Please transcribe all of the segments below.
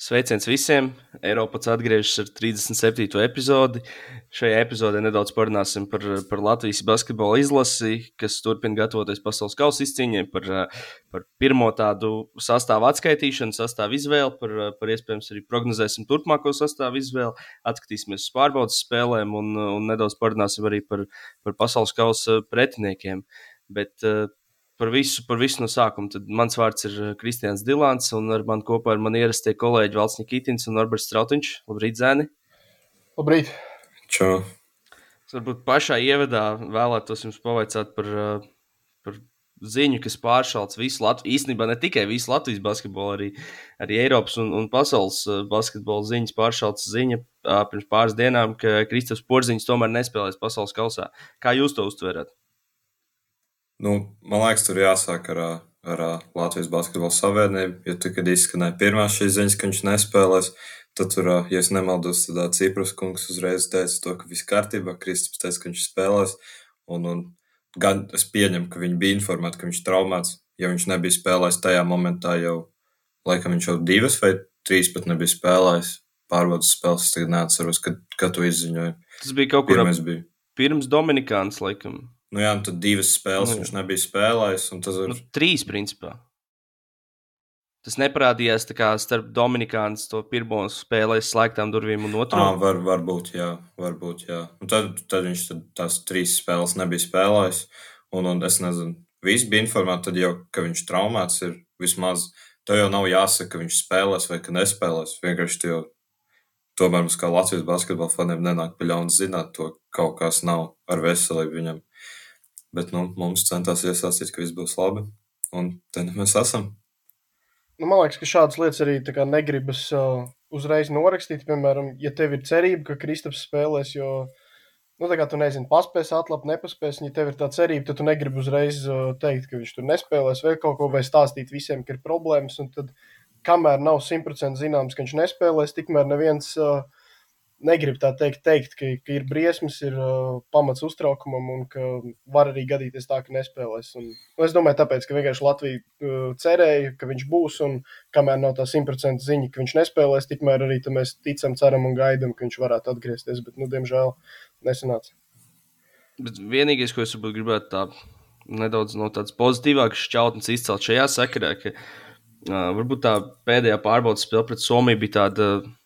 Sveiciens visiem! Eiropas atgriežas ar 37. epizodi. Šajā epizodē nedaudz parunāsim par, par Latvijas basketbola izlasi, kas turpina gatavoties pasaules kausa izcīņai, par, par pirmo tādu sastāvu atskaitīšanu, sastāvu izvēli, par, par iespējams arī prognozēsim turpmāko sastāvu izvēli, atskatīsimies uz pārbaudas spēlēm un, un nedaudz parunāsim arī par, par pasaules kausa pretiniekiem. Bet par visu, par visu no sākuma. Tad mans vārds ir eh, Kristians Dilants, un ar mani kopā ir mani ierastie kolēģi Valsts Nikitins un Norberts Strautiņš. Labrīt, Zēni! Labrīt! Čau! Es varbūt pašā ievadā vēlētos jums pavaicāt par, eh, par ziņu, kas pāršāls visu Latviju. Īstenībā ne tikai visu Latvijas basketbolu, arī, arī Eiropas un, un pasaules eh, basketbola ziņas pāršāls ziņa pirms pāris dienām, ka Kristofers Porziņš tomēr nespēlēs pasaules kausā. Kā jūs to uztverat? Nu, man liekas, tur jāsāk ar, ar Latvijas Basketbola Savienību. Jo tur, kad izskanēja pirmās šīs ziņas, ka viņš nespēlēs, tad tur, ja es nemaldos, tad Cipras kungs uzreiz teica, to, ka viss kārtībā. Kristaps teica, ka viņš spēlēs. Un, un gan es pieņemu, ka viņi bija informēti, ka viņš traumēts. Ja viņš nebija spēlējis tajā momentā, jau laikam viņš jau divas vai trīs pat nebija spēlējis pārbaudas spēles. Es tagad neatceros, kad, kad to izziņoju. Tas bija kaut kur ap... pirms Dominikānas, laikam. Nu, jā, tad divas spēles nu, viņš nebija spēlējis. Tas ir nu, trīs, principā. Tas neparādījās kā starp Dominikānas to pirmo spēli aiz slēgtām durvīm un otru. Ah, var, varbūt, jā. Varbūt, jā. Un tad, tad viņš tad tās trīs spēles nebija spēlējis. Un, un es nezinu, visi bija informēti, tad jau, ka viņš traumēts ir vismaz. Tev jau nav jāsaka, ka viņš spēlēs vai ka nespēlēs. Vienkārši tev tomēr mums kā Latvijas basketbola faniem nenāk pa ļaunu zināt to, ka kaut kas nav ar veselību viņam. Bet nu, mums centās iesaistīt, ka viss būs labi. Un te nu mēs esam. Nu, man liekas, ka šādas lietas arī negribas uh, uzreiz norakstīt. Piemēram, ja tev ir cerība, ka Kristaps spēlēs, jo nu, tu nezini, paspēs atlapt, nepaspēs. Ja tev ir tā cerība, tad tu negribi uzreiz uh, teikt, ka viņš tur nespēlēs vai kaut ko, vai stāstīt visiem, ka ir problēmas. Un tad, kamēr nav simtprocentīgi zināms, ka viņš nespēlēs, tikmēr neviens. Uh, negribu tā teikt, teikt ka, ka ir briesmas, ir uh, pamats uztraukumam un ka var arī gadīties tā, ka nespēlēs. Un, nu, es domāju, tāpēc, ka vienkārši Latvija uh, cerēja, ka viņš būs, un kamēr nav tā simtprocentīgi ziņa, ka viņš nespēlēs, tikmēr arī mēs ticam, ceram un gaidām, ka viņš varētu atgriezties. Bet, nu, diemžēl, nesanāca. Bet vienīgais, ko es gribētu tā nedaudz no tādas pozitīvākas šķautnes izcelt šajā sakarā, ka uh, varbūt tā pēdējā pārbaudas spēle pret Somiju bija tāda. Uh,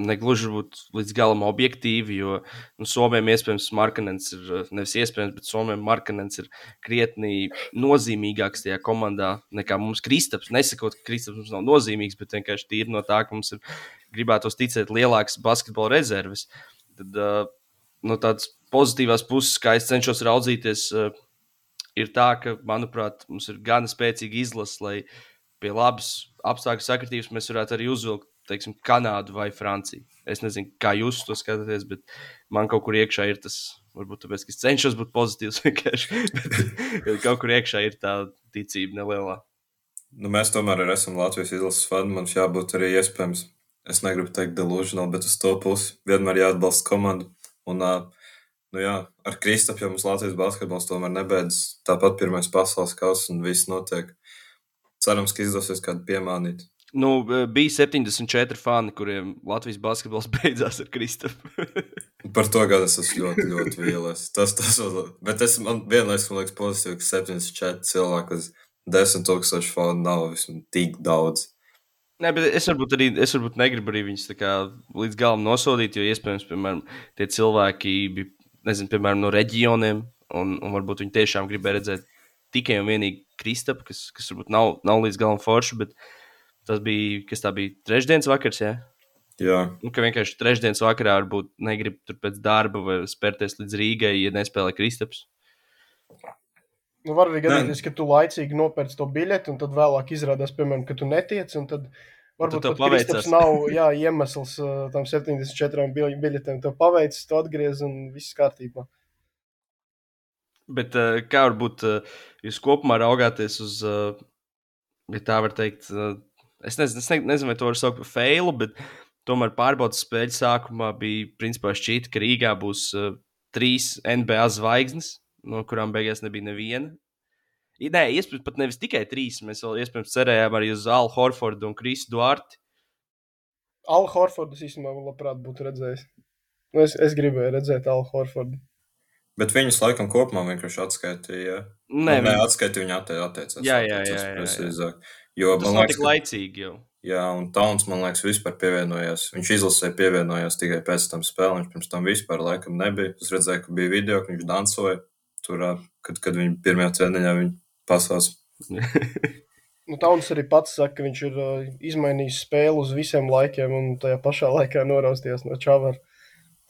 negluži būt līdz galam objektīvi, jo nu, Somijam iespējams Markanens ir, nevis iespējams, bet Somijam Markanens ir krietni nozīmīgāks tajā komandā nekā mums Kristaps. Nesakot, ka Kristaps mums nav nozīmīgs, bet vienkārši tīri no tā, ka mums ir gribētos ticēt lielākas basketbola rezerves. Tad uh, no tādas pozitīvās puses, kā es cenšos raudzīties, uh, ir tā, ka, manuprāt, mums ir gana spēcīga izlase, lai pie labas apstākļu sakritības mēs varētu arī uzvilkt teiksim, Kanādu vai Franciju. Es nezinu, kā jūs to skatāties, bet man kaut kur iekšā ir tas, varbūt tāpēc, ka es cenšos būt pozitīvs vienkārši, bet kaut kur iekšā ir tā ticība nelielā. Nu, mēs tomēr esam Latvijas izlases fani. Mums jābūt arī iespējams, es negribu teikt, delusional, bet uz to pusi vienmēr jāatbalsta komanda. Un, nu jā, ar Kristapu jau mums Latvijas basketbols tomēr nebeidzas. Tāpat pirmais pasaules kausa un viss notiek. Cerams, ka izdosies kādu piemānīt. Nu, bija 74 fani, kuriem Latvijas basketbols beidzās ar Kristapu. Par to gadu es esmu ļoti, ļoti vīlies. Tas, tas, bet es man vienlaikus man liekas pozitīvi, ka 74 cilvēku uz 10 tūkstošu fanu nav vismaz tik daudz. Nē, bet es varbūt arī es varbūt negribu arī viņus kā, līdz galam nosodīt, jo iespējams, piemēram, tie cilvēki bija, nezinu, piemēram, no reģioniem, un, un varbūt viņi tiešām gribēja redzēt tikai un vienīgi Kristapu, kas, kas varbūt nav, nav līdz galam forši, bet uh, Tas bija, kas tā bija trešdienas vakars. Ja? Jā. Nu, ka vienkārši trešdienas vakarā varbūt negrib tur pēc darba vai spērties līdz Rīgai, ja nespēlē Kristaps. Nu, var arī gadīties, ka tu laicīgi nopērci to biļeti, un tad vēlāk izrādās, piemēram, ka tu netiec. Tad varbūt tas nav jā, iemesls tam 74 biļetēm. Tev paveicis, tu atgriez un viss kārtībā. Bet kā varbūt jūs kopumā raugāties uz, ja tā var teikt, Es nezinu, es nezinu, vai to var saukt par failu, bet tomēr pārbaudas spēļu sākumā bija principā šķiet, ka Rīgā būs uh, trīs NBA zvaigznes, no kurām beigās nebija neviena. Nē, iespējams, pat nevis tikai trīs. Mēs vēl iespējams cerējām arī uz Alu Horfordu un Krisu Duārti. Alu Horfordu es īstenībā labprāt būtu redzējis. Nu, es, es gribēju redzēt Alu Horfordu. Bet viņus laikam kopumā vienkārši atskaitīja. Nē, nē atskaitīja viņa atte, atteicās. Jā, jā, atteicās jā, jā, jā. Jo, tas man nav liekas, tik ka- laicīgi jau. Jā, un Tauns, man liekas, vispār pievienojās. Viņš izlasē pievienojās tikai pēc tam spēlēm. Viņš pirms tam vispār laikam nebija. Es redzēju, ka bija video, ka viņš dancoja tur, kad, kad viņi pirmajā treniņā viņa pasās. Nu, Tauns arī pats saka, ka viņš ir uh, izmainījis spēli uz visiem laikiem un tajā pašā laikā norausties no čavara.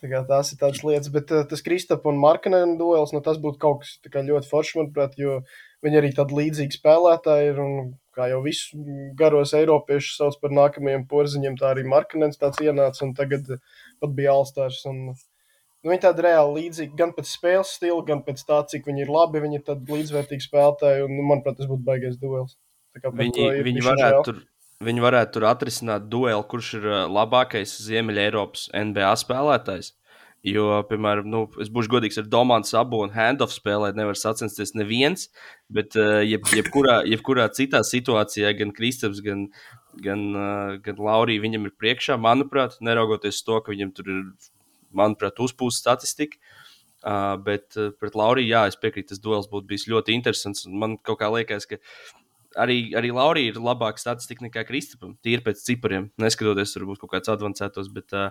Tā Tās ir tādas lietas, bet uh, tas Kristapa un Markanēna duels, nu, tas būtu kaut kas ļoti foršs, manuprāt, jo viņi arī tādi līdzīgi spēlētāji ir. Un, kā jau visu garos eiropiešus sauc par nākamajiem porziņiem, tā arī Markanēns tāds ienāca un tagad pat bija Alstārs. Un, nu, viņi tādi reāli līdzīgi gan pēc spēles stila, gan pēc tā, cik viņi ir labi. Viņi ir tādi līdzvērtīgi spēlētāji un, nu, manuprāt, tas būtu baigais duels. Viņi, viņi, varētu tur, viņi varētu tur atrisināt dueli, kurš ir labākais Ziemeļ-Eiropas NBA spēlētājs. Jo, piemēram, nu, es būšu godīgs ar Domānu Sabu un Handoff spēlēt, nevar sacensties neviens, bet ā, jeb, jebkurā, jebkurā citā situācijā gan Kristaps, gan, gan, ā, gan Laurija viņam ir priekšā, manuprāt, neraugoties to, ka viņam tur ir, manuprāt, uzpūsta statistika. Uh, bet uh, pret Lauriju, jā, es piekrītu, tas duels būtu bijis ļoti interesants. Man kaut kā liekas, ka arī, arī Laurija ir labāka statistika nekā Kristapam. Tīri pēc cipariem, neskatoties, varbūt kaut kāds avansētos. Bet uh,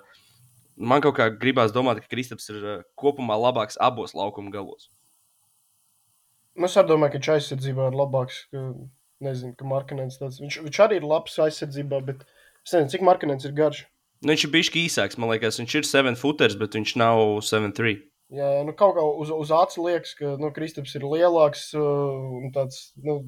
man kaut kā gribās domāt, ka Kristaps ir uh, kopumā labāks abos laukuma galos. Nu, Es arī domāju, ka viņš aizsardzībā ir labāks. Ka, nezinu, ka Markanēns tāds. Viņš, viņš arī ir labs aizsardzībā, bet es nezinu, cik Markanēns ir garš. Nu, viņš ir bijis īsāks, man liekas, viņš ir 7 footers, bet viņš nav 7-3. Jā, nu kaut kā uz, uz acu liekas, ka nu, Kristaps ir lielāks uh, un tāds nu,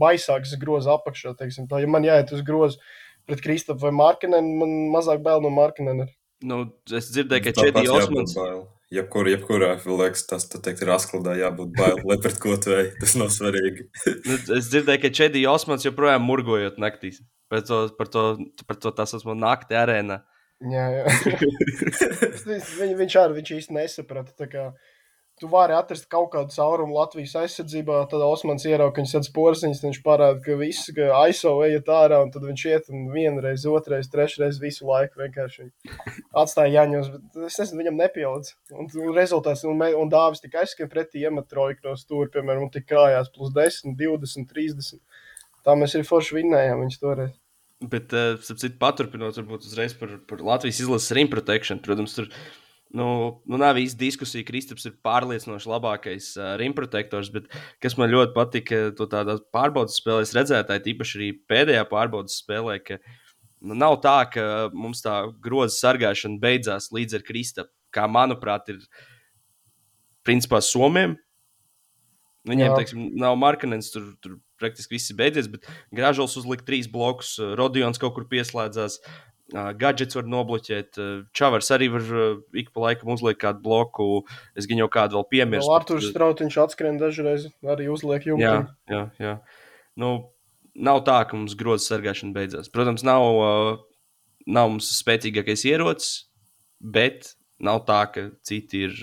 baisāks groza apakšā. teiksim Tā. Ja man jāiet uz grozu pret Kristapu vai Markanēnu, man mazāk bail no Markanēna. Nu, es dzirdēju, ka jābūt Osmans. Jebkur, jebkurā, liekas, tas tā teikt, ir askladā, jābūt bail, lai pret ko tu ej. Tas nav svarīgi. Nu, Es dzirdēju, ka Četī Osmans joprojām murgojot naktīs. Par to, par to, par to tā saucamo nakti arēnā. Jā, jā. Viņ, viņš arī viņš īsti nesaprata. Tu vari atrast kaut kādu caurumu Latvijas aizsardzībā, tad Osmans ierauga, viņš ir porziņš, viņš parāda, ka viss ka aizo ejiet ārā, un tad viņš iet un vienreiz, otrreiz, trešreiz visu laiku vienkārši atstāja Jaņos. Bet es nezinu, viņam nepielic. Un, un rezultāts, un, un Dāvis tika aizskan pretī iemet trojku no stūra, piemēram, un tika krājās plus 10, 20, 30. Tā mēs arī forši vinnējām viņus toreiz. Bet, uh, citu, paturpinot, varbūt uzreiz par, par Latvijas izlases rim protection. Protams, tur nu, nu, nav īsti diskusija. Kristaps ir pārliecinoši labākais uh, rim protektors, bet kas man ļoti patika, to tādā pārbaudas spēlē, redzētāji, tīpaši arī pēdējā pārbaudas spēlē, ka nu, nav tā, ka mums tā groza sargāšana beidzās līdz ar Kristapu. Kā manuprāt, ir principā Somijam. Viņiem, Jā. teiksim, nav markanens, tur, tur praktiski viss ir beidzies, bet Gražulis uzlika trīs blokus, Rodions kaut kur pieslēdzās, Gadgets var nobloķēt, Čavars arī var ik pa laikam uzlikt kādu bloku, es gan jau kādu vēl piemirstu. Vēl Arthurs Strautiņš atskrien dažreiz, arī uzliek jumtu. Jā, jā, jā. Nu, nav tā, ka mums grozs sargāšana beidzās. Protams, nav, nav mums spēcīgākais ierocis, bet nav tā, ka citi ir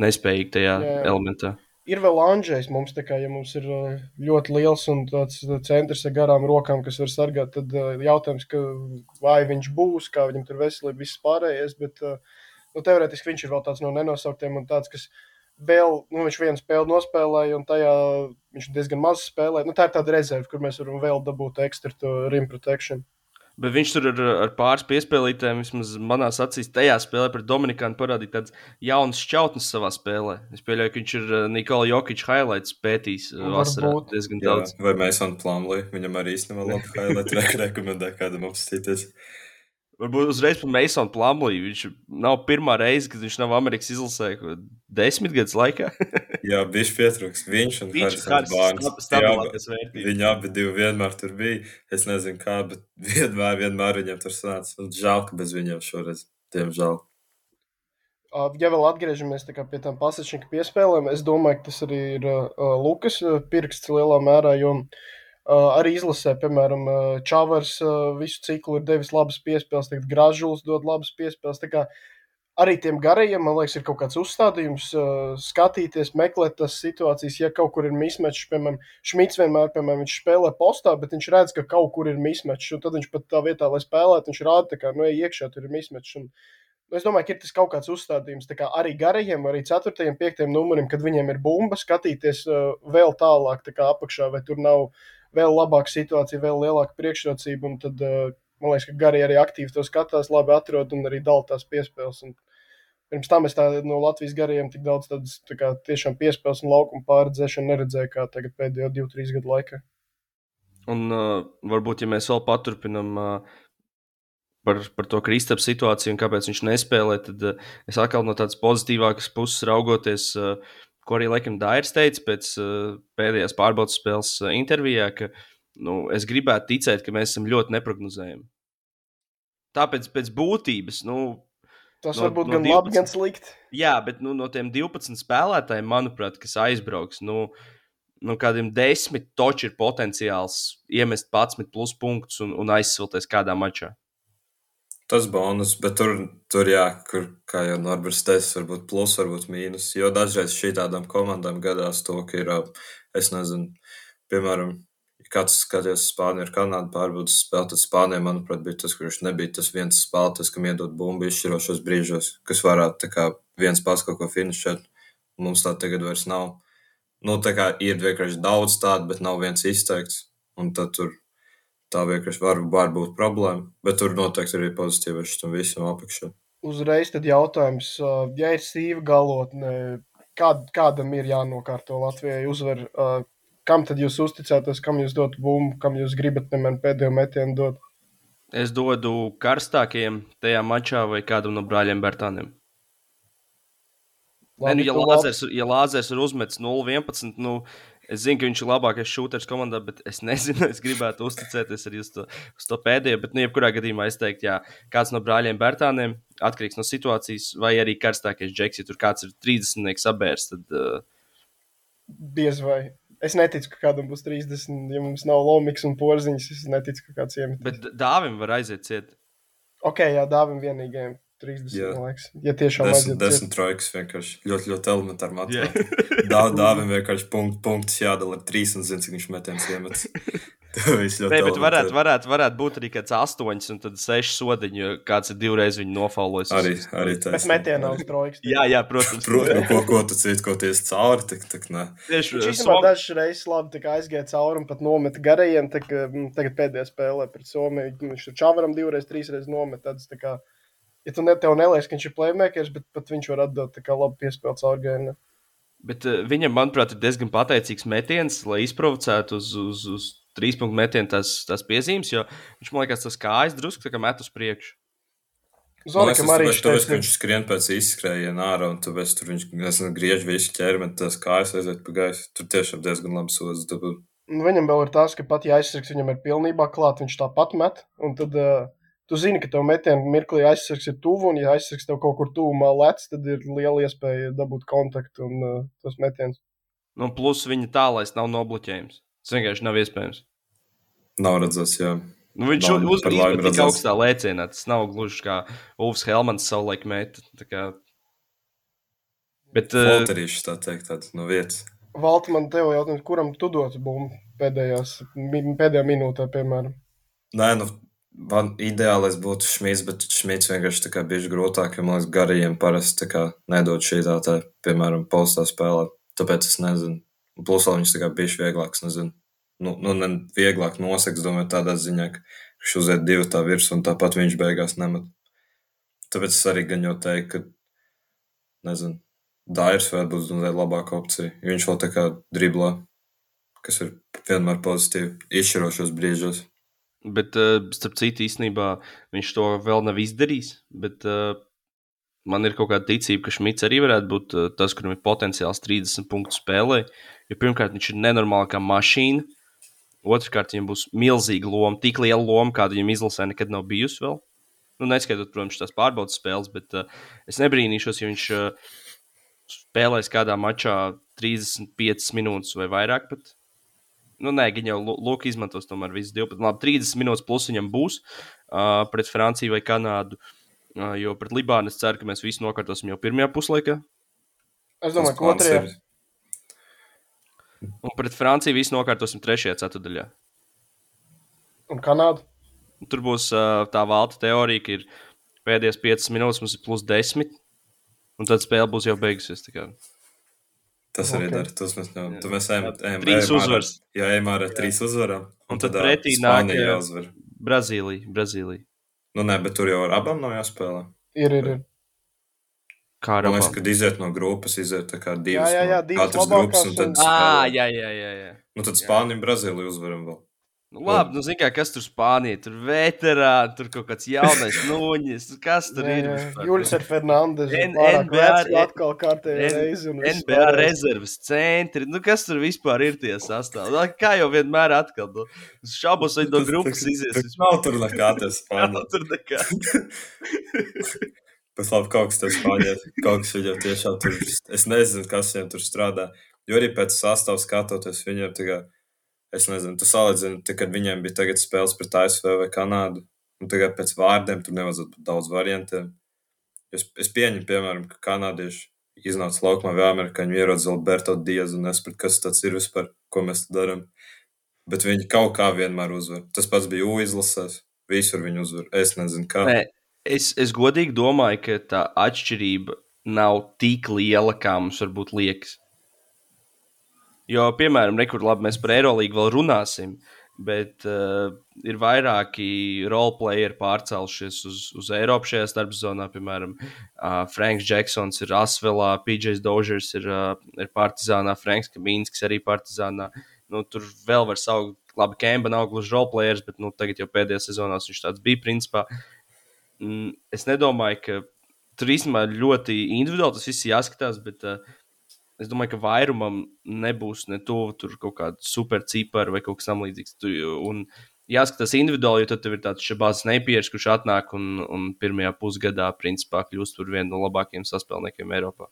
nespējīgi tajā Jā, jā. elementā. Ir vēl Andrzejs mums, kā, ja mums ir uh, ļoti liels un tāds uh, centrs ar garām rokām, kas var sargāt, tad uh, jautājums, ka vai viņš būs, kā viņam tur veselība, viss pārējais, bet nu, teorētiski viņš ir vēl tāds no nenosauktiem un tāds, kas vēl, nu, viņš vienu spēli nospēlēja un tajā viņš diezgan maz spēlēja. Nu, tā ir tāda rezerve, kur mēs varam vēl dabūt ekstra rim protection. Bet viņš tur ar, ar pāris piespēlītēm, vismaz manā acīs, tajā spēlē pret Dominikānu parādīja tādas jaunas šķautnes savā spēlē. Es pieļauju, ka viņš ir uh, Nikola Jokic highlights pētījis uh, vasarā diezgan Jā, daudz. vai mēs esam plānojami? Viņam arī īstenībā labi highlight re rekomendē kādam apstīties. Varbūt uzreiz par Masonu Plumlī. Viņš nav pirmā reize, kad viņš nav Amerikas izlasē desmit gadus laikā. Jā, bija pietrūks. Viņš un Harisons vērtības. Viņi abi divi vienmēr tur bija. Es nezinu, kā, bet vienmēr, vienmēr viņam tur sanāca. Un Žēl, ka bez viņiem šoreiz. Diemžēl. Ja vēl atgriežamies tā kā pie tām pasažņika piespēlēm, es domāju, ka tas arī ir uh, Lukas pirksts lielā mērā, jo uh, arī izlasē, piemēram, uh, Čavars uh, visu ciklu ir devis labas piespēles, tagad Gražulis dod labas piespēles. Arī tiem garajiem, man liekas, ir kaut kāds uzstādījums, uh, skatīties, meklēt tās situācijas, ja kaut kur ir mismečs, piemēram, Šmits vienmēr, piemēram, viņš spēlē postā, bet viņš redz, ka kaut kur ir mismečs, un tad viņš pat tā vietā, lai spēlētu, viņš rāda, ka, nu, iekšā tur ir mismečs. Un, nu, Es domāju, ka ir tas kaut kāds uzstādījums kā arī garajiem, arī 4. un 5. numurim, kad viņiem ir bumba, skatīties uh, vēl tālāk, tā kā apakšā, vai tur nav vēl labāka situācija, vēl lielāka priekšrocība. Un tad, uh, man liekas, ka garie arī aktīvi to skatās, labi atrod un arī dala tās piespēles. Un pirms tam es tā, no Latvijas garajiem tik daudz tādas tā kā, tiešām piespēles un laukuma pārredzēšanu neredzēju, kā tagad pēdējo 2-3 gadu laikā. Un uh, varbūt, ja mēs vēl paturpinām uh, par, par to Kristapu situāciju un kāpēc viņš nespēlē, tad uh, es atkal no tādas pozitīvākas puses raugoties, uh, ko arī laikam Dairis teica pēc uh, pēdējās pārbaudas spēles uh, intervijā, ka nu, es gribētu ticēt, ka mēs esam ļoti neprognozējami. Tāpēc pēc būtības, nu, Tas No- var būt no gan 12. labi, gan slikti. Jā, bet nu, no tiem 12 spēlētājiem, manuprāt, kas aizbrauks, nu, nu kādiem desmit toči ir potenciāls iemest 11 plus punktus un, un aizsilties kādā mačā. Tas bonus, bet tur, tur jā, kur, kā jau Norberts teica, varbūt plus, varbūt mīnus. Jo dažreiz šī tādām komandām gadās to, ka ir, es nezinu, piemēram, kāds skatījās Spāniju ar Kanādu pārbaudas spēli, tad Spānija, manuprāt, bija tas, kurš nebija tas viens spēlētājs, kam iedod bumbu izšķirošos brīžos, kas varētu tā kā viens pats kaut ko finišēt. Mums tā tagad vairs nav. Nu, tā kā ir vienkārši daudz tādu, bet nav viens izteikts. Un tad tur tā vienkārši var, var būt problēma. Bet tur noteikti arī pozitīvais tam visam apakšā. Uzreiz tad jautājums, ja ir sīva galotne, kād, kādam ir jānokārto Latvijai uzvar, kam tad jūs uzticētos, kam jūs dotu bumbu, kam jūs gribat, piemēram, pēdējo metienu dot? Es dodu karstākiem tajā mačā vai kādam no brāļiem Bertāniem. Nē, nu, ja, Lāzers, ja Lāzers ir uzmetis 0-11, nu, es zinu, ka viņš ir labākais šūters komandā, bet es nezinu, es gribētu uzticēties arī uz to, uz to pēdējo. Bet, nu, jebkurā gadījumā es teiktu, ja kāds no brāļiem Bertāniem atkarīgs no situācijas, vai arī karstākais džeks, ja tur kāds ir 30 sabērs, tad uh, Diez vai. Es neticu, ka kādam būs 30, ja mums nav lomiks un porziņš. Es neticu, ka kāds iemet. bet dāvim var aiziet ciet. Ok, jā, dāvim vienīgajam 30, Jā. man liekas. Ja tiešām Desmit, desmit trojkas vienkārši ļoti, ļoti elementāri matemātikā. Dā- Dāvim vienkārši punkt, punktus jādala ar trīs un zina, cik viņš metiens iemet. Tas viss ļoti Nē, bet varētu, varētu, varētu būt arī kāds astoņs un tad seši sodiņi, jo kāds ir divreiz viņu nofaulojis. Arī, arī tas. metienā uz trojkas. Jā, jā, protams. Protams, nu, ko, ko tu citi, ko ties cauri, tik, tik ne. Tieši uh, īstenībā Som... dažas reizes labi tā kā aizgāja cauri un pat nometa garajiem. Tā, kā, mm, tagad pēdējā spēlē pret Somiju. Viņš tur čavaram divreiz, trīsreiz nometa. Tāds, tā kā, ja tu ne, tev neliekas, ka viņš ir playmakers, bet pat viņš var atdot tā kā labu piespēli cauri gājēju. Bet uh, viņam, manuprāt, ir diezgan pateicīgs metiens, lai izprovocētu uz, uz, uz trīs punktu metienu tās, tās piezīmes, jo viņš man liekas, tas kājas drusku tā kā met uz priekšu. Zorakam arī tas tāpēc, ka šķiet, viņš skrien pēc izskrējiena ārā, un tāpēc tur viņš griež visu ķermeni, tas kājas aiziet pa gaisu. Tur tiešām diezgan labi sodas dabūt. Nu, Viņam vēl ir tas, ka pat ja aizsargs viņam ir pilnībā klāts, viņš tāpat met. Un tad uh, tu zini, ka tev metienā mirklī aizsargs ir tuvu, un ja aizsargs tev kaut kur tuvumā lec, tad ir liela iespēja dabūt kontaktu un uh, tas metiens. Nu, plus viņa tālais nav nobloķējums. Tas vienkārši nav iespējams. Nav redzēts, jā. Nu, viņš par uzmanīja laimi tik augstā lēcienā. Tas nav gluži kā Ulfs Helmans savulaik meta. tā kā- Bet, uh, Folterīšs, tā teikt, tāds no vietas. Valti, man te jau jautājums, kuram tu dotu bumbu pēdējās, pēdējā minūtē, piemēram? Nē, nu, man ideālais būtu Šmits, bet Šmits vienkārši tā kā bieži grūtāk, jo man liekas, garajiem parasti tā kā nedod šī tā, tā, piemēram, postā spēlē. Tāpēc es nezinu. Plus vēl viņš tā kā bieži vieglāks, nezinu. Nu, nu ne vieglāk noseks, domāju, tādā ziņā, ka viņš uziet divu tā virsmu un tāpat viņš beigās nemet. Tāpēc es arī gan jau teiktu, ka, nezinu, Dairs varētu būt mazliet labāka opcija, jo viņš vēl tā kā driblā, kas ir vienmēr pozitīvi, izšķirošos brīžos. Bet uh, starp citu, īstenībā viņš to vēl nav izdarījis. Bet, uh, Man ir kaut kāda ticība, ka Šmits arī varētu būt uh, tas, kuram ir potenciāls 30 punktu spēlē. Jo pirmkārt, viņš ir nenormāli kā mašīna. Otrakārt, viņam būs milzīga loma, tik liela loma, kāda viņam izlasē nekad nav bijusi vēl. Nu, neskaitot, protams, tās pārbaudas spēles, bet uh, es nebrīnīšos, ja viņš uh, spēlēs kādā mačā 35 minūtes vai vairāk. Pat. Nu, nē, viņi jau Luka izmantos tomēr visas 12, labi, 30 minūtes plus viņam būs uh, pret Franciju vai Kanādu. Uh, jo pret Libānu es ceru, ka mēs visi nokārtosim jau pirmajā puslaikā. Es domāju, ka otrajā. Un pret Franciju visi nokārtosim trešajā ceturdaļā. Un Kanāda. Tur būs uh, tā valta teorija, ka ir pēdējās 5 minūtes, mums ir plus 10. Un tad spēle būs jau beigusies. Tas arī Ok. dara. Tas mēs, jau, tu mēs ejam, ejam, Trīs ejam uzvaras. Jā, ejam ar trīs uzvarām. Un tad ā, pretī nāk, jā. jāuzvar. Brazīlija, Brazīlija. Nu, nē, bet tur jau ar abām nav jāspēlē. Ir, ir, ir. Kā ar Man liekas, abām? kad iziet no grupas, iziet tā kā divas. jā, jā, no divas katras grupas, un tad un- Ah, spēlē. jā, jā, jā. jā. Nu, tad Spāniju un Brazīliju uzvaram vēl. Nu, labi, nu, zini, kas tur Spānijā tur veterāni, tur kaut kāds jaunais nuņģis. Kas tur Jā, ir? jā. vispār? Julis ar Pārāk NBA atkal kārtējo reizi. NBA rezerves centri. Nu, kas tur vispār ir tie sastāvdaļas? Nu, Kā jau vienmēr atkal. Nu, šaubos, vai no grupas izies. tas Nav tur nekā tas Nav Spānija. tur nekā. Bet labi, kaut kas tas Spānijā, kaut kas viņam tiešām tur, es nezinu, kas viņam tur strādā. Jo arī pēc sastāvā skatoties, viņiem tagad, es nezinu, tu salīdzini, kad viņiem bija tagad spēles pret ASV vai Kanādu, un tagad pēc vārdiem tur nevajadzētu būt daudz variantiem. Es, es pieņemu, piemēram, ka kanādieši iznāca laukumā vai amerikāņi ierodas Alberto Diezu un nesprat, kas tas ir vispār, ko mēs darām. Bet viņi kaut kā vienmēr uzvar. Tas pats bija U izlasēs. Visur viņi uzvar. Es nezinu, kā. Nē, es, es godīgi domāju, ka tā atšķirība nav tik liela, kā mums varbūt liekas. Jo, piemēram, rekur, labi, mēs par Eirolandu vēl runāsim, bet uh, ir vairāki roleplayeri pārcēlušies uz, uz Eiropu šajā starpzonā. Piemēram, uh, Franks Džeksons ir Asvelā, PJs Dožers ir, uh, ir Partizānā, Franks Kamīnskis arī Partizānā. Nu, tur vēl var saukt, labi, Kemba nav gluži roleplayers, bet nu, tagad jau pēdējā sezonā viņš tāds bija principā. Mm, Es nedomāju, ka tur īstenībā ļoti individuāli tas viss jāskatās, bet uh, es domāju, ka vairumam nebūs ne tuvu tur kaut kāda supercipara vai kaut kas tamlīdzīgs. Un jāskatās individuāli, jo tad ir tāds šabāts nepieris, kurš atnāk un, un pirmajā pusgadā principā kļūst par vienu no labākajiem saspēlniekiem Eiropā.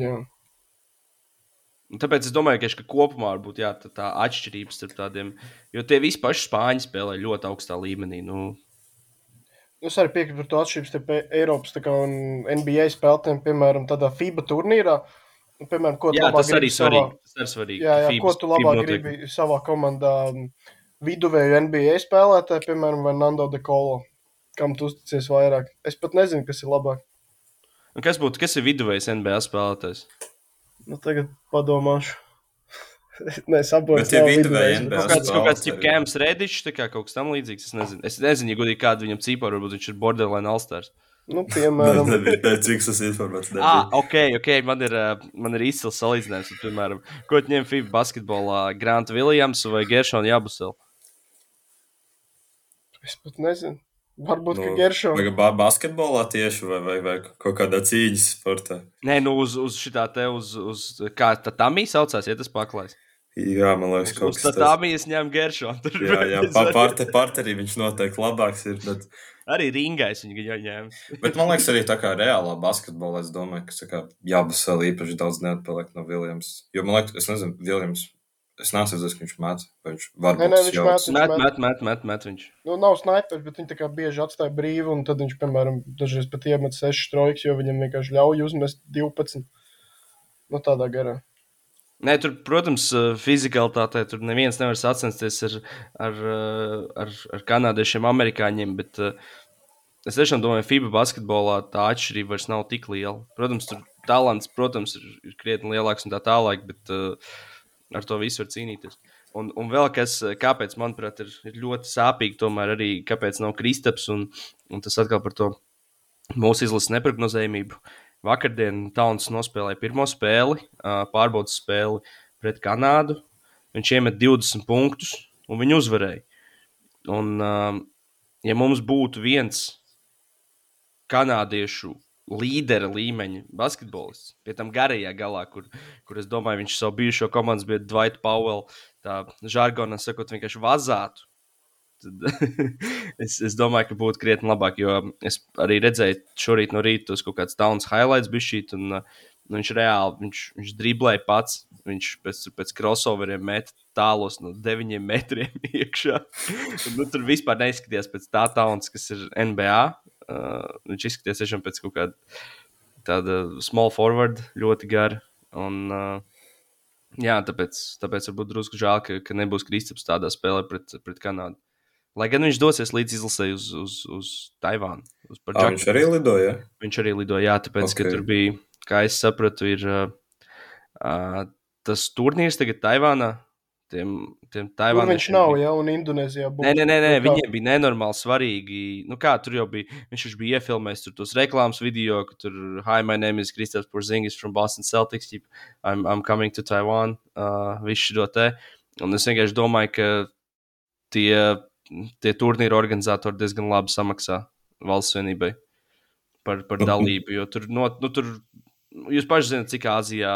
Jā. Un tāpēc es domāju, ka, ka kopumā būtu jā, tā, tā atšķirība starp tādiem, jo tie visi paši spāņi spēlē ļoti augstā līmenī. Nu, Es arī piekrītu par to atšķirību starp E- Eiropas kā, un NBA spēlētājiem, piemēram, tādā FIBA turnīrā. Nu, Piemēram, ko jā, tas arī gribi savā- svarīgi. Tas ir svarīgi. Jā, jā, FIBA ko tu labāk gribi savā komandā? Viduvēju NBA spēlētāju, piemēram, vai Nando de Colo. Kam tu uzticies vairāk? Es pat nezinu, kas ir labāk. Un kas būtu, kas ir viduvējs NBA spēlētājs? Nu, tagad padomāšu. Nē, saprotu. Tie viduvēji NBA Kaut kāds, kaut kāds spēlētāji. ķip Kēms Redičs, tā kā kaut kas tam līdzīgs. Es nezinu, es nezinu, ja godīgi kādu viņam ciparu, varbūt viņš ir borderline alstars. Nu, piemēram, cik tas informācijas Ah, nebija. ok, ok, man ir, uh, man ir izcils salīdzinājums. ar, Piemēram, ko ņem FIBA basketbolā, Grant Williams vai Geršona Jabusel? es pat nezinu. Varbūt, ka Nu, Geršo. Vai ba basketbolā tieši vai, vai, vai kaut kādā cīņas sportā? Nē, nu uz, uz šitā te, uz, uz kā tā tam īsi saucās, ja tas paklājs. Jā, man liekas, kaut uz kas tā tam īsi ņem Geršonu. Jā, jā, pa, parte, partnerī viņš noteikti labāks ir. Bet, Arī ringais viņa jau ņēma. bet man liekas, arī tā kā reālā basketbolā, es domāju, ka tā kā jābūs vēl īpaši daudz neatpaliek no Viljams. Jo man liekas, es nezinu, Viljams, es redzējis, ka viņš met, vai viņš var būt viņš jauks. met. Met, met, met, met, met viņš. Nu, nav snipers, bet viņi tā kā bieži atstāja brīvu, un tad viņš, piemēram, dažreiz pat iemet 6 trojkas, jo viņam vienkārši ļauj uzmest 12. Nu, tādā garā. Nē, tur, protams, eh, fizikalitātē tur neviens nevar sacensties ar, ar, eh, ar, ar kanādiešiem, amerikāņiem. Bet eh, es tiešām domāju, ka FIBA basketbolā tā atšķirība vairs nav tik liela. Protams, tur talants, protams, ir, ir krietni lielāks un tā tālāk, bet uh, ar to visu var cīnīties. Un, un vēl kas, kāpēc, manuprāt, ir, ir ļoti sāpīgi, tomēr arī kāpēc nav Kristaps, un, un tas atkal par to mūsu izlases neprognozējumību. Vakardien Tauns nospēlēja pirmo spēli, pārbaudas spēli pret Kanādu. Viņš iemet 20 punktus, un viņi uzvarēja. Un, ja mums būtu viens kanādiešu līdera līmeņa basketbolists, pie tam garajā galā, kur, kur es domāju, viņš savu bijušo komandas biedru Dvaitu Powell, tā žargonā sakot, vienkārši vazātu. Es, es domāju, ka būtu krietni labāk, jo es arī redzēju šorīt no rīta tos kaut kāds tauns highlights bija šī, un uh, nu, viņš reāli, viņš, viņš driblēja pats, viņš pēc, pēc crossoveriem met tālos no 9 metriem iekšā. Un, nu, tur vispār neizskatījās pēc tā tauns, kas ir NBA Uh, viņš izskatījās tiešām pēc kaut kāda tāda small forward, ļoti gara. Un, uh, jā, tāpēc, tāpēc varbūt drusku žēl, ka, ka nebūs Kristaps tādā spēlē pret, pret Kanādu. Lai gan viņš dosies līdz izlasēji uz, uz, uz Taivānu. Uz à, viņš arī lidoja. Viņš arī lidoja, jā, tāpēc, okay. ka tur bija, kā es sapratu, ir uh, uh, tas turnīrs tagad Taivānā. Tiem, tiem Tur viņš nav, ja, un Indonēzijā būs. Nē, nē, nē, nē viņiem bija nenormāli svarīgi. Nu, kā tur jau bija, viņš jau bija iefilmējis tur tos reklāmas video, ka tur, hi, my name is Kristaps Porzingis from Boston Celtics, I'm, I'm coming to Taiwan, uh, viss šo te. Un es vienkārši domāju, ka tie, tie turnīru organizatori diezgan labi samaksā valsts vienībai par, par dalību, jo tur, no, nu, tur jūs paši zināt, cik Āzijā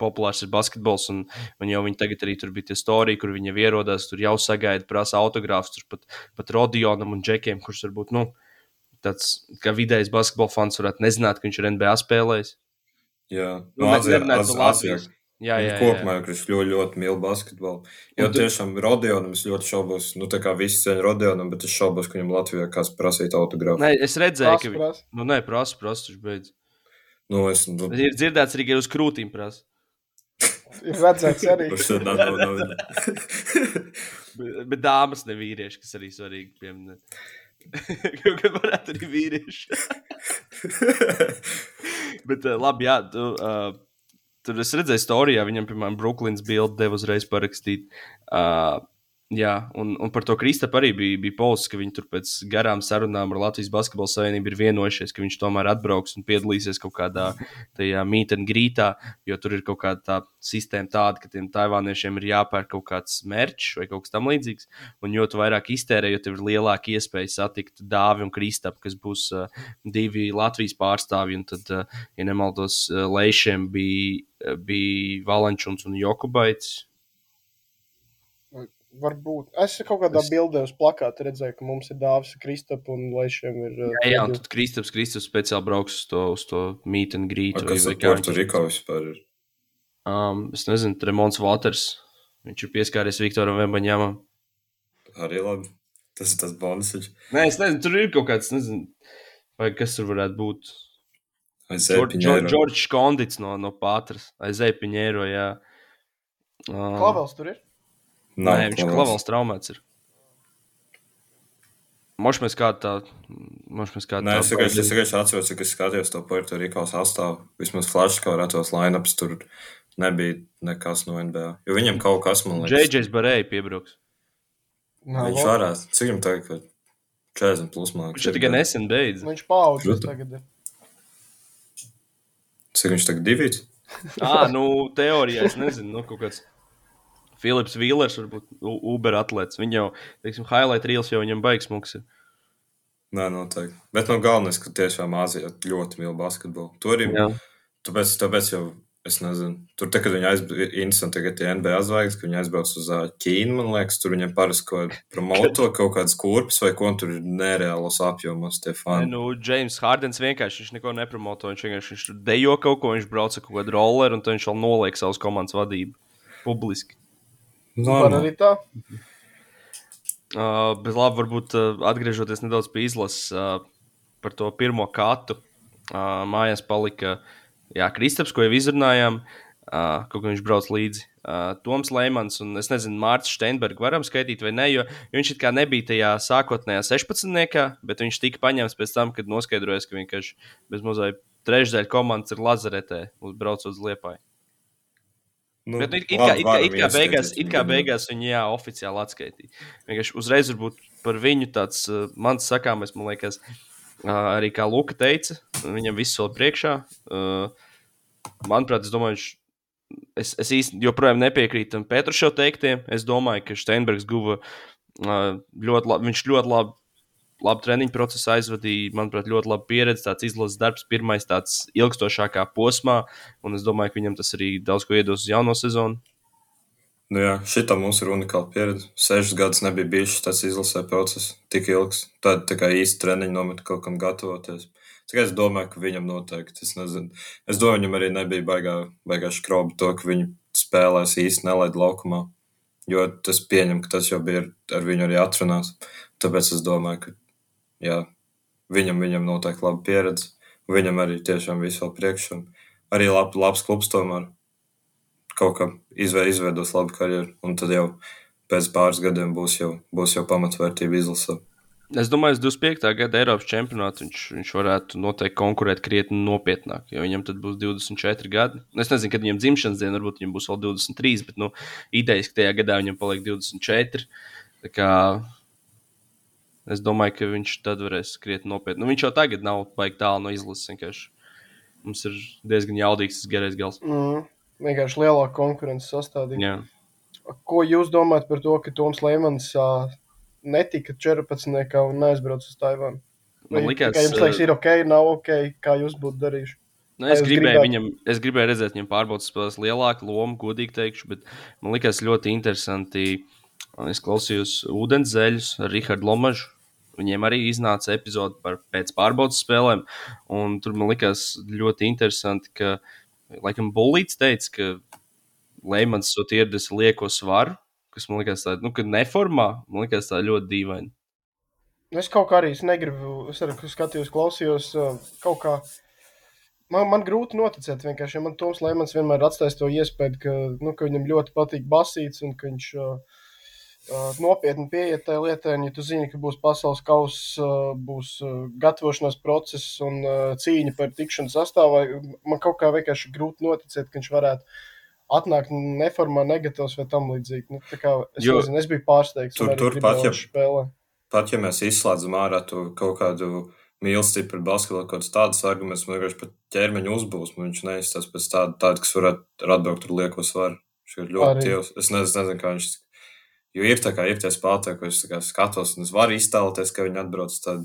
populārs ir basketbols, un, un jau viņi tagad arī tur bija tie storija, kur viņi ierodas, tur jau sagaida, prasa autogrāfus, tur pat, pat Rodionam un Džekiem, kurš varbūt, nu, tāds kā vidējs basketbola fans varētu nezināt, ka viņš ir NBA spēlējis. Jā, nu, no Azijā, az, Azijā. Jā, jā, jā. Kopumā viņš ļoti, ļoti mīl basketbolu. Jo un tiešām Rodionam es ļoti šaubos, nu, tā kā visi ceļ Rodionam, bet es šaubos, ka viņam Latvijā kāds prasītu autogrāfu. Nē, es redzēju, prasa, ka viņš. Nu, nē, prasa, prasa, viņš beidz. Nu, es, nu... Ir dzirdēts arī, ka uz krūtīm prasa. Ir redzēts arī. nav, nav, nav. bet, bet dāmas ne vīrieši, kas arī svarīgi pieminēt. Kaut kad varētu arī vīrieši. bet uh, labi, jā, tu, uh, tur es redzēju storijā, viņam, piemēram, Brooklyns bildi deva uzreiz parakstīt. Uh, Jā, un, un par to Kristapam arī bija, bija polsts, ka viņi tur pēc garām sarunām ar Latvijas Basketbalu Savienību ir vienojušies, ka viņš tomēr atbrauks un piedalīsies kaut kādā tajā mītnes grītā, jo tur ir kaut kāda tā sistēma tāda, ka tiem taivāniešiem ir jāpērk kaut kāds merčs vai kaut kas tamlīdzīgs. Un jo vairāk iztērē, jo tev ir lielāka iespēja satikt Dāvi un Kristapu, kas būs uh, divi Latvijas pārstāvji. Un tad, uh, ja nemaldos, uh, Leišiem bija, bija Valančuns un Jokubaits Varbūt. Es kaut kādā es... bildē uz plakāta redzēju, ka mums ir dāvāts Kristaps un Lešiem ir. Jā, jā un tad Kristaps, Kristaps speciāli brauks uz to, uz to meet and greet. Kas ir Puerto Rico vispār? Um, es nezinu, Tremons Waters. Viņš ir pieskāries Viktoram Vembaņāmam. Arī labi. Tas ir tas bonusiņš. Nē, es nezinu, tur ir kaut kāds, nezinu, vai kas tur varētu būt. Džordžs Kondits no, no Pātras. Aizēja Piņēro, jā. Um, Klavels tur ir? Nav, Nē, viņš ir klavals traumēts. Ir. Moš mēs kā tā, moš mēs kā tā. Nē, es es vienkārši atceros, ka es skatījos to Puerto Rico sastāvu. Vismaz flashkā redzos lineups, tur nebija nekas no NBA. Jo viņam kaut kas, man liekas. JJ's Barēja piebrauks. Nav, viņš varētu, cik viņam tagad, ka 40 plus man. Viņš tikai nesen beidz. Viņš paudzes tagad ir. Cik viņš tagad divīts? Ā, nu, teorijā es nezinu, nu, kaut kāds. Filips Vīlers, varbūt Uber atlētājs. Viņa jau, teiksim, highlight reels jau viņam baigs muks. Nē, noteikti. Bet no galvenais, ka tiešām Āzijā ļoti mīl basketbolu. Tur arī. Jā. Tāpēc, tāpēc jau es nezinu. Tur, te, kad viņi aizbrauc, interesanti, ka tie NBA zvaigznes, ka viņi aizbrauc uz Ķīnu, man liekas, tur viņiem parasti kaut promoto kaut kādas kurpes vai ko tur ir nereālos apjomos tie fani. Nu, James Hardens vienkārši viņš neko nepromoto. Viņš vienkārši viņš dejo kaut ko, viņš brauc ar kaut kādu rolleru un tad viņš vēl noliek savus komandas vadību publiski. Var arī tā. Uh, bet labi, varbūt uh, atgriežoties nedaudz pie izlases uh, par to pirmo katu. Uh, mājās palika jā, Kristaps, ko jau izrunājām. Uh, kaut kā viņš brauc līdzi. Uh, Toms Lemans un es nezinu, Mārcis Steinbergs varam skaitīt vai nē, jo, viņš it kā nebija tajā sākotnējā 16. bet viņš tika paņemts pēc tam, kad noskaidrojas, ka vienkārši bez mazliet trešdaļa komandas ir lazaretē, braucot uz Liepāju. Nu, Bet, nu, it, kā, it, kā, it, kā beigās, it kā beigās viņi jā, oficiāli atskaitīja. Vienkārši uzreiz varbūt par viņu tāds uh, mans sakāmais, man liekas, uh, arī kā Luka teica, viņam viss vēl priekšā. Manuprāt, es domāju, viņš, es, es īsti joprojām nepiekrītu Pēteršau teiktiem. Es domāju, ka Steinbergs guva ļoti labi, viņš ļoti labi labu treniņu procesu aizvadīja. Manuprāt, ļoti laba pieredze, tāds izlases darbs, pirmais tāds ilgstošākā posmā. Un es domāju, ka viņam tas arī daudz ko iedos uz jauno sezonu. Nu jā, šitā mums ir unikāla pieredze. Sešas gadus nebija bijis tas izlasē process tik ilgs. Tad tā kā īsti treniņi nomet kaut kam gatavoties. Tikai es domāju, ka viņam noteikti, es nezinu, es domāju, viņam arī nebija baigā, baigā škroba to, ka viņi spēlēs īsti nelaid laukumā. Jo tas pieņem, ka tas jau bija ar viņu arī atrunāts. Tāpēc es domāju, ka jā, viņam, viņam noteikti laba pieredze. Viņam arī tiešām visu vēl priekšā. Arī lab, labs klubs tomēr kaut kā izveidos labu karjeru. Un tad jau pēc pāris gadiem būs jau, būs jau pamatvērtība izlasē. Es domāju, ka 25. gada Eiropas čempionātā viņš, viņš varētu noteikti konkurēt krietni nopietnāk, jo viņam tad būs 24 gadi. Es nezinu, kad viņam dzimšanas diena, varbūt viņam būs vēl 23, bet nu, idejas, ka tajā gadā viņam paliek 24. Kā, es domāju, ka viņš tad varēs krietni nopietni. Nu, viņš jau tagad nav baigi tālu no izlases. Mums ir diezgan jaudīgs tas garais gals. Mm, vienkārši lielāka konkurence sastādīta. Ko jūs domājat par to, ka Toms Lemans uh, netika 14. un neaizbrauca uz Taivānu. Man liekas, ka jums liekas, ir ok, nav ok, kā jūs būtu darījuši. Nu, es, gribēju viņam, es gribēju redzēt viņam pārbaudas spēlēs lielāku lomu, godīgi teikšu, bet man liekas ļoti interesanti. Es klausījos ūdens zeļus ar Rihardu Lomažu. Viņiem arī iznāca epizode par pēc pārbaudas spēlēm. Tur man liekas ļoti interesanti, ka, laikam, Bulīts teica, ka Leimans ir ieradies lieko svaru kas man liekas, tāda, nu, ka neformā, man liekas, tā ļoti dīvaini. Es kaut kā arī es negribu, es arī skatījos, klausījos kaut kā. Man, man grūti noticēt, vienkārši, ja man Toms Lemans vienmēr atstājis to iespēju, ka, nu, ka viņam ļoti patīk basīts un ka viņš uh, nopietni pieiet tajā lietā. Un, ja tu zini, ka būs pasaules kausa, uh, būs uh, gatavošanās process un cīņa par tikšanu sastāvā, man kaut kā vienkārši grūti noticēt, ka viņš varētu atnāk neformā, negatavs vai tam līdzīgi. Nu, es, jo, nezinu, es biju pārsteigts. Tur, tur pat, ja, spēlē. pat ja mēs izslēdzam ārā kaut kādu mīlestību pret basketbolu, kaut kādas tādas argumentus, man vienkārši pat ķermeņa uzbūsmu. Viņš neizstāsta pēc tāda, tāda kas varētu atbraukt tur lieko svaru. Viņš ir ļoti tievs. Es nezinu, nezinu, kā viņš. Jo ir tā kā ir tie spēlētāji, ko es skatos, un es varu iztēloties, ka viņi atbrauc. Tad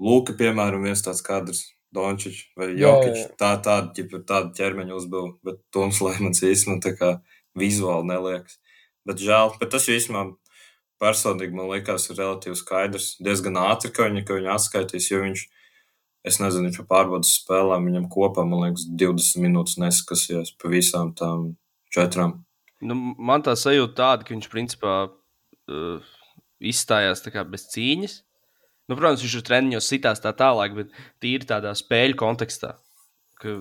Lūka, piemēram, viens tāds kadrs Dončičs vai Jokic. Tā, tāda, ģipa, tāda ķermeņa uzbūve, bet Toms Lemans īstenībā tā kā vizuāli neliekas. Bet žēl, bet tas īstenībā personīgi man liekas relatīvi skaidrs. Diezgan ātri, ka viņi, ka viņi atskaitīs, jo viņš, es nezinu, viņš pārbaudas spēlēm, viņam kopā, man liekas, 20 minūtes neskasījās pa visām tām četrām. Nu, man tā sajūta tāda, ka viņš principā uh, izstājās tā kā bez cīņas. Nu, protams, viņš ir treniņos sitās tā tālāk, bet tīri tādā spēļu kontekstā. Ka...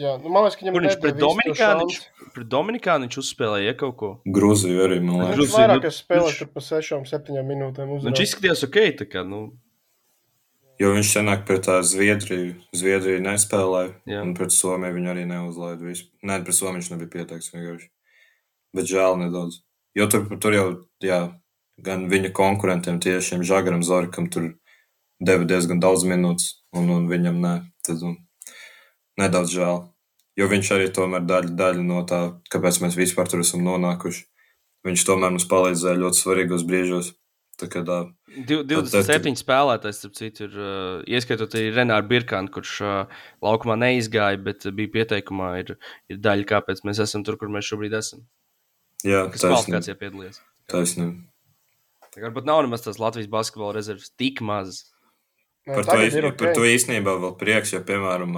Jā, nu, man liekas, ka viņam viņš pret Dominikānu, viņš, pret Dominikānu viņš uzspēlēja kaut ko. Grūziju arī, man liekas. Viņš vairāk nu, spēlē viņš... pa 6-7 minūtēm. Uzrāt. Viņš izskatījās ok, tā kā, nu. Jo viņš senāk pret tā Zviedriju, Zviedriju nespēlēja, jā. un pret Somiju viņu arī neuzlaida. Nē, pret Somiju viņš nebija pieteikts vienkārši. Bet žēl nedaudz. Jo tur, tur jau, jā, gan viņa konkurentiem, tiešiem Žagaram Zorikam, tur deva diezgan daudz minūtes, un, un viņam ne. Tad, un, nedaudz žēl. Jo viņš arī tomēr daļa, daļa no tā, kāpēc mēs vispār tur esam nonākuši. Viņš tomēr mums palīdzēja ļoti svarīgos brīžos. Kad, uh, 27 tad, spēlētājs, starp citu, ir uh, ieskaitot arī Renāru Birkānu, kurš uh, laukumā neizgāja, bet bija pieteikumā. Ir, ir daļa, kāpēc mēs esam tur, kur mēs šobrīd esam. Jā, kas kvalifikācijā piedalījies. Taisnība. Varbūt nav nemaz tās Latvijas basketbola rezerves tik mazas. Par to, ir, okay. par to īstenībā vēl prieks, jo, piemēram,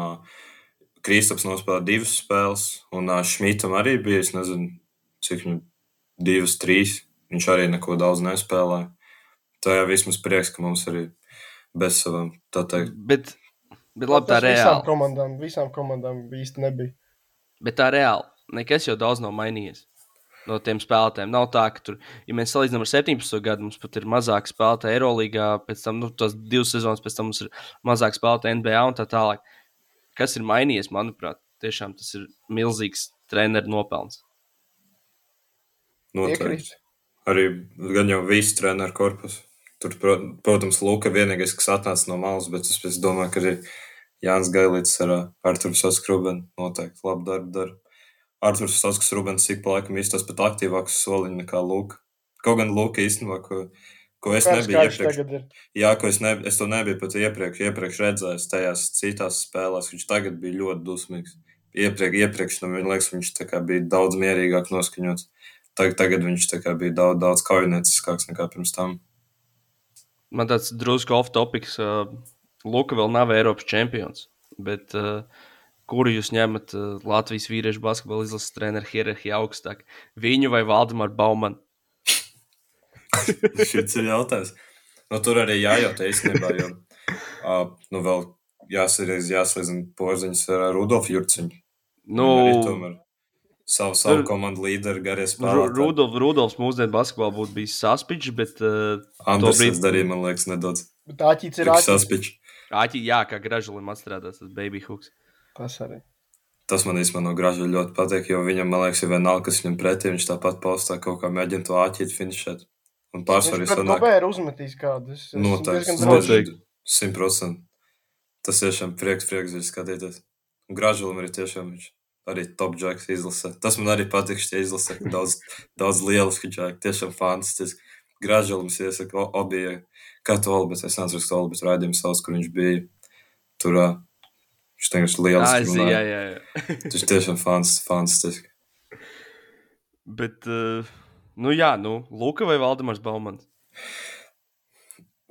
Kristaps nospēlēja divas spēles, un Šmitam arī bija, es nezinu, cik viņam divas, trīs. Viņš arī neko daudz nespēlēja. Tā jau vismaz prieks, ka mums arī bez savām, tā teikt. Bet, bet labi, tā reāli. Visām komandām, visām komandām īsti nebija. Bet tā reāli. Nekas jau daudz nav mainījies no tiem spēlētājiem. Nav tā, ka tur, ja mēs salīdzinām ar 17. gadu, mums pat ir mazāk spēlētāji Eirolandā, pēc tam, nu, tos divas sezonas pēc tam mums ir mazāk spēlētāji NBA un tā tālāk. Kas ir mainījies, manuprāt, tiešām tas ir milzīgs treneru nopelns. Noteikti. Arī gan jau viss treneru korpus. Tur, protams, Lūka vienīgais, kas atnāca no malas, bet es domāju, ka arī Jānis Gailīts ar Arturu Saskrubenu noteikti labu darbu dara. Arthurs Saskas Rubens ik pa laikam izstāsta pat aktīvāks soliņš nekā Lūka. Kaut gan Lūka īstenībā, ko, ko es nebiju iepriekš. Jā, ko es, ne, es to nebiju pat iepriekš, iepriekš redzējis tajās citās spēlēs. Viņš tagad bija ļoti dusmīgs. Iepriekš, iepriekš tam man liekas, viņš bija daudz mierīgāk noskaņots. Tagad, tagad viņš bija daudz, daudz kaujinieciskāks nekā pirms tam. Man tāds drusku off-topics. Uh, Luka vēl nav Eiropas čempions. Bet uh, kuru jūs ņemat uh, Latvijas vīriešu basketbola izlases treneru hierarhiju augstāk? Viņu vai Valdemāru Baumanu? Šis ir jautājums. Nu, tur arī jājautā īstenībā, jo Uh, nu, vēl jāsarīz, jāslēdzina porziņas ar Rudolfu Jurciņu. Nu, savu, savu komandu līderi, garie spēlētāji. Rudolf, Rudolfs mūsdienu basketbolā būtu bijis saspiņš, bet uh, Andersons brīdi- darīja, man liekas, nedaudz. Bet āķīts ir āķīts. saspiņš. āķi, jā, kā gražulim atstrādās tas baby hooks. Tas arī. Tas man īstenībā no graža ļoti patīk, jo viņam, man liekas, ir vienalga, kas viņam pretī. Viņš tāpat postā kaut kā mēģina to āķīt finišēt. Un pārsvarā Viņš sanāk. Gobēru uzmetīs kādu. Es esmu Noteikti. Noteikti. drošs. Noteikti. Simt procenti. Tas tiešām prieks, prieks ir skatīties. Un gražulim arī tiešām viņš arī top jacks izlase. Tas man arī patīk, šie izlase. Daudz, daudz lieliski džeki, tiešām fantastiski. Gražulums iesaka, o, obija, kā to oli, bet es neatceros, to oli, bet raidījums savs, kur viņš bija. Tur viņš vienkārši Jā, lieliski es, jā, jā, jā. Viņš tiešām fans, fantastiski. Bet, uh, nu jā, nu, Luka vai Valdemars Baumans?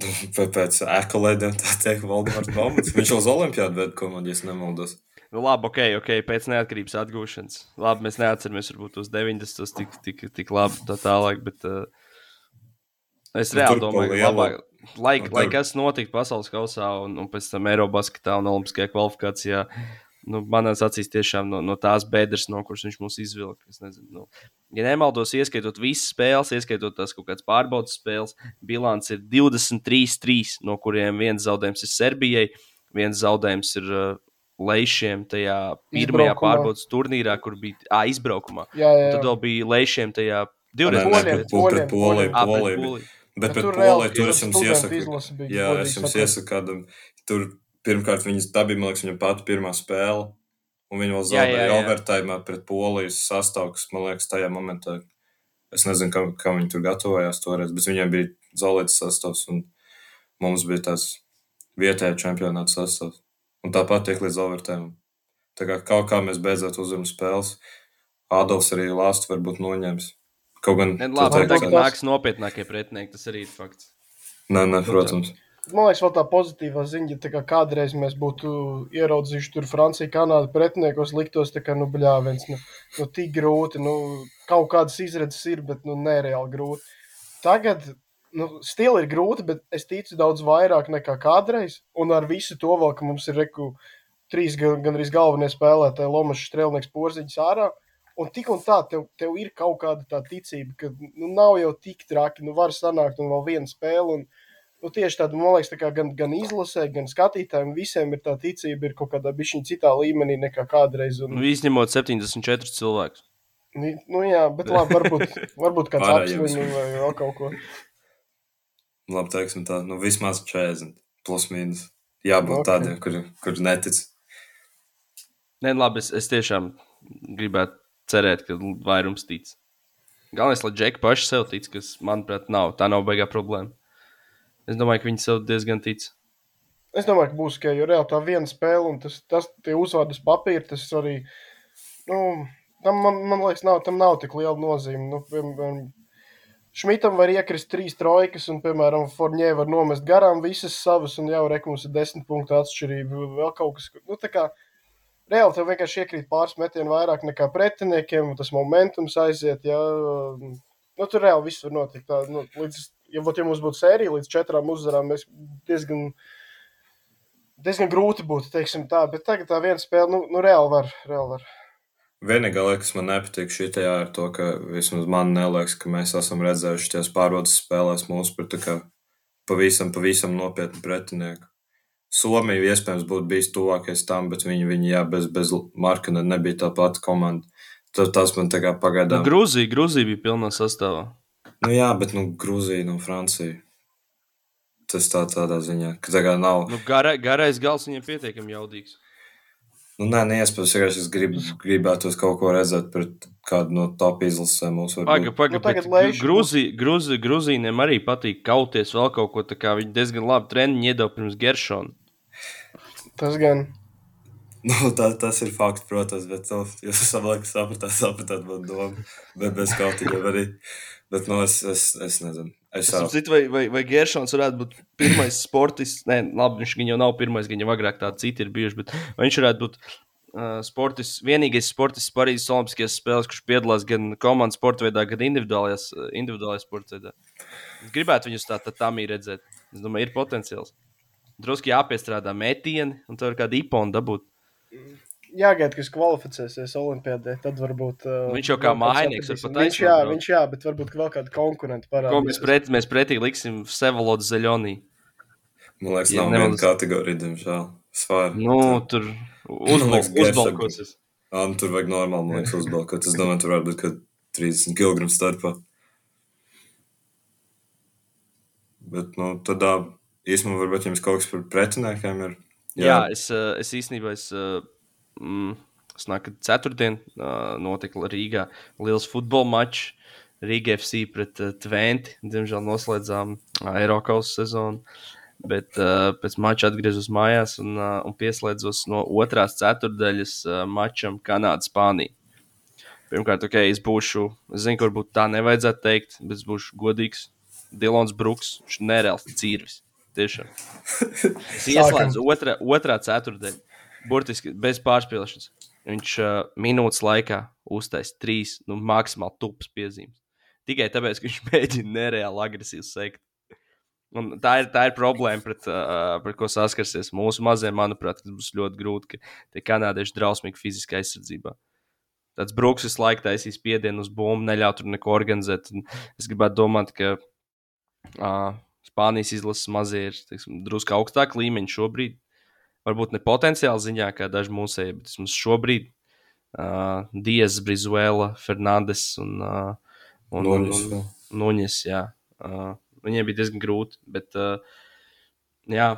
Pēc ekolēdiem tā teikt, Valdemars Baumans. Viņš jau uz Olimpiādu ved komandu, ja nemaldos. Nu, labi, ok, ok, pēc neatkarības atgūšanas. Labi, mēs neatceramies varbūt tos 90. tik, tik, tik labi tā tālāk, bet uh, es Nu, reāli domāju, ka labāk, lai, nu, lai kas notiktu pasaules kausā un, un pēc tam Eirobasketā un Olimpiskajā kvalifikācijā, nu, manās acīs tiešām no, no tās bedres, no kuras viņš mūs izvilka. Es nezinu, nu, ja nemaldos, ieskaitot visas spēles, ieskaitot tās kaut kādas pārbaudas spēles, bilants ir 23-3, no kuriem viens zaudējums ir Serbijai, viens zaudējums ir uh, Leišiem tajā pirmajā Izbraukumā. pārbaudas turnīrā, kur bija ā, izbraukumā. Jā, jā, Un tad jā. vēl bija Leišiem tajā divreiz. nē, Poliem, pret- Poliju. Bet Bet pret tur es jums iesaku. Jā, es jums iesaku kādam. Tur pirmkārt viņas tā bija, man liekas, viņa pati pirmā spēle. Un viņa vēl zaudēja overtime pret Polijas sastāvu, kas, man liekas, tajā momentā. Es nezinu, kā, kā viņi tur gatavojās toreiz, bet viņiem bija zaudēts sastāvs un mums bija tāds vietējā čempionāta sastāvs. Un tāpat tiek līdz overtime. Tā kā kaut kā mēs beidzot uzvaram spēles, Ādams arī lāstu varbūt noņems. Kaut gan labi, tagad ka- nāks nopietnākie pretinieki, tas arī ir fakts. Nē, nē, protams. Man liekas, vēl tā pozitīvā ziņa, ja tā kā kādreiz mēs būtu ieraudzījuši tur Franciju, Kanādu pretiniekos, liktos, tā kā, nu, bļāviens, nu, nu, tik grūti, nu, kaut kādas izredzes ir, bet, nu, nereāli grūti. Tagad, nu, stili ir grūti, bet es ticu daudz vairāk nekā kādreiz, un ar visu to vēl, ka mums ir, reku, trīs gan, gan arī galvenie spēlētāji, Lomačs, Strelnieks, Porziņš ārā, un tik un tā, tev, tev ir kaut kāda tā ticība, ka, nu, nav jau tik traki, nu, var sanākt un vēl viena spēle, un, Nu, tieši tāda, man liekas, tā kā gan, gan izlasē, gan skatītājiem, visiem ir tā ticība, ir kaut kādā bišķiņa citā līmenī nekā kādreiz. Un, Nu, izņemot 74 cilvēkus. nu, nu, jā, bet labi, varbūt, varbūt kāds apsveic vai vēl kaut ko. Labi, teiksim tā, nu vismaz 40, plus mīnus. Jābūt Ok. okay. tādiem, kuri kur netic. Nē, labi, es, es tiešām gribētu cerēt, ka vairums tic. Galvenais, lai Džeki paši sev tic, kas, manuprāt, nav. Tā nav baigā problēma. Es domāju, ka viņi sev diezgan tic. Es domāju, ka būs tikai, reāli tā viena spēle, un tas, tas tie uzvārdas papīri, tas arī, nu, tam, man, man liekas, nav, tam nav tik liela nozīme. Nu, piemēram, Šmitam var iekrist trīs trojkas, un, piemēram, Fornē var nomest garām visas savas, un jau rekums ir desmit punktu atšķirība. Vēl kaut kas, nu, tā kā reāli tev vienkārši iekrīt pāris metienu vairāk nekā pretiniekiem, tas momentums aiziet, jā. Nu, tur reāli viss var notikt. Tā, nu, līdz, ja, ja mums būtu sērija līdz četrām uzvarām, mēs diezgan, diezgan grūti būtu, teiksim tā, bet tagad tā viena spēle, nu, nu reāli var, reāli var. Vienīgā lieta, kas man nepatīk šitajā, ir to, ka vismaz man neliekas, ka mēs esam redzējuši tās pārbaudas spēlēs mūsu pret pavisam, pavisam nopietnu pretinieku. Somija iespējams būtu bijis tuvākais tam, bet viņi, viņi jā, bez, bez Markana nebija tā pati komanda. Tad tas man tā kā Nu, pagaidām. Grūzija, Grūzija bija pilnā sastāvā. Nu jā, bet nu Grūzija, nu Francija. Tas tā tādā ziņā, ka tā kā nav. Nu, gara, garais gals viņam pietiekami jaudīgs. Nu, nē, neiespējams. Vienkārši es grib, gribētu kaut ko redzēt pret kādu no top izlasēm. Mums var Paga, paga, Nu, tagad bet Leiši Grūzija, Grūzija, Grūzīniem arī patīk kauties vēl kaut ko tā kā viņi diezgan labi treniņu iedeva pirms Geršona. Tas gan. Nu, tā, tas ir fakts, protams, bet nu, jūs savulaik sapratāt, sapratāt man domu. Bet bez kautiņiem arī. Bet, nu, es, es, es nezinu. Es saprotu, vai, vai, vai Geršons varētu būt pirmais sportists. Nē, labi, viņš gan jau nav pirmais, gan jau agrāk tādi citi ir bijuši. Bet viņš varētu būt uh, sportists, vienīgais sportists Parīzes Olimpiskajās spēlēs, kurš piedalās gan komandas sporta veidā, gan individuālajā sporta veidā. Es gribētu viņus tā, tā tamī redzēt. Es domāju, ir potenciāls. Drusku jāpiestrādā metieni, un tur ir kāda ipona dabūt. Jāgaida, kas kvalificēsies Olimpijādē, tad varbūt. Uh, Viņš jau kā var atradīsim. pat viņš, jā, viņš jā, bet varbūt vēl kāda konkurenta Ko mēs, parādīs. pret, mēs pretī liksim Sevolodu Zeļonī? Man liekas, Ja nav viena nemaldos- kategorija, diemžēl. Svāri. Nu, tur uzbalkos, uzbalkosies. Ā, nu, tur vajag normāli, man liekas, uzbalkot. Es domāju, tur varbūt kaut 30 kg starpā. Bet, nu, tad ā, īstenībā varbūt jums kaut kas par pretiniekiem ir. Jā, jā es, eh, es īstenībā es, eh, mm, es nāku ceturtdien uh, notika Rīgā liels futbola mačs. Rīga FC pret uh, Twenti. Diemžēl noslēdzām uh, Eiropas sezonu. Bet uh, pēc mača atgriezos mājās un, uh, un pieslēdzos no otrās ceturdaļas uh, mačam Kanāda-Spānija. Pirmkārt, ok, es būšu, es zinu, varbūt tā nevajadzētu teikt, bet es būšu godīgs. Dilons Brooks, viņš ir nereāls cīrvis. Tiešām. Es ieslēdzu otrā, otrā ceturdaļa. Burtiski bez pārspīlēšanas. Viņš uh, minūtes laikā uztaisīja trīs, nu, maksimāli tupas piezīmes. Tikai tāpēc, ka viņš mēģina nereāli agresīvi sekt. Un tā ir, tā ir problēma, pret, uh, pret ko saskarsies mūsu mazajiem. Manuprāt, tas būs ļoti grūti, ka tie kanādieši drausmīgi fiziskā aizsardzībā. Tāds brūks visu laiku taisīs spiedienu uz bumbu, neļauj tur neko organizēt. Un es gribētu domāt, ka uh, Spānijas izlases mazie ir teiksim, drusku augstāk līmeņi šobrīd. Varbūt ne potenciāli ziņā, kā daži mūsēji, bet vismaz šobrīd uh, Dievs, Brizuela, Fernandes un, uh, un, un, Nuņes un vēl. Nuņes. Jā. Uh, viņiem bija diezgan grūti, bet uh, jā,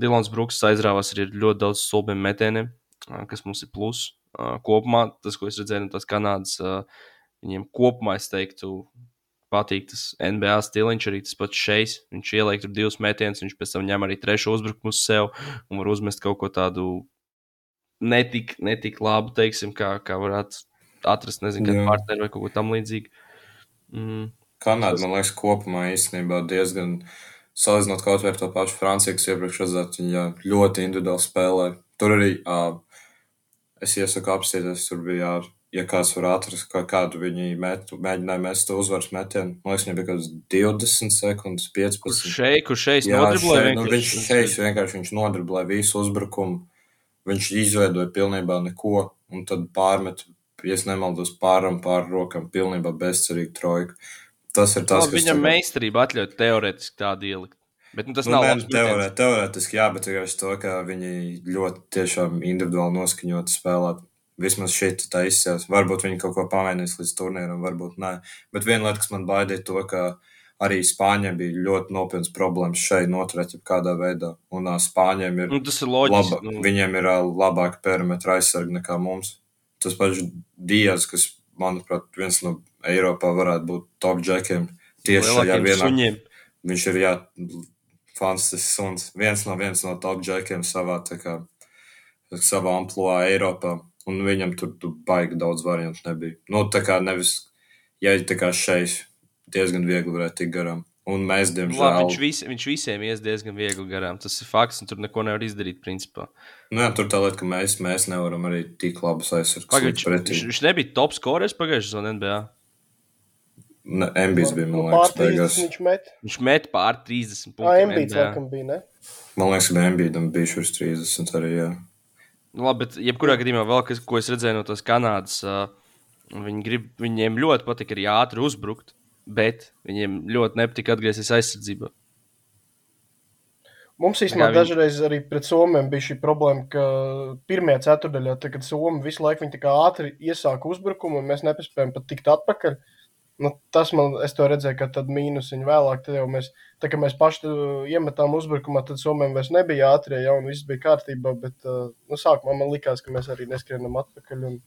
Dilons Brooks aizrāvās arī ar ļoti daudz stulbiem metieniem, uh, kas mums ir plus. Uh, kopumā tas, ko es redzēju no tās Kanādas, uh, viņiem kopumā es teiktu, patīk tas NBA stiliņš, arī tas pats šeit. Viņš ieliek tur divus metienus, viņš pēc tam ņem arī trešo uzbrukumu uz sev un var uzmest kaut ko tādu netik, netik labu, teiksim, kā, kā varētu atrast, nezinu, kādu partneri vai kaut ko tam līdzīgu. Mm. Kanāda, man liekas, kopumā īstenībā diezgan salīdzinot kaut vai ar to pašu Franciju, kas iepriekš redzētu, viņa ļoti individuāli spēlē. Tur arī uh, es iesaku apstīties, tur bija, jā, ja kāds var atrast, kā, kādu viņi met, mēģināja mest to uzvaras metienu. Man liekas, viņam bija kaut kāds 20 sekundes, 15. Kur šeit, kur šeit Jā, nodriblē šeit, nu, viņš šeit vienkārši viņš nodriblēja visu uzbrukumu. Viņš izveidoja pilnībā neko, un tad pārmet, ja nemaldos, pāram pār rokām, pilnībā bezcerīgi trojku. Tas ir tas, Tas, viņam tagad- meistarība atļauj teorētiski tādu ielikt. Bet nu, tas Nu, nav nē, labs teorē, teorētiski, jā, bet vienkārši to, ka viņi ļoti tiešām individuāli noskaņoti spēlē. Vismaz šeit tā izcēlās. Varbūt viņi kaut ko pamainīs līdz turnīram, varbūt nē. Bet viena lieta, kas man baidīja, to, ka arī Spāņiem bija ļoti nopietnas problēmas šeit noturēt, kādā veidā. Un ā, Spāņiem ir Nu, tas ir loģiski. laba, Nu, viņiem ir ā, labāka perimetra aizsarga nekā mums. Tas pats Dievs, kas, manuprāt, viens no Eiropā varētu būt top džekiem. Tieši šajā vienā suņiem. Viņš ir jā, fantastisks suns. Viens no, viens no top džekiem savā, kā, savā amplitūnā Eiropā. Un viņam tur, tur baigi daudz variantu nebija. Nu, tā kā nevis, ja tā kā šeit diezgan viegli varētu tikt garām. Un mēs, Nu, Labi, diemžēl, viņš, vis, viņš visiem ies diezgan viegli garām. Tas ir fakts, un tur neko nevar izdarīt. Principā. nu, jā, tur tā lieta, ka mēs, mēs nevaram arī tik labus Pagaid, likt viņš, viņš, nebija top scorers pagājušajā sezonā NBA. Ne, Embijs bija, man Nu, liekas, pār 30 beigās. Viņš met. Viņš met pār 30 Ā, punktiem. Embīts NBA. laikam bija, ne? Man liekas, ka Embijam bija šis 30 arī, jā. Nu, labi, bet jebkurā gadījumā vēl kas, ko es redzēju no tās Kanādas, uh, viņi grib, viņiem ļoti patīk arī ātri uzbrukt, bet viņiem ļoti nepatīk atgriezties aizsardzībā. Mums īstenībā viņi- dažreiz arī pret Somiem bija šī problēma, ka pirmajā ceturdaļā, tad, kad Somija visu laiku ātri iesāka uzbrukumu, un mēs nepaspējām pat tikt atpakaļ. Nu, tas man, es to redzēju, ka tad mīnus viņa vēlāk, tad jau mēs, tā kā mēs paši uh, iemetām uzbrukumā, tad Somijam vairs nebija ātrie, jau un viss bija kārtībā, bet, uh, nu, sākumā man likās, ka mēs arī neskrienam atpakaļ, un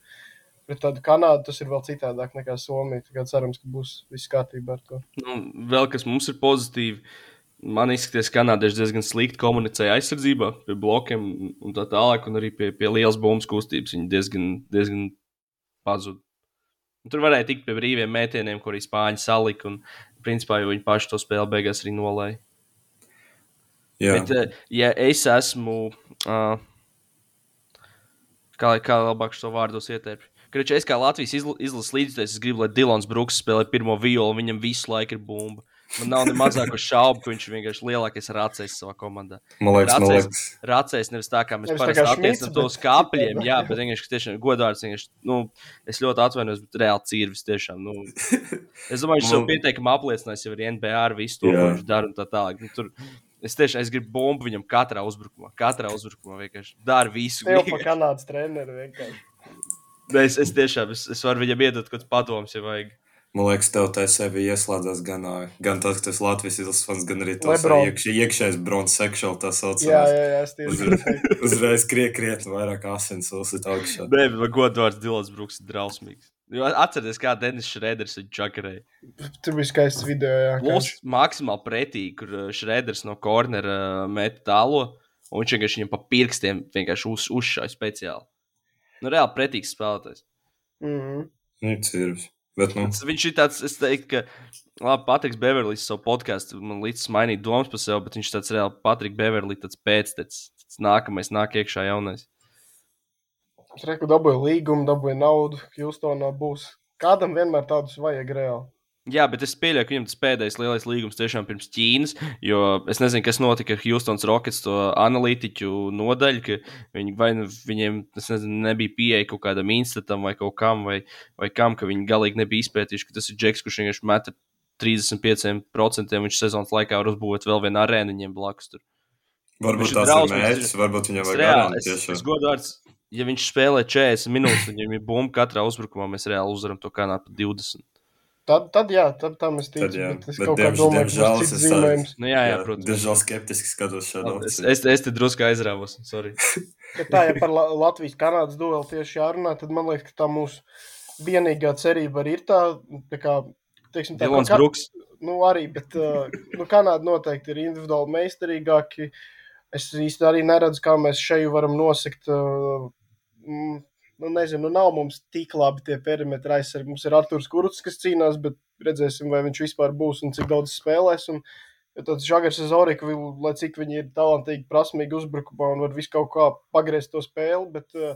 pret tādu Kanādu tas ir vēl citādāk nekā Somija, tā kā cerams, ka būs viss kārtībā ar to. Nu, vēl kas mums ir pozitīvi. Man izskatās, ka kanādieši diezgan slikti komunicēja aizsardzībā, pie blokiem un tā tālāk, un arī pie, pie lielas bumbas kustības. Viņi diezgan, diezgan pazuda. Un Tur varēja tikt pie brīviem mētēniem, kur spāņi salika. Un, principā, jau viņi paši to spēli beigās arī nolēja. jā. Bet, eh, ja es esmu. Uh, kā, kā labāk šo vārdu ieteikt? Kad es kā Latvijas izla- izlases līdzekļs, es gribu, lai Dilons Brooks spēlē pirmo violu, viņam visu laiku ir bumba. Man nav ne mazāko šaubu, ka viņš ir vienkārši lielākais racējs savā komandā. Man liekas, man Racējs, liekas, racējs nevis tā, kā mēs parasti Šmits, to bet uz kāpļiem, jā, bet vienkārši tiešām godvārds, vienkārši, nu, es ļoti atvainojos, bet reāli cīrvis tiešām, nu, es domāju, viņš savu Man- pietiekumu apliecinājis jau ar NBA ar visu to, ko viņš dara un tā tālāk. Nu, tur, es tiešām, es gribu bumbu viņam katrā uzbrukumā, katrā uzbrukumā vienkārši dara visu. Tev pa. Kanādas treneru vienkārši. Es, es tiešām, es, es varu viņam iedot kaut kāds padoms, ja vajag. Man liekas, tev tā sevi ieslēdzas gan, gan tas, ka tas Latvijas izlases fans, gan arī tas iekš, iekšējais bronzas sekšāls, tā Jā, saucamais. jā, jā, es tieši Uzreiz, uzreiz kriet, krietni vairāk asins uzsit augšā. Nē, bet godvārds Dilans Brooks ir drausmīgs. Jo Atcerieties, kā Denis Šrēders ir čakarēji. Tur bija skaists video. Jā, Plus maksimāli pretīgi, kur Šrēders no kornera met tālo, un viņš vienkārši viņam pa pirkstiem vienkārši uz, uzšāja speciāli. Nu, reāli pretīgs spēlētājs. mm -hmm. Nu, cirvis. Bet, nu, Viņš ir tāds, es teiktu, ka, labi, Patriks Beverlijs savu podkāstu man līdz mainīt domas par sevi, bet viņš tāds reāli Patriks Beverlijs, tāds pēctecis. Tas nākamais nāk iekšā jaunais. Es reku dabūju līgumu, dabūju naudu, Hjūstonā būs. Kādam vienmēr tādus vajag reāli. Jā, bet es pieļauju, ka viņam tas pēdējais lielais līgums tiešām pirms Ķīnas, jo es nezinu, kas notika ar Houstonas Rockets to analītiķu nodaļu, ka viņi vai nu viņiem nezinu, nebija pieeja kaut kādam institutam vai kaut kam, vai, vai kam, ka viņi galīgi nebija izpētījuši, ka tas ir Džeks, kurš vienkārši meta 35% viņš sezonas laikā var uzbūvēt vēl vienu arēnu viņiem blakus. Tur. varbūt tas ir mērķis, varbūt viņam vajag reāli, es, es godvārds, ja viņš spēlē 40 minūtes, viņam ir bumba katrā uzbrukumā, mēs reāli uzvaram to kanālu pa 20. Tad, tad jā, tad tam es ticu. Tad, jā. bet es Bet kaut kā diemž- domāju, ka tas ir zīmējums. Nu, jā, jā, protams. Diemžēl skeptiski skatos šādu Es, opciju. es, es te drusku aizrāvos, sorry. Bet tā, ja par La Latvijas-Kanādas dueli tieši jārunā, tad man liekas, ka tā mūsu vienīgā cerība arī ir tā, tā kā, teiksim, tā, Dilons ka- Brooks. Nu, arī, bet uh, nu, Kanāda noteikti ir individuāli meistarīgāki. Es īsti arī neredzu, kā mēs šeit varam nosakt. Uh, nu, nezinu, nu, nav mums tik labi tie perimetri aizsargi. Mums ir Arthurs Kurts, kas cīnās, bet redzēsim, vai viņš vispār būs un cik daudz spēlēs. Un, jo tāds Žagars Zorika, lai cik viņi ir talantīgi, prasmīgi uzbrukumā un var visu kaut kā pagriezt to spēli, bet uh,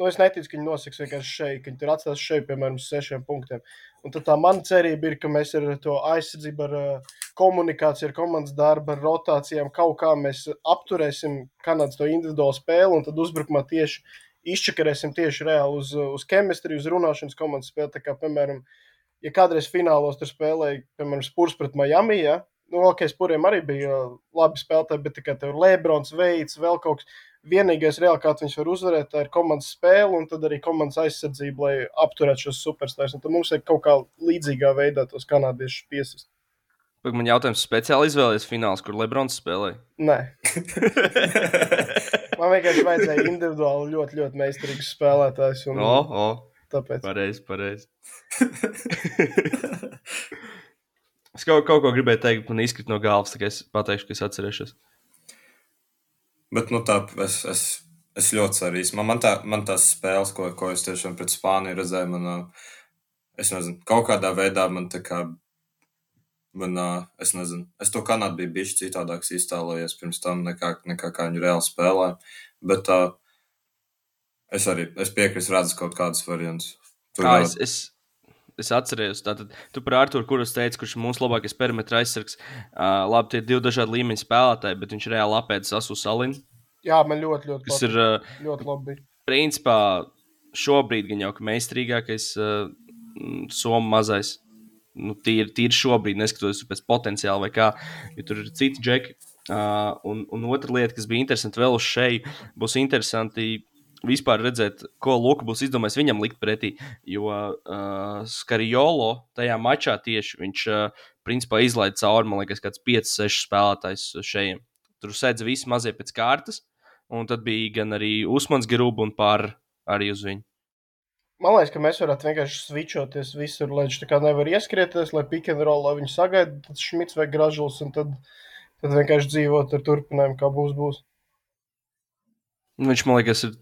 nu, es neticu, ka viņi nosaks vienkārši šeit, ka viņi tur atstās šeit, piemēram, sešiem punktiem. Un tad tā mana cerība ir, ka mēs ar to aizsardzību, ar uh, komunikāciju, ar komandas darbu, ar rotācijām kaut kā mēs apturēsim Kanādas to individuālo spēli un tad uzbrukumā tieši izčakarēsim tieši reāli uz, uz chemistriju, uz runāšanas komandas spēli. Tā kā, piemēram, ja kādreiz finālos tur spēlēja, piemēram, Spurs pret Miami, ja? nu, ok, Spuriem arī bija uh, labi spēlētāji, bet tikai tur Lebrons veids, vēl kaut kas. Vienīgais, reāli, kā viņš var uzvarēt, tā ir komandas spēle un tad arī komandas aizsardzība, lai apturētu šos superstars. Tad mums ir kaut kā līdzīgā veidā tos kanādiešus piesist. Man jautājums speciāli izvēlējies fināls, kur Lebrons spēlēja. Nē, man vienkārši vajadzēja individuāli ļoti, ļoti meistarīgus spēlētājus. Un, O, o, Tāpēc pareizi, pareizi. es kaut, kaut ko gribēju teikt, man izkrīt no galvas, tikai es pateikšu, ka es atcerēšos. Bet, nu, tā, es, es, es ļoti ceru. Man, man, tā, man tās spēles, ko, ko es tiešām pret Spāniju redzēju, man, es nezinu, kaut kādā veidā man tā kā, man, ā, es nezinu, es to Kanādu biju bijis citādāks iztēlojies pirms tam, nekā, nekā kā viņi reāli spēlē. Bet tā, es arī, es piekrītu, redzu kaut kādus variantus. Tur, Kā es, es, es atcerējos, tātad tu par Arthuru, kurus teici, kurš ir mūsu labākais perimetra aizsargs. Uh, labi, tie ir divi dažādi līmeņi spēlētāji, bet viņš reāli apēdis Asu Salinu, jā, man ļoti, ļoti, patīk. ir uh, ļoti labi. principā šobrīd gan jau ka meistarīgākais uh, somu mazais. Nu, tīri, tīri šobrīd, neskatoties pēc potenciāla vai kā, jo tur ir citi džeki. Uh, un, un otra lieta, kas bija interesanti vēl šeju, būs interesanti vispār redzēt, ko Luka būs izdomājis viņam likt pretī. Jo uh, Skarijolo tajā mačā tieši viņš uh, principā izlaiž cauri, man liekas, kāds 5-6 spēlētājs šeit. Tur sēdz visi mazie pēc kārtas, un tad bija gan arī Usmans Giruba un pār arī uz viņu. Man liekas, ka mēs varētu vienkārši switchoties visur, lai viņš tā kā nevar ieskrieties, lai pick and roll, lai viņš sagaida, tad šmits vai gražulis, un tad, tad vienkārši dzīvot ar turpinājumu, kā būs, būs. Viņš man liekas, ir.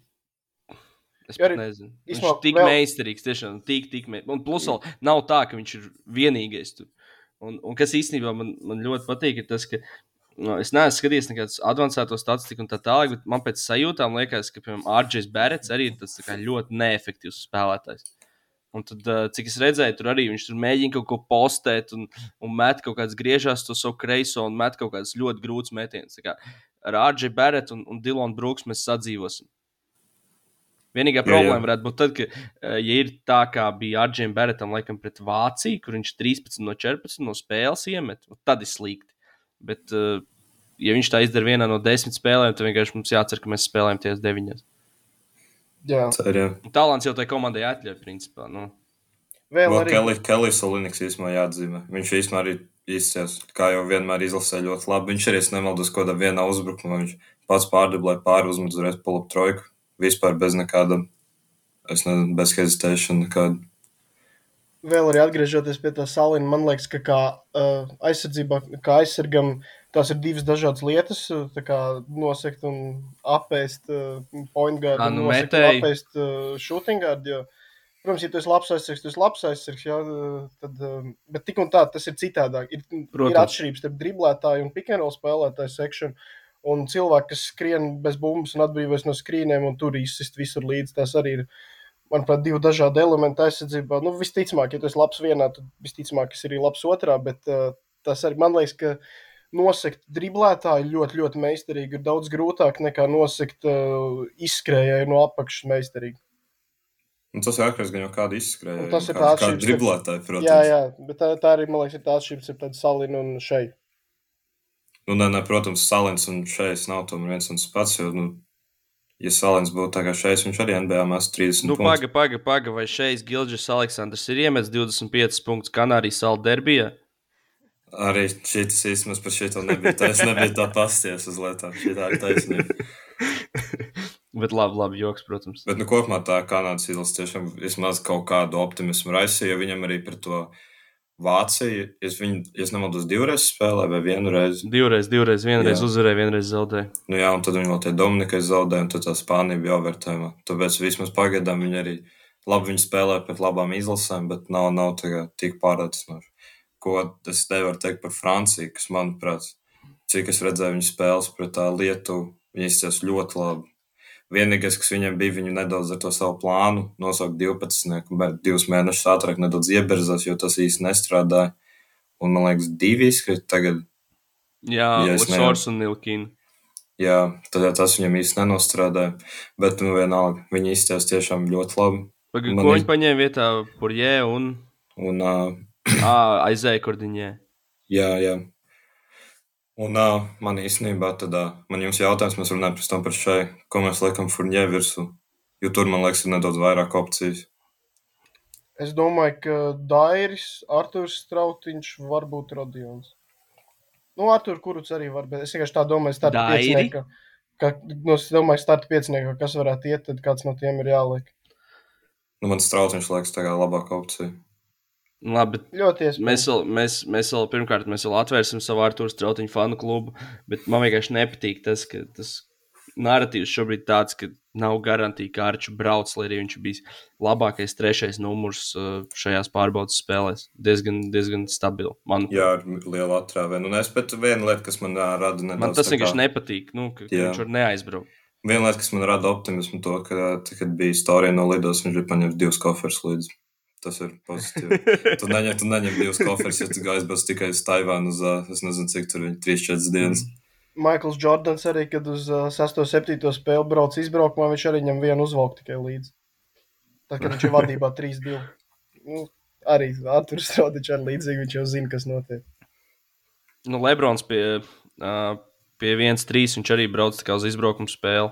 Es arī nezinu. Viņš ir tik vēl... meistarīgs, tiešām tik, tik meistarīgs. Un plus vēl nav tā, ka viņš ir vienīgais tur. Un, un kas īstenībā man, man ļoti patīk, ir tas, ka nu, es neesmu skatījies nekādus avansētos statistiku un tā tālāk, bet man pēc sajūtām liekas, ka, piemēram, Arģis Berets arī ir tas ļoti neefektīvs spēlētājs. Un tad, cik es redzēju, tur arī viņš tur mēģina kaut ko postēt, un, un met kaut kādas griežās to savu kreiso, un met kaut kādas ļoti grūtas metienas. Ar Arģiju Barretu un, un Dilonu Brooks mēs sadzīvosim. Vienīgā problēma jā, jā. varētu būt tad, ka, ja ir tā, kā bija Arģēnam Barretam, laikam, pret Vāciju, kur viņš 13 no 14 no spēles iemet, tad ir slikti. Bet, ja viņš tā izdara vienā no desmit spēlēm, tad vienkārši mums jācer, ka mēs spēlējam ties deviņas. Jā, Cer, jā. Talants jau tai komandai atļauj, principā. Nu. Vēl, arī Kelly Soliniks īstenībā jāatzīmē. Viņš īstenībā arī izcēlās, kā jau vienmēr izlasē ļoti labi. Viņš arī, nemaldos, kaut kādā vienā uzbrukumā, viņš pats pārdublēja pāri uzmet uzreiz polu trojku. Vispār bez nekāda, es nezinu, bez hezitēšana nekāda. Vēl arī atgriežoties pie tā salīna, man liekas, ka kā uh, aizsardzībā, kā aizsargam, tās ir divas dažādas lietas. Kā nosegt un apēst uh, point guard, nu, nosegt un apēst uh, shooting guard. Jo, protams, ja tu esi labs aizsargs, tu esi labs aizsargs, jā, tad, uh, bet tik un tā tas ir citādāk. Ir, protams. ir atšķirības starp driblētāju un pikantrola spēlētāju sekšanu. Un cilvēki, kas skrien bez bumbas un atbrīvojas no skrīniem un tur izsist visur līdzi, tas arī ir manuprāt, divi dažādi elementi aizsardzībā. Nu, visticamāk, ja tu esi labs vienā, tad visticamāk, es arī labs otrā, bet uh, tas arī man liekas, ka nosegt driblētāju ļoti, ļoti meistarīgi ir daudz grūtāk nekā nosegt uh, izskrējēju no apakšas meistarīgi. Un tas ir atkarīgs no kāda izskrēja. Tas ir tāds atšķirības. Driblētāji, protams. Jā, jā, bet tā, tā arī, man liekas, ir tā atšķirības ar salinu un šeit. Nu, nē, nē, protams, salins un šeit nav tomēr viens un tas pats, jo, nu, ja Salins būtu kā šeit, viņš arī NBA mēs 30. Nu, paga, paga, paga, vai šeit Gilģis Aleksandrs ir iemetis 25 punktus Kanārijas salu derbijā? Arī šis īstenībā par šito nebija. Tā es nebiju tā pasties uz lietām. Šī tā ir taisnība. Bet labi, labi, joks, protams. Bet, nu, kopumā tā Kanādas izlase tiešām vismaz kaut kādu optimismu raisīja, jo viņam arī par to Vācija, es viņu, ja nemaldos, divreiz spēlēju vai vienu reizi. Divreiz, divreiz, vienreiz uzvarēja, vienreiz zaudēja. Nu jā, un tad viņi vēl tie Dominikai zaudēja, un tad tā Spānija bija overtime. Tāpēc vismaz pagaidām viņi arī labi viņi spēlē pret labām izlasēm, bet nav, nav tik pārliecinoši. Ko es nevaru teikt par Franciju, kas, manuprāt, cik es redzēju viņu spēles pret Lietuvu, viņi izcēlās ļoti labi. Vienīgais, kas viņam bija, viņa nedaudz ar to savu plānu nosaukt 12, bet divus mēnešus ātrāk nedaudz ieberzās, jo tas īsti nestrādāja. Un man liekas, divi izkrīt tagad. Jā, ja Sors un Nilkīna. Jā, tad tas viņam īsti nenostrādāja. Bet, nu, vienalga, viņi izcēlās tiešām ļoti labi. Pagad, ko viņi paņēma vietā Purjē un... Un... Uh... ah, aizēja Kordiņē. Jā, jā. Un uh, man īstenībā tad, uh, man jums jautājums, mēs runājam pēc tam par šai, ko mēs liekam furnjē virsū, jo tur, man liekas, ir nedaudz vairāk opcijas. Es domāju, ka Dairis, Arturs Strautiņš, varbūt Rodions. Nu, Artur Kuruts arī var, bet es vienkārši tā domāju, starta piecinieka. Ka, nu, es domāju, starta piecinieka, kas varētu iet, tad kāds no tiem ir jāliek. Nu, man Strautiņš liekas tā kā labāka opcija. Labi, ļoti iespējams. Mēs vēl, mēs, mēs vēl, pirmkārt, mēs vēl atvērsim savu Arthūru Strautiņu fanu klubu, bet man vienkārši nepatīk tas, ka tas narratīvs šobrīd tāds, ka nav garantīja, ka Arču brauc, lai arī viņš bija labākais trešais numurs uh, šajās pārbaudas spēlēs. Diezgan, diezgan stabili. Manuprāt. Jā, ar lielu atrāvienu. Un es pat viena lieta, kas man uh, rada nedaudz. Man tas vienkārši kā... nepatīk, nu, ka, ka viņš var neaizbraukt. Viena lieta, kas man rada optimismu, to, ka, kad bija storija no lidos, viņš bija paņēmis divus koferus līdzi. Tas ir pozitīvi. tu neņem, tu neņem divus koferus, ja tu aizbrauc tikai uz Taivānu uz, es nezinu, cik tur viņi 3-4 dienas. Maikls Jordans arī, kad uz uh, 6-7 spēli brauc izbraukumā, viņš arī ņem vienu uzvalku tikai līdzi. Tad, kad viņš ir vadībā 3-2. Nu, arī Arthurs Strodiņš ar līdzīgi, viņš jau zina, kas notiek. Nu, Lebrons pie, uh, pie 1-3, viņš arī brauc tikai uz izbraukumu spēli.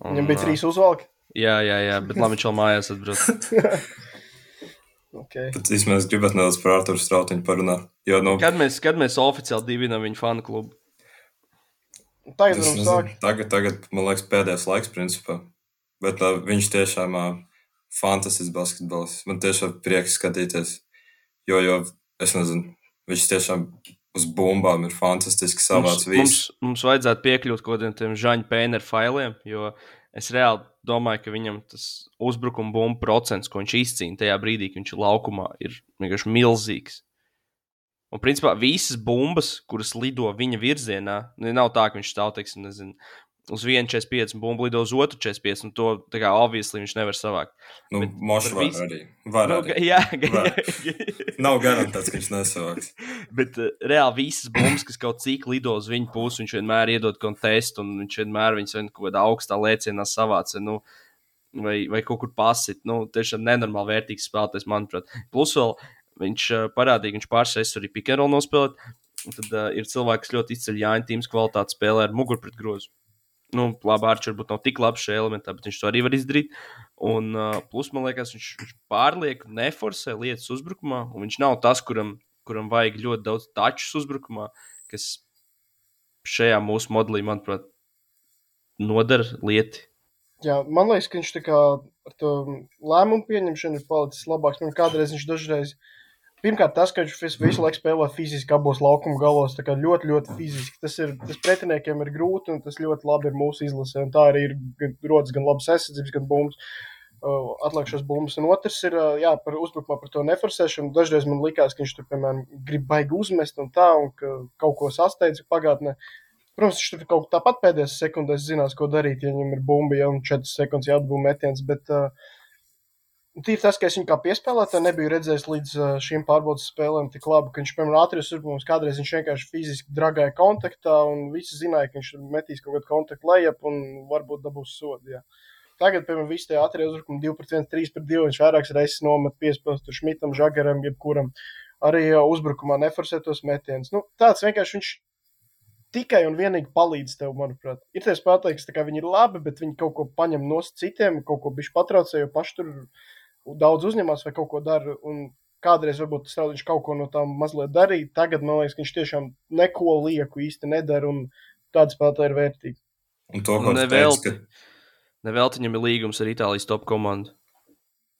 Un, Viņam bija 3 uzvalki? Jā, jā, jā, bet labi, viņš vēl mājās atbrauc. Okay. Tad es gribētu nedaudz par Arthuru Strautiņu parunāt. Jo, nu, kad, mēs, kad mēs oficiāli divinam viņu fanu klubu? Tagad, nezinu, tagad, tagad, man liekas, pēdējais laiks, principā. Bet uh, viņš tiešām uh, fantastisks basketbols. Man tiešām prieks skatīties. Jo, jo es nezinu, viņš tiešām uz bumbām ir fantastiski savāds. Mums, mums, mums vajadzētu piekļūt kaut kādiem žaņu pēneru failiem, jo es reāli domāju, ka viņam tas uzbrukuma bumbu procents, ko viņš izcīna tajā brīdī, kad viņš ir laukumā, ir vienkārši milzīgs. Un, principā, visas bumbas, kuras lido viņa virzienā, nu, nav tā, ka viņš stāv, teiksim, nezinu, uz vienu 45, un bumbu lido uz otru 45, un to tā kā obviously viņš nevar savākt. Nu, Mošs var visu- arī. Var Nu, arī. jā, Var. Nav garantēts, ka viņš nesavāks. Bet uh, reāli visas bumbas, kas kaut cik lido uz viņu pusi, viņš vienmēr iedod kontestu, un viņš vienmēr viņas vien kaut kādā augstā lēcienā savāca. Nu, Vai, vai kaut kur pasit. Nu, tiešām nenormāli vērtīgs spēlētājs, manuprāt. Plus, vēl viņš uh, parādīja, ka viņš pārsēs arī pikantrolu nospēlēt. Un Tad uh, ir cilvēki, kas ļoti izceļ Jāņa tīmas kvalitāti spēlē ar muguru pret grozu. Nu, labi, Arčers varbūt nav tik labs šajā elementā, bet viņš to arī var izdarīt. Un, uh, plus, man liekas, viņš, viņš pārlieku neforsē lietas uzbrukumā, un viņš nav tas, kuram, kuram vajag ļoti daudz tačus uzbrukumā, kas šajā mūsu modelī, manuprāt, nodara lieti. Jā, man liekas, ka viņš tā kā ar to lēmumu pieņemšanu ir palicis labāks. Man kādreiz viņš dažreiz. Pirmkārt, tas, ka viņš vis- visu laiku spēlē fiziski abos laukuma galos, tā kā ļoti, ļoti fiziski. Tas, ir, tas pretiniekiem ir grūti, un tas ļoti labi ir mūsu izlasē. Un tā arī ir gan, rodas gan labas aizsardzības, gan bumbas. Uh, Atliekšos bumbas. Un otrs ir uh, jā, par uzbrukumā, par to neforsēšanu. Dažreiz man likās, ka viņš tur, piemēram, grib baigi uzmest un tā, un ka kaut ko sasteidz pagātnē. Protams, viņš tur kaut kā tāpat pēdējās sekundēs zinās, ko darīt, ja viņam ir bumba, ja un 4 sekundes jāatbūvē metiens. Bet uh, tīri tas, ka es viņu kā piespēlētāju nebiju redzējis līdz šīm pārbaudas spēlēm tik labi, ka viņš, piemēram, ātros uzbrukums kādreiz viņš vienkārši fiziski dragāja kontaktā, un visi zināja, ka viņš metīs kaut kādu kontaktu lejap un varbūt dabūs sodu. Jā. Tagad, piemēram, visi tie ātrie uzbrukumi 2 pret 1, 3 pret 2, viņš vairākas reizes nomet piespēles tur Šmitam, Žagaram, jebkuram. Arī uzbrukumā neforsētos metienus. Nu, tāds vienkārši viņš tikai un vienīgi palīdz tev, manuprāt. Ir tie spēlētāji, kas viņi ir labi, bet viņi kaut ko paņem no citiem, kaut ko bišķi patraucē, jo paši tur daudz uzņemas vai kaut ko dara. Un kādreiz varbūt tas viņš kaut ko no tām mazliet darīja. Tagad man liekas, ka viņš tiešām neko lieku īsti nedara, un tāds spēlētājs ir vērtīgs. Un to, tu Nevelti. ka Nevelti viņam ir līgums ar Itālijas top komandu.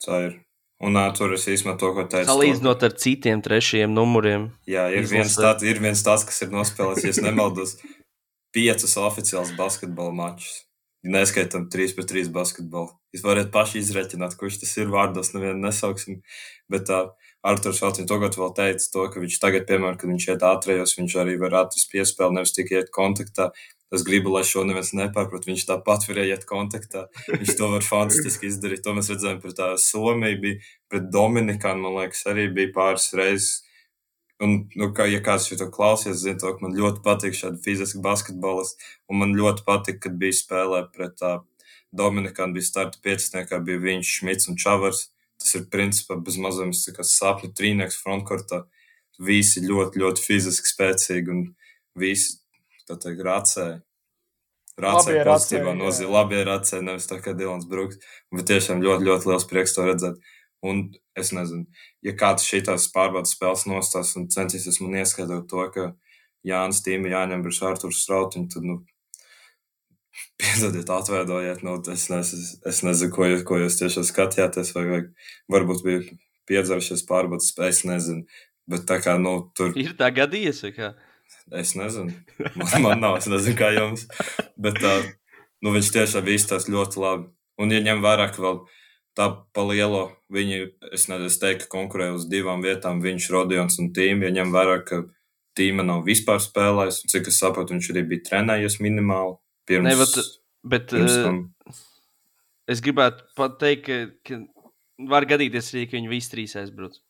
tā ir. Un uh, tur es īstenībā to, ko teicu. Salīdzinot ar citiem trešajiem numuriem. Jā, ir Izlasē. viens, tāds, ir viens tāds, kas ir nospēlējis, ja es nemaldos, piecus oficiālus basketbola mačus. Neskaitam 3 pret 3 basketbolu. Jūs varat paši izreķināt, kurš tas ir vārdos, nevienu nesauksim. Bet uh, Arthurs Faltiņš tu vēl teici, to, ka viņš tagad, piemēram, kad viņš iet ātrējos, viņš arī var atrast piespēli, nevis tikai iet kontaktā. Es gribu, lai šo neviens nepārprot. Viņš tāpat varēja iet kontaktā. Viņš to var fantastiski izdarīt. To mēs redzējām pret Somiju, bija pret Dominikānu, man liekas, arī bija pāris reizes. Un, nu, kā, ja kāds šo klausies, zina, to, ka man ļoti patīk šādi fiziski basketbolisti. Un man ļoti patīk, kad bija spēlē pret uh, Dominikānu, bija starta pieciniekā, bija viņš, Šmits un Čavars. Tas ir principā bez mazums sapņu trīnieks frontkortā. Visi ļoti, ļoti fiziski spēcīgi un visi, tā teikt. Racēji Labie pozitīvā nozīmē, labi racēji, nevis tā kā Dilans Bruks. Bet tiešām ļoti, ļoti liels prieks to redzēt. Un es nezinu, ja kāds šīs pārbaudas spēles nostās un centīsies man ieskaidrot to, ka Jānis Tīma jāņem virs Arthurs Strautiņu, tad, nu, piedodiet, atveidojiet, nu, es, nes, es nezinu, ko, jūs- ko jūs tieši skatījāties, vai, vai varbūt bija piedzeršies pārbaudas spēles, nezinu. Bet tā kā, nu, tur Ir tā gadījies, kā? Es nezinu. Man, man nav, es nezinu, kā jums. Bet tā, nu, viņš tiešām izstāsta ļoti labi. Un, ja ņem vērā, ka vēl tā pa lielo, viņi, es nezinu, es teiktu, konkurē uz divām vietām, viņš, Rodions un Tīma, ja ņem vērā, ka Tīma nav vispār spēlējis, un cik es saprotu, viņš arī bija trenējies minimāli. Pirms, Ne, bet, bet pirms uh, tam. es gribētu pateikt, ka, ka var gadīties arī, ka viņi visi trīs aizbrauc.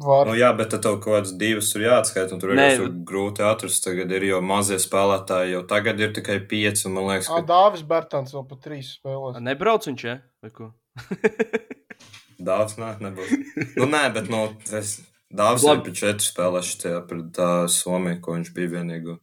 Var. Nu, jā, bet tad tev kaut kādas divas tur jāatskaita, un tur Nē, ir grūti atrast. Tagad ir jau mazie spēlētāji, jau tagad ir tikai pieci, man liekas, ka Dāvis Bērtāns vēl pat trīs spēlēs. A, Nebrauc viņš, ja? Vai ko? Dāvs nē, nebūs. nu, nē, bet no, es, Dāvs Labi. arī pēc četru spēlēšu tajā pret uh, Somiju, ko viņš bija vienīgo.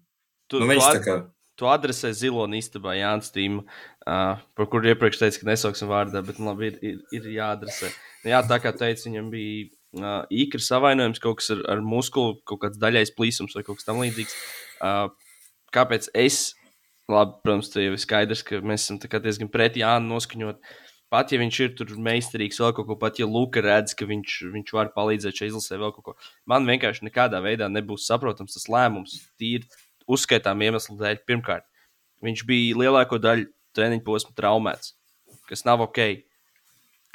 Tu, Nu, viņš tu, tā kā, tu adresē Ziloņa istabā Jānis Tīma, uh, par kuru iepriekš teicu, ka nesauksim vārdā, bet nu, labi, ir, ir, ir jāadresē. Nu, jā, tā kā teicu, viņam bija uh, īkra savainojums, kaut kas ar, ar muskuli, kaut kāds daļais plīsums vai kaut kas tam līdzīgs. Uh, kāpēc es, labi, protams, tas jau ir skaidrs, ka mēs esam diezgan pret Jānu noskaņot. Pat ja viņš ir tur meistarīgs, vēl kaut ko, pat ja Luka redz, ka viņš, viņš var palīdzēt šai izlasē, vēl kaut ko. Man vienkārši nekādā veidā nebūs saprotams tas lēmums, tīri uzskaitām iemeslu dēļ. Pirmkārt, viņš bija lielāko daļu treniņu posmu traumēts, kas nav ok.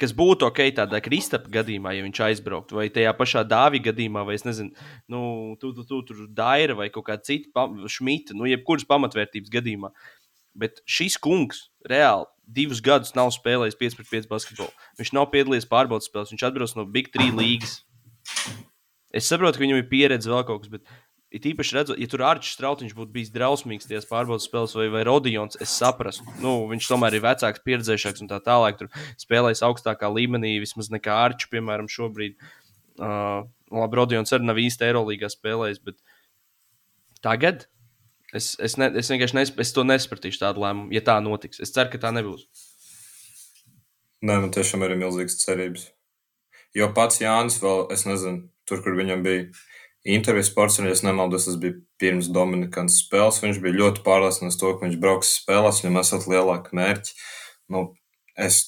Kas būtu ok tādā Kristapa gadījumā, ja viņš aizbrauktu, vai tajā pašā Dāvija gadījumā, vai es nezinu, nu, tu, tu, tu tur Daira vai kaut kāda cita šmita, nu, jebkuras pamatvērtības gadījumā. Bet šis kungs reāli divus gadus nav spēlējis 5 pret 5 basketbolu. Viņš nav piedalījies pārbaudas spēlēs, viņš atbrauc no Big 3 līnijas. Es saprotu, ka viņam ir pieredze vēl kaut kas, bet it īpaši redzot, ja tur Arčs Strautiņš būtu bijis drausmīgs tajās pārbaudas spēlēs vai, vai Rodions, es saprastu. Nu, viņš tomēr ir vecāks, pieredzējušāks un tā tālāk. Tur spēlējis augstākā līmenī, vismaz nekā Arčs, piemēram, šobrīd. Uh, labi, Rodions arī nav īsti Eirolandā spēlējis, bet tagad es, es, ne, es vienkārši nesp es to nespratīšu tādu lēmumu, ja tā notiks. Es ceru, ka tā nebūs. Nē, man tiešām ir milzīgas cerības. Jo pats Jānis vēl, es nezinu, tur, kur viņam bija intervijas un, ja nemaldos, tas bija pirms Dominikānas spēles. Viņš bija ļoti pārliecināts to, ka viņš brauks spēlēs, viņam esat lielāki mērķi. Nu, es,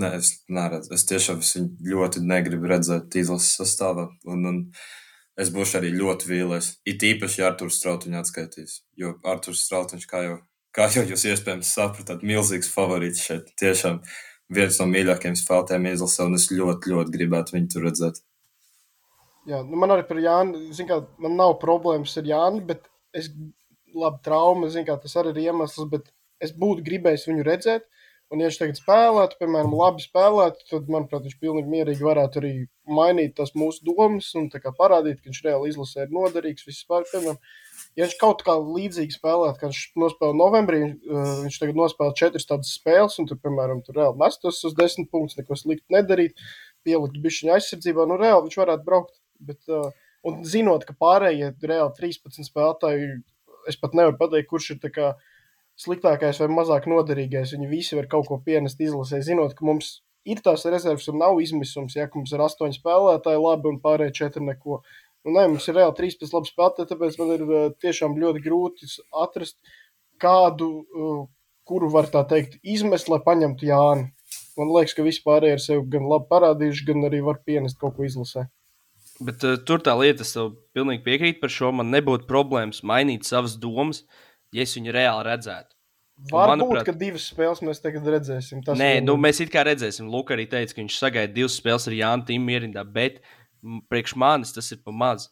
ne, es neredzu, es tiešām viņu ļoti negribu redzēt izlases sastāvā. Un, un es būšu arī ļoti vīlies. It īpaši, ja Arthurs Strautiņš atskaitīs. Jo Arthurs Strautiņš, kā jau, kā jau jūs iespējams sapratāt, milzīgs favorīts šeit. Tiešām viens no mīļākajiem spēlētājiem izlasē, un es ļoti, ļoti gribētu viņu tur redzēt. Jā, nu man arī par Jānu, zin, kā, man nav problēmas ar Jānu, bet es, labi, trauma, zin, kā, tas arī ir iemesls, bet es būtu gribējis viņu redzēt. Un, ja viņš tagad spēlētu, piemēram, labi spēlētu, tad, manuprāt, viņš pilnīgi mierīgi varētu arī mainīt tās mūsu domas un parādīt, ka viņš reāli izlasē ir noderīgs. Vispār, piemēram, ja viņš kaut kā līdzīgi spēlētu, kā viņš nospēlēja novembrī, viņš tagad nospēlēja četras tādas spēles, un tur, piemēram, tur reāli mestos uz desmit punktus, neko sliktu nedarīt, pielikt bišķiņu aizsardzībā, nu reāli viņš varētu braukt. Bet, un zinot, ka pārējie reāli 13 spēlētāji, es pat nevaru pateikt, kurš ir kā sliktākais vai mazāk noderīgais. Viņi visi var kaut ko pienest izlasē, zinot, ka mums ir tās rezerves un nav izmisums. Ja mums ir astoņi spēlētāji, labi, un pārējie četri neko. Nu, nē, mums ir reāli 13 labi spēlētāji, tāpēc man ir tiešām ļoti grūti atrast kādu, kuru var tā teikt, izmest, lai paņemtu Jāni. Man liekas, ka vispār ir sevi gan labi parādījuši, gan arī var pienest kaut ko izlasē. Bet uh, tur tā lieta, es tev pilnīgi piekrītu par šo. Man nebūtu problēmas mainīt savas domas, ja es viņu reāli redzētu. Varbūt, manuprāt, ka divas spēles mēs tagad redzēsim. Tas nē, nu, mēs it kā redzēsim. Lūk, arī teica, ka viņš sagaida divas spēles ar Jānu Tīmu mierindā, bet priekš manis tas ir pa maz.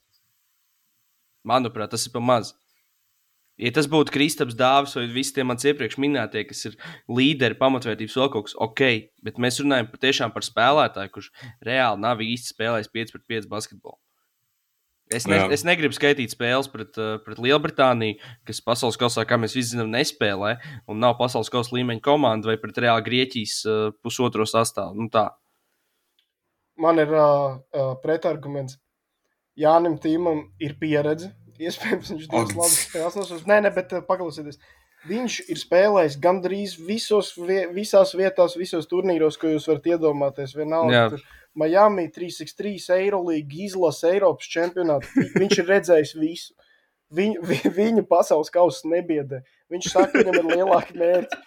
Manuprāt, tas ir pa maz. Ja tas būtu Kristaps Dāvis vai visi tie mans iepriekš minētie, kas ir līderi, pamatvērtības kas, ok, bet mēs runājam patiešām par spēlētāju, kurš reāli nav īsti spēlējis 5 pret 5 basketbolu. Es, ne, Jā. es negribu skaitīt spēles pret, uh, pret Lielbritāniju, kas pasaules kausā, kā mēs visi zinām, nespēlē un nav pasaules kausa līmeņa komanda, vai pret reāli Grieķijas uh, pusotro sastāvu. Nu, tā. Man ir uh, pretarguments. Jānim Tīmam ir pieredze. Iespējams, viņš dos labas spēles. Nē, nē, bet uh, paklausieties. Viņš ir spēlējis gandrīz visos, visās vietās, visos turnīros, ko jūs varat iedomāties. Vienalga, Miami 363, Eirolandes izlase, Eiropas čempionāts. Viņš ir redzējis visu. Viņu, vi, viņu pasaules kausa nebiedē. Viņš saka, ka viņam ir lielāki mērķi.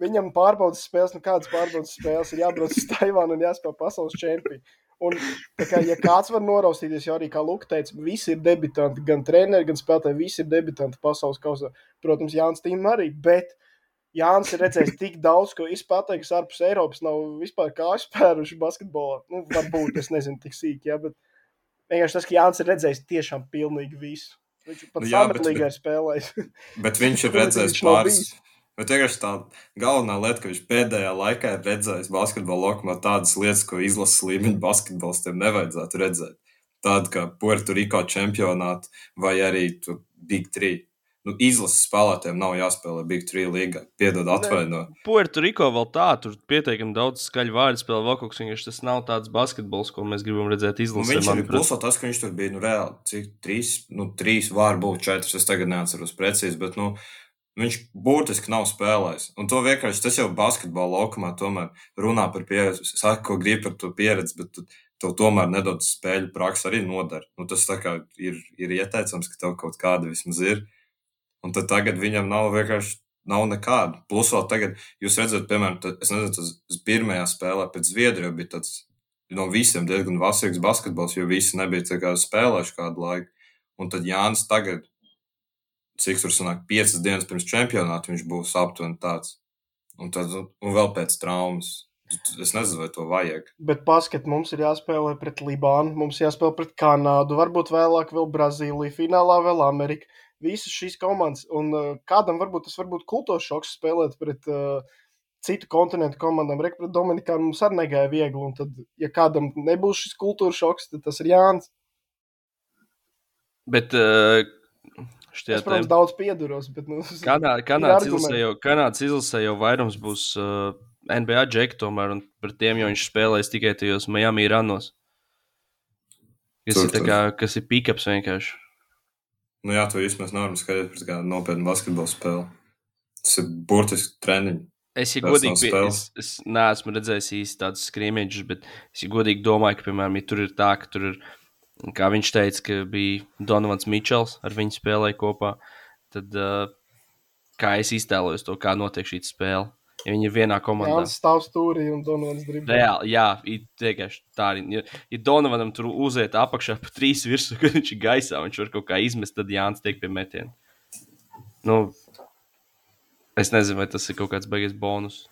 Viņam pārbaudas spēles, nu kādas pārbaudas spēles ir jābrauc uz Taivānu un jāspēlē pasaules čempionu. Un, kā, ja kāds var noraustīties, jau arī, kā Luka teica, visi ir debitanti, gan treneri, gan spēlētāji, visi ir debitanti pasaules kausā. Protams, Jānis Tīm arī, bet Jānis ir redzējis tik daudz, ko es pateiktu, ka ārpus Eiropas nav vispār kājas spēruši basketbolā. Nu, varbūt es nezinu tik sīki, ja, bet vienkārši tas, ka Jānis ir redzējis tiešām pilnīgi visu. Viņš pat nu, sametlīgā ir spēlējis. bet viņš ir redzējis pāris. Bet vienkārši tā galvenā lieta, ka viņš pēdējā laikā ir redzējis basketbola lokumā tādas lietas, ko izlases līmeņa basketbolistiem nevajadzētu redzēt. Tāda kā Puerto Rico čempionāta vai arī Big 3 nu, izlases spēlētājiem nav jāspēlē Big 3 līnijā. Piedod, atvaino. Puerto Rico vēl tā, tur pietiekami daudz skaļu vārdu spēlē Vokoks. Viņš tas nav tāds basketbols, ko mēs gribam redzēt izlasē. Nu, viņš arī plus tas, ka viņš tur bija, nu, reāli, cik trīs, nu, trīs varbūt četras, es tagad neatceros precīzi, bet, nu, viņš būtiski nav spēlējis. Un to vienkārši, tas jau basketbola laukumā tomēr runā par pieredzi, saka, ko grib par to pieredzi, bet tev tomēr nedod spēļu praksa arī nodara. Nu, tas ir, ir ieteicams, ka tev kaut kāda vismaz ir. Un tad tagad viņam nav vienkārši nav nekāda. Plus vēl tagad, jūs redzat, piemēram, tad, es nezinu, tas pirmajā spēlē pēc Zviedrijas bija tāds no visiem diezgan vasarīgs basketbols, jo visi nebija kā spēlējuši kādu laiku. Un tad Jānis tagad, cik tur sanāk, piecas dienas pirms čempionāta, viņš būs aptuveni tāds. Un, tad, un vēl pēc traumas. Es nezinu, vai to vajag. Bet paskat, mums ir jāspēlē pret Libānu, mums jāspēlē pret Kanādu, varbūt vēlāk vēl Brazīliju, finālā vēl Ameriku visas šīs komandas. Un uh, kādam varbūt tas var būt kultūras šoks spēlēt pret uh, citu kontinentu komandām. Reikot pret Dominikānu mums arī negāja viegli. Un tad, ja kādam nebūs šis kultūras šoks, tad tas ir Jānis. Bet uh, Šķiet, es, protams, daudz pieduros. Bet, nu, Kanā, Kanādas izlasē jau, Kanādas izlasē jau vairums būs uh, NBA džeki, tomēr, un par tiem jau viņš spēlēs tikai tajos Miami ranos. Kas tur, ir, kā, kas ir pikaps vienkārši. Nu jā, tu vismaz nevaram skatīties pēc kāda nopietna basketbola spēle. Tas ir burtiski treniņš. Es, ja godīgi, es, es neesmu redzējis īsti tādus skrīmēģus, bet es ja godīgi domāju, ka, piemēram, ja tur ir tā, ka tur ir kā viņš teica, ka bija Donovans Mičels, ar viņu spēlēja kopā. Tad, uh, kā es iztēlojos to, kā notiek šī spēle. Ja viņi ir vienā komandā. Jā, stāv stūrī un Donovans dribblē. Reāli, jā, vienkārši tā arī. Ja, ja Donovanam tur uziet apakšā pa trīs virsmu, kad viņš ir gaisā, viņš var kaut kā izmest, tad Jānis tiek pie metiena. Nu, es nezinu, vai tas ir kaut kāds beigas bonus.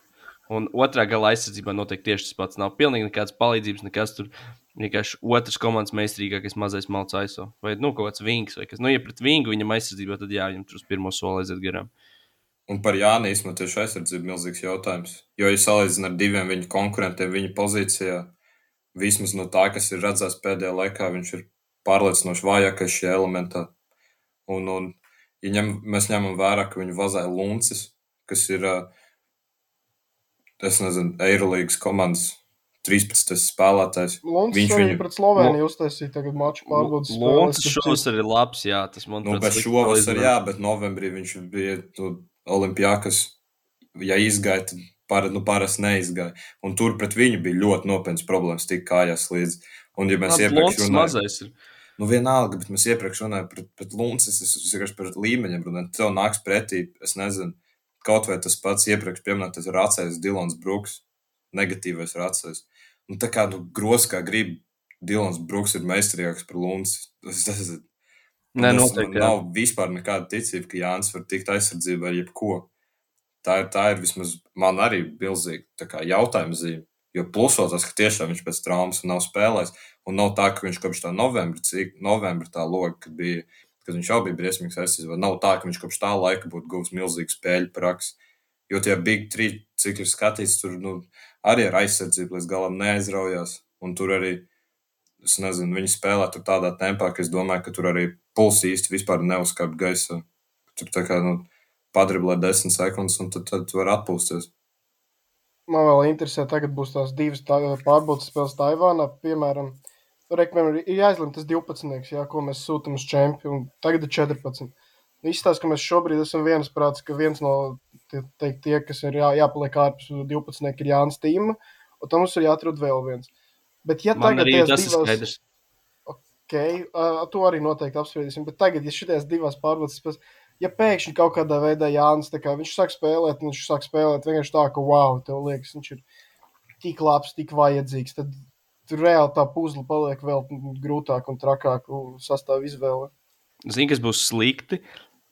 Un otrā gala aizsardzībā noteikti tieši tas pats. Nav pilnīgi nekādas palīdzības, nekas tur. Vienkārši otrs komandas meistarīgākais mazais malts aiso. Vai nu, kaut kāds vings vai kas. Nu, ja pret vingu viņam aizsardzībā, tad jā, viņam tur uz pirmo soli aiziet garām. Un par Jānis īstenībā tieši aizsardzība ir milzīgs jautājums. Jo, ja salīdzinām ar diviem viņa konkurentiem viņa pozīcijā, vismaz no tā, kas ir redzēts pēdējā laikā, viņš ir pārliecinoši vājākais šajā elementā. Un, un ja ņem, mēs ņemam vērā, ka viņu vazāja Luncis, kas ir uh, es nezinu, Eirolandes komandas 13. spēlētājs. Lunds viņš viņu pret Sloveniju uztaisīja tagad maču pārbaudas. Lunds šovasar ir labs, jā, tas man nu, bet šovasar, jā, bet novembrī viņš bija Olimpijākas, ja izgāja, tad par, nu, parasti neizgāja. Un tur pret viņu bija ļoti nopietnas problēmas, tik kājās līdz. Un, ja mēs iepriekš runājām, nu, vienalga, bet mēs iepriekš runājām pret, pret Lunds, es, es, es vienkārši par līmeņiem runāju, tev nāks pretī, es nezinu Kaut vai tas pats iepriekš pieminētais racējs Dilons Brooks, negatīvais racējs. Nu, tā kā nu, gros kā grib, Dilons Brooks ir meistarīgāks par Lunds. Tas, tas, tas, Nē, noteikti, nav vispār nekāda ticība, ka Jānis var tikt aizsardzībā ar jebko. Tā ir, tā ir vismaz man arī milzīga jautājuma zīme. Jo plusos tas, ka tiešām viņš pēc traumas nav spēlējis, un nav tā, ka viņš kopš tā novembra, cik novembra tā loga, kad bija kad viņš jau bija briesmīgs aizsardzībā. Nav tā, ka viņš kopš tā laika būtu guvis milzīgu spēļu praksi. Jo tie Big 3, cik ir skatīts, tur nu, arī ar aizsardzību līdz galam neaizraujās. Un tur arī, es nezinu, viņi spēlē tur tādā tempā, ka es domāju, ka tur arī pulsi īsti vispār neuzkāp gaisā. Tur tā kā nu, padriblē 10 sekundes, un tad, tad var atpūsties. Man vēl interesē, tagad būs tās divas tā, pārbaudas spēles Taivānā, piemēram, Reikmēr ir jāizlemj tas 12, jā, ko mēs sūtām uz čempionu. Tagad ir 14. Izstāsta, ka mēs šobrīd esam viensprāts, ka viens no tie, teikt, tie kas ir jā, jāpaliek ārpus 12, ir Jānis Tīma, un tam mums ir jāatrod vēl viens. Bet, ja Man tagad tas divas... ir skaidrs. Ok, uh, to arī noteikti apspriedīsim. Bet tagad, ja šīs divas pārbaudas, ja pēkšņi kaut kādā veidā Jānis, kā, viņš sāk spēlēt, viņš sāk spēlēt vienkārši tā, ka wow, tev liekas, viņš ir tik labs, tik vajadzīgs, tad tur reāli tā puzle paliek vēl grūtāk un trakāk sastāv izvēle. Zini, kas būs slikti.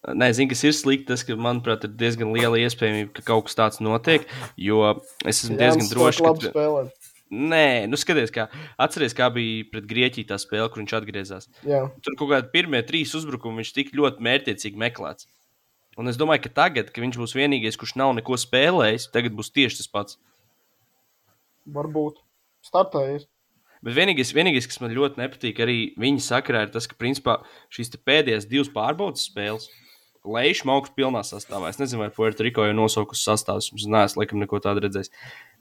Nē, zinu, kas ir slikti. Tas, ka, manuprāt, ir diezgan liela iespējamība, ka kaut kas tāds notiek. Jo es esmu diezgan drošs, ka. Spēlēt. Nē, nu skaties, kā atceries, kā bija pret Grieķiju tā spēle, kur viņš atgriezās. Jā. Tur kaut kādi pirmie trīs uzbrukumi viņš tik ļoti mērķiecīgi meklēts. Un es domāju, ka tagad, kad viņš būs vienīgais, kurš nav neko spēlējis, tagad būs tieši tas pats. Varbūt startējis. Bet vienīgais, vienīgais, kas man ļoti nepatīk, arī viņa sakarā, ir tas, ka principā šīs pēdējās divas pārbaudas spēles. Leiš Mauks pilnā sastāvā. Es nezinu, vai Puerto Rico jau nosaukusi sastāvus. Es neesmu laikam neko tādu redzējis.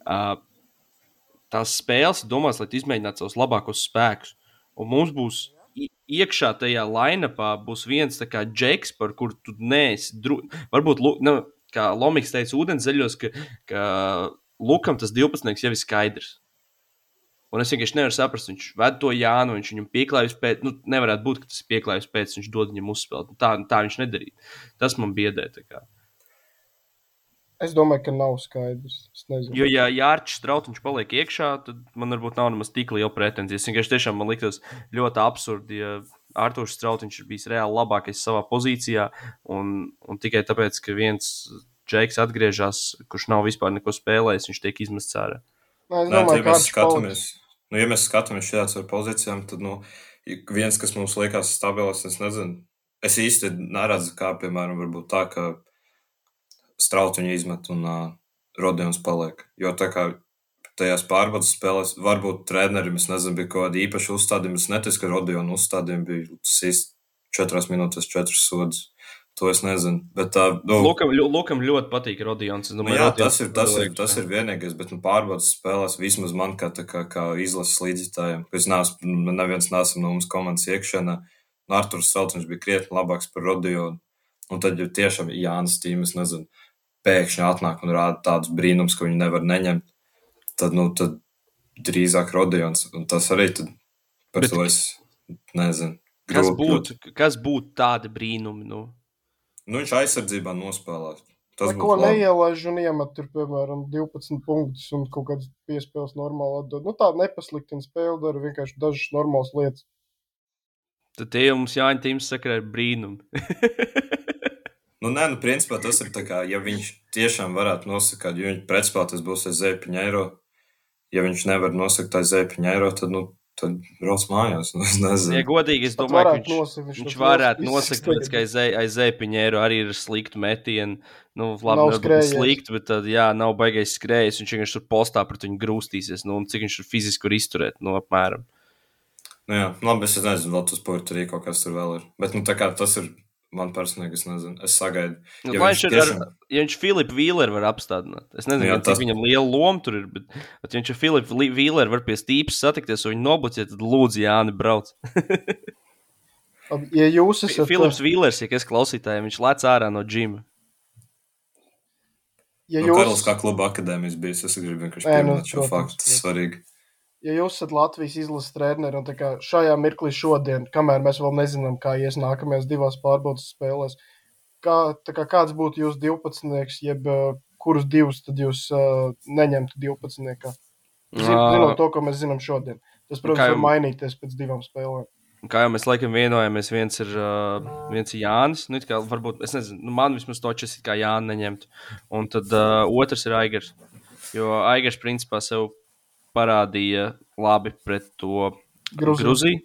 Uh, tās spēles ir domāts, lai izmēģinātu savus labākos spēkus. Un mums būs iekšā tajā lainapā būs viens tā kā džeks, par kuru tu neesi. Dru... Varbūt, nu, kā Lomiks teica, ūdens zeļos, ka, ka Lukam tas 12. jau ir skaidrs. Un es vienkārši nevaru saprast, viņš ved to Jānu, viņš viņam pieklājas pēc, nu, nevarētu būt, ka tas pieklājas pēc, viņš dod viņam uzspēlēt. Tā, tā viņš nedarīja. Tas man biedē. Es domāju, ka nav skaidrs. Jo, ja Jārčs Strautiņš paliek iekšā, tad man varbūt nav nemaz tik liela pretenzija. Es vienkārši tiešām man liktos ļoti absurdi, ja Arthurs Strautiņš ir bijis reāli labākais savā pozīcijā, un, un tikai tāpēc, ka viens Džeks atgriežas, kurš nav vispār neko spēlējis, viņš tiek izmests ārā. Nē, es domāju, ka tas ir skatāmies. Nu, ja mēs skatāmies šādās pozīcijām, tad nu, viens, kas mums liekas stabils, es nezinu, es īsti neredzu, kā, piemēram, varbūt tā, ka strautiņu izmet un uh, Rodions paliek. Jo tā kā tajās pārbaudas spēlēs, varbūt trenerim, es nezinu, bija kaut kāda īpaša uzstādījuma. Es neticu, ka Rodiona uzstādījumi bija sist četrās minūtēs, četras sodas. To es nezinu. Bet tā, nu, Lukam, Lukam ļoti patīk. Es Nu, jā, Rodions tas ir, tas, ir, tas ir vienīgais, bet nu, pārbaudas spēlēs vismaz man, kā, kā, kā izlases līdzjutējiem, ka es neesmu, nu, neviens neesmu no mums komandas iekšienē. Nu, Arthurs Celtiņš bija krietni labāks par Rodionu. Un tad jau tiešām Jānis Tīmes, nezinu, pēkšņi atnāk un rāda tādus brīnums, ka viņi nevar neņemt. Tad, nu, tad drīzāk Rodions. Un tas arī tad par Bet- to es nezinu. Kas Grūti- būtu, kas būtu tādi brīnumi? Nu? Nu, viņš aizsardzībā nospēlēs. Tas Lai ko neielaiž un iemet tur, piemēram, 12 punktus un kaut kādas piespēles normāli atdod. Nu, tā nepasliktina spēle, dara vienkārši dažas normālas lietas. Tad tie jau mums Jāņa Tīms saka, ir brīnumi. Nu, nē, nu, principā tas ir tā kā, ja viņš tiešām varētu nosakāt, jo viņa pretspēlē tas būs aiz zēpiņa eiro. Ja viņš nevar nosakt aiz zēpiņa eiro, tad, nu, tad brauc mājās. Nu, es Ja nezinu. godīgi, es domāju, ka viņš, nosakt, viņš viņš varētu nosakt, tāpēc, ka aiz, zē- aiz eiro arī ir slikti metieni. Nu, labi, Nav nav skrējies. slikti, bet tad, jā, nav baigais skrējis. Viņš vienkārši tur postā pret viņu grūstīsies. Nu, cik viņš tur fiziski var izturēt, nu, apmēram. Nu, jā, labi, es nezinu, vēl tas sports arī kaut kas tur vēl ir. Bet, nu, tā kā tas ir man personīgi, es nezinu. Es sagaidu. Nu, Ja viņš tiešām- ar, ja viņš Filipu Vīleru var apstādināt. Es nezinu, Jā, jā, tas- cik viņam liela loma tur ir, bet, bet ja viņš ar Filipu Li- Vīleru var pie stīpas satikties un viņu nobuciet, tad lūdzu, Jāni, brauc. Ja jūs esat Filips Vīlers, ja kas klausītājiem, viņš lec ārā no džima. ja Nu, jūs, Karls kā kluba akadēmijas bijis, es gribu vienkārši nu, pieminēt šo faktu. Tas ir svarīgi. Ja jūs esat Latvijas izlases treneris un šajā mirklī šodien, kamēr mēs vēl nezinām, kā ies nākamajās divās pārbaudas spēlēs, kā, tā kā kāds būtu jūsu 12, jeb uh, kurus divus tad jūs uh, neņemtu 12. Zin, zinot to, ko mēs zinām šodien. Tas, protams, kā var jau- mainīties pēc divām spēlēm. Kā jau mēs laikam vienojāmies, viens ir, uh, viens ir Jānis. Nu, kā, varbūt, es nezinu, nu, man vismaz točs ir kā Jānis neņemt. Un tad uh, otrs ir Aigars. Jo Aigars principā sev parādīja labi pret to Gruziju. Gruziju.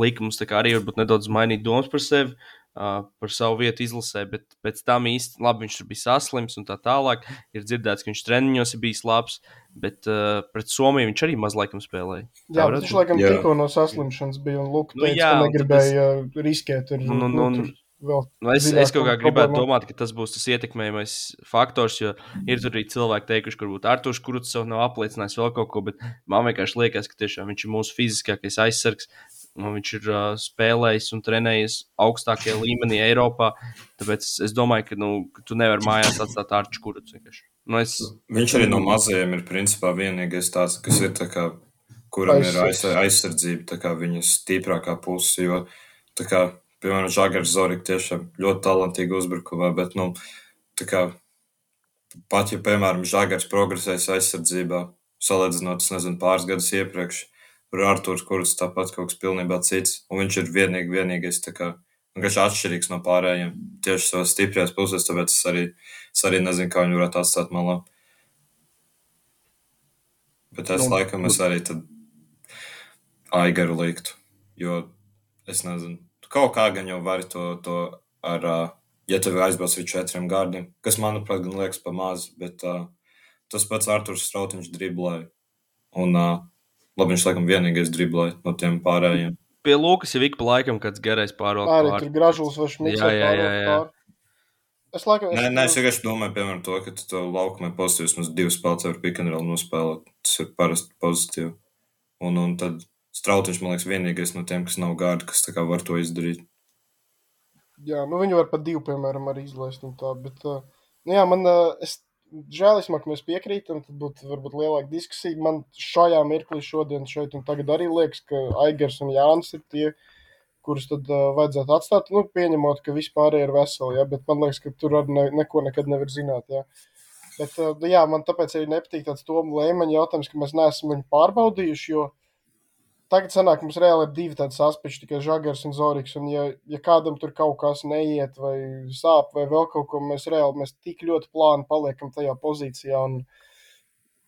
Lika mums arī varbūt nedaudz mainīt domas par sevi. Uh, par savu vietu izlasē, bet pēc tam īsti labi viņš tur bija saslims un tā tālāk. Ir dzirdēts, ka viņš treniņos ir bijis labs, bet uh, pret Somiju viņš arī maz laikam spēlēja. Jā, viņš laikam Jā. tikko no saslimšanas bija un Luka Nu, teica, jā, ka negribēja uh, riskēt. Ar, Nu, nu, nu, tur vēl Nu, es, es kaut kā gribētu domāt, ka tas būs tas ietekmējamais faktors, jo ir tur arī cilvēki teikuši, ka varbūt Arthurs Kurts sev nav apliecinājis vēl kaut ko, bet man vienkārši liekas, ka tiešām viņš ir mūsu fiziskākais aizsargs. Un viņš ir uh, spēlējis un trenējis augstākajā līmenī Eiropā. Tāpēc es, es domāju, ka, nu, ka tu nevari mājās atstāt Arču Kurts. vienkārši. Nu, es, Viņš arī no mazajiem ir principā vienīgais tāds, kas ir tā kā, kuram ir aiz, Aizsargs. aizsardzība, tā kā viņas stiprākā puse. Jo, tā kā, piemēram, Žagars Zorika tiešām ļoti talantīgi uzbrukumā, bet, nu, tā kā, pat ja, piemēram, Žagars progresēs aizsardzībā, salīdzinot, es nezinu, pāris gadus iepriekš, ar Artūru Kurts tāpat kaut kas pilnībā cits, un viņš ir vienīgi, vienīgais, tā kā, vienkārši atšķirīgs no pārējiem, tieši savas stiprajās pusēs, tāpēc es arī, es arī nezinu, kā viņu varētu atstāt malā. Bet es Nu, laikam es arī tad aigaru liktu, jo es nezinu, kaut kā gan jau vari to, to ar, ja tev aizbrauc ar četriem gardiem, kas manuprāt gan liekas pa maz, bet uh, tas pats Arturs Strautiņš driblēja. Un uh, labi, viņš laikam vienīgais driblēja no tiem pārējiem. pie Lukas jau ik pa laikam kāds garais pārvaldes. Arī tur gražulis vai šmits. Jā, jā, jā, jā. Es laikam, Nē, nē, es vienkārši domāju, piemēram, to, ka tu to laukumā pozitīvs mums divas spēlētas ar pikantrolu nospēlēt. Tas ir parasti pozitīvi. Un, un tad Strautiņš, man liekas, vienīgais no tiem, kas nav gārdi, kas var to izdarīt. Jā, nu viņi var pat divu, piemēram, arī izlaist. un Tā, bet, uh, nu jā, man uh, es, žēlismāk, ka mēs piekrītam, tad būtu varbūt lielāka diskusija. Man šajā mirklī šodien šeit un tagad arī liekas, ka Aigars un Jānis ir tie, kurus tad uh, vajadzētu atstāt. Nu, pieņemot, ka vispār ir veseli, ja, bet man liekas, ka tur arī ne, neko nekad nevar zināt. Ja. Bet, uh, nu jā, man tāpēc arī nepatīk tāds Toma Lēmaņa jautājums, ka mēs neesam viņu pārbaudījuši, jo tagad sanāk, mums reāli ir divi tādi saspiņķi, tikai Žagars un Zoriks. Un, ja, ja kādam tur kaut kas neiet, vai sāp, vai vēl kaut ko, mēs reāli mēs tik ļoti plāni paliekam tajā pozīcijā. Un,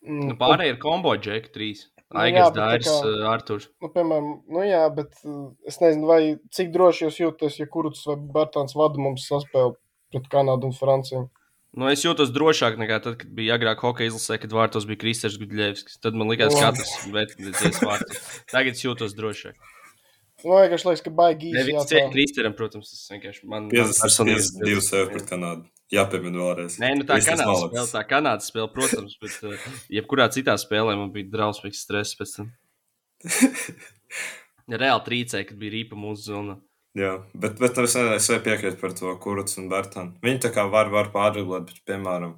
Nu, pārējie ir kombo džeki trīs. Nu, bet tā Dairis, kā- uh, Arturs. Nu, piemēram, nu jā, bet uh, es nezinu, vai cik droši jūs jūtaties, ja Kurts vai Bērtāns vada mums saspēli pret Kanādu un Franciju. Nu, es jūtos drošāk nekā tad, kad bija agrāk hokeja izlasē, kad vārtos bija Kristers Gudļevskis. Tad man likās, ka katrs vērtības vārtos. Tagad es jūtos drošāk. Nu, vienkārši liekas, ka baigi īsi viņš cieņa Kristeram, protams, tas vienkārši man man 50 personīgi- 52 sev pret Kanādu. Jāpiemina vēlreiz. Nē, nu tā tas Kanādas spēle, tā Kanādas spēle, protams, bet uh, jebkurā citā spēlē man bija drausmīgs stress pēc tam. Reāli trīcēja, kad bija rīpa mūsu zonā. Jā, bet, bet es, es piekrītu par to Kurts un Bērtānu. Viņi tā kā var, var pārdriblēt, bet, piemēram,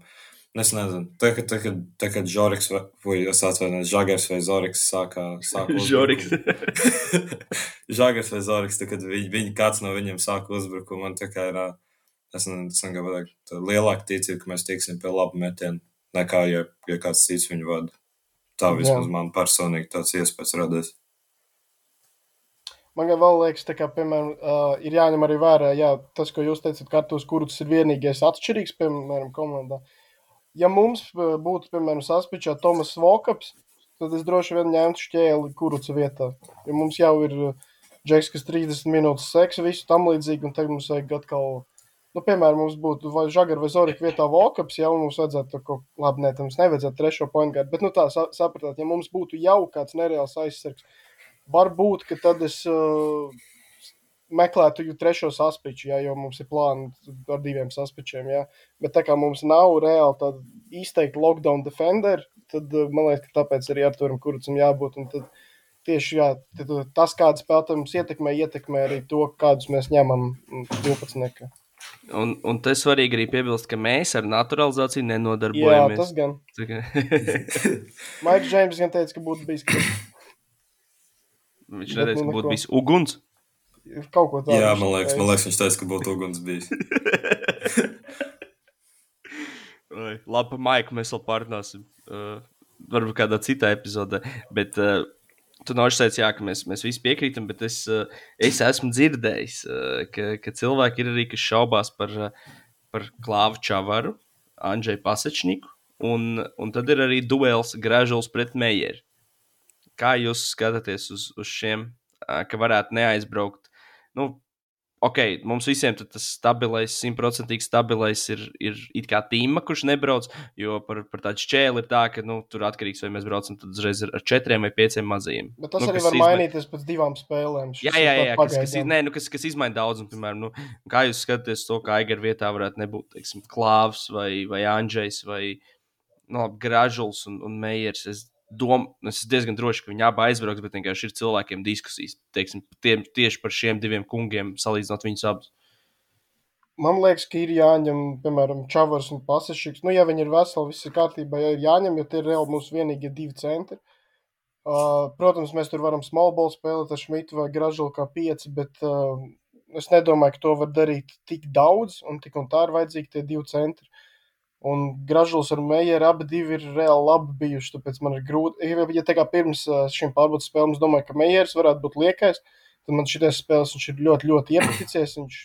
es nezinu, tā, kad, tā, kad, tā, kad Žoriks vai, vai es atvainojos, Žagers vai Zoriks sākā, sāka Žoriks. Žagers vai Zoriks, tā, kad viņi, viņi, kāds no viņiem sāka uzbrukumu, man tā kā ir, es nezinu, negribu pateikt, lielāka ticība, ka mēs tiksim pie laba metiena, nekā, ja, ja kāds cits viņu vada. Tā Jā. vismaz man personīgi tāds iespējas radies. Man vēl liekas, kā, piemēram, uh, ir jāņem arī vērā, jā, tas, ko jūs teicat, ka Artūrs Kurts ir vienīgais atšķirīgs, piemēram, komandā. Ja mums būtu, piemēram, saspičā Tomas Vokaps, tad es droši vien ņemtu šķēli Kurca vietā. Jo mums jau ir Džeks, kas 30 minūtes seks, visu tam līdzīgi, un tagad mums vajag atkal, nu, piemēram, mums būtu vai Žagar vai Zorika vietā Vokaps, jau mums vajadzētu ko, labi, ne, tam mums nevajadzētu trešo pointgārdu, bet, nu, tā, sa- sapratāt, ja mums būtu jau kāds nereāls aizsargs, Varbūt, ka tad es uh, meklētu jau trešo saspiču, jā, jo mums ir plāni ar diviem saspičiem. Jā. Bet tā kā mums nav reāli tāda izteikta lockdown defender, tad uh, man liekas, ka tāpēc arī Arturam Kurcam jābūt. Tad tieši jā, tad, tas, kāda spēlētāja mums ietekmē, ietekmē arī to, kādus mēs ņemam mm, 12. Nekā. Un, un te svarīgi arī piebilst, ka mēs ar naturalizāciju Jā, nenodarbojamies. tas gan. Maiks Džeims gan teica, ka būtu bijis ka- Viņš Bet neteica, nu ka būtu bijis uguns. kaut ko tādu. Jā, man liekas, teica. man liekas, viņš teica, ka būtu uguns bijis. Labi, par Maiku mēs vēl pārunāsim. Uh, varbūt kādā citā epizodē. Bet uh, tu nāc teici, jā, ka mēs, mēs visi piekrītam, bet es, uh, es esmu dzirdējis, uh, ka, ka cilvēki ir arī, kas šaubās par, uh, par Klāvu Čavaru, Andrzej Pasečniku. Un, un tad ir arī duels Gražuls pret Meijeru. Kā jūs skatāties uz, uz šiem, ka varētu neaizbraukt? Nu, ok, mums visiem tas stabilais, simtprocentīgi stabilais ir, ir it kā tīma, kurš nebrauc. Jo par, par tādu šķēli ir tā, ka nu, tur atkarīgs vai mēs braucam uzreiz ar, četriem vai pieciem mazajiem. Bet tas nu, arī var izma- mainīties pēc divām spēlēm. Jā, jā, tā jā, kas, kas, nē, nu, kas, kas izmaina daudz. Un, piemēram, nu, kā jūs skatāties to, ka Aigar vietā varētu nebūt teiksim, Klāvs vai, vai Andrzejs vai nu, labi, Gražuls un, un Meijers. Es, dom, es diezgan droši, ka viņi abi aizbrauks, bet vienkārši ir cilvēkiem diskusijas teiksim, tiem, tieši par šiem diviem kungiem, salīdzinot viņus abus. Man liekas, ka ir jāņem, piemēram, Čavars un Pasašiks. Nu, ja viņi ir veseli, viss ir kārtībā, ja ir jāņem, jo tie ir reāli mūsu vienīgie divi centri. Uh, protams, mēs tur varam small ball spēlēt ar Šmitu vai Gražulu kā pieci, bet uh, es nedomāju, ka to var darīt tik daudz, un tik un tā ir vajadzīgi tie divi centri. Un Gražuls ar Meijeru abi divi ir reāli labi bijuši, tāpēc man ir grūti. Ja, tā kā pirms šīm pārbaudas spēlēm es domāju, ka Meijers varētu būt liekais, tad man šīs spēles viņš ir ļoti, ļoti iepaticies. Viņš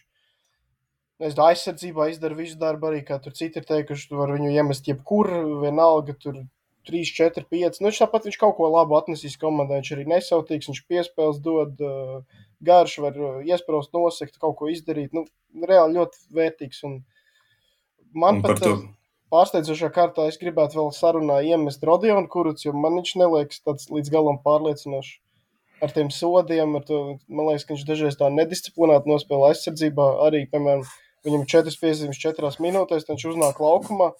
Es domāju, aizsardzībā izdara visu darbu, arī kā tur citi ir teikuši, tu vari viņu iemest jebkur, vienalga, tur 3, 4, 5. Nu, viņš tāpat viņš kaut ko labu atnesīs komandai. Viņš arī nesautīgs, viņš piespēles dod, garš, var iesprāst, nosegt, kaut ko izdarīt. Nu, reāli ļoti vērtīgs. Un man Un pat to, pārsteidzošā kārtā es gribētu vēl sarunā iemest Rodionu Kurucu, jo man viņš neliekas tāds līdz galam pārliecinošs. Ar tiem sodiem, ar to, man liekas, ka viņš dažreiz tā nedisciplinēti nospēlē aizsardzībā. Arī, piemēram, viņam ir četras piezīmes četrās minūtēs, tad viņš uznāk laukumā.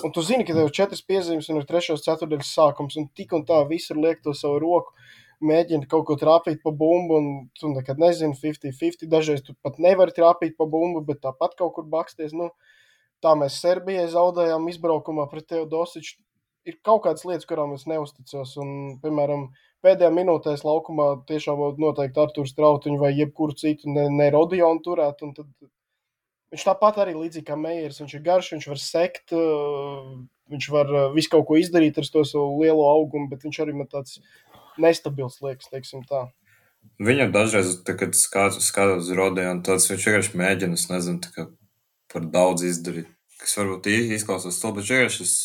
Un tu zini, ka tev ir četras piezīmes un ir trešās ceturdaļas sākums. Un tik un tā visur liek to savu roku, mēģina kaut ko trāpīt pa bumbu. Un tu nekad nezini, 50-50. Dažreiz tu pat nevari trāpīt pa bumbu, bet tāpat kaut kur baksties. Nu, tā mēs Serbijai zaudējām izbraukumā pret Teodosiču. Ir kaut kādas lietas, kurām es neusticos. Un, piemēram, pēdējā minūtē laukumā tiešām būtu noteikti Arthurs Trautiņš vai jebkuru citu ne, ne Rodionu turēt. un Tad viņš tāpat arī līdzīgi kā Meijers. Viņš ir garš, viņš var sekt, viņš var visu kaut ko izdarīt ar to savu lielo augumu, bet viņš arī man tāds nestabils liekas, teiksim tā. Viņam dažreiz, tā, kad skatos, skatos uz Rodēnu, tad viņš vienkārši mēģina, nezinu, tā kā par daudz izdarīt. Kas varbūt izklausās to, bet es,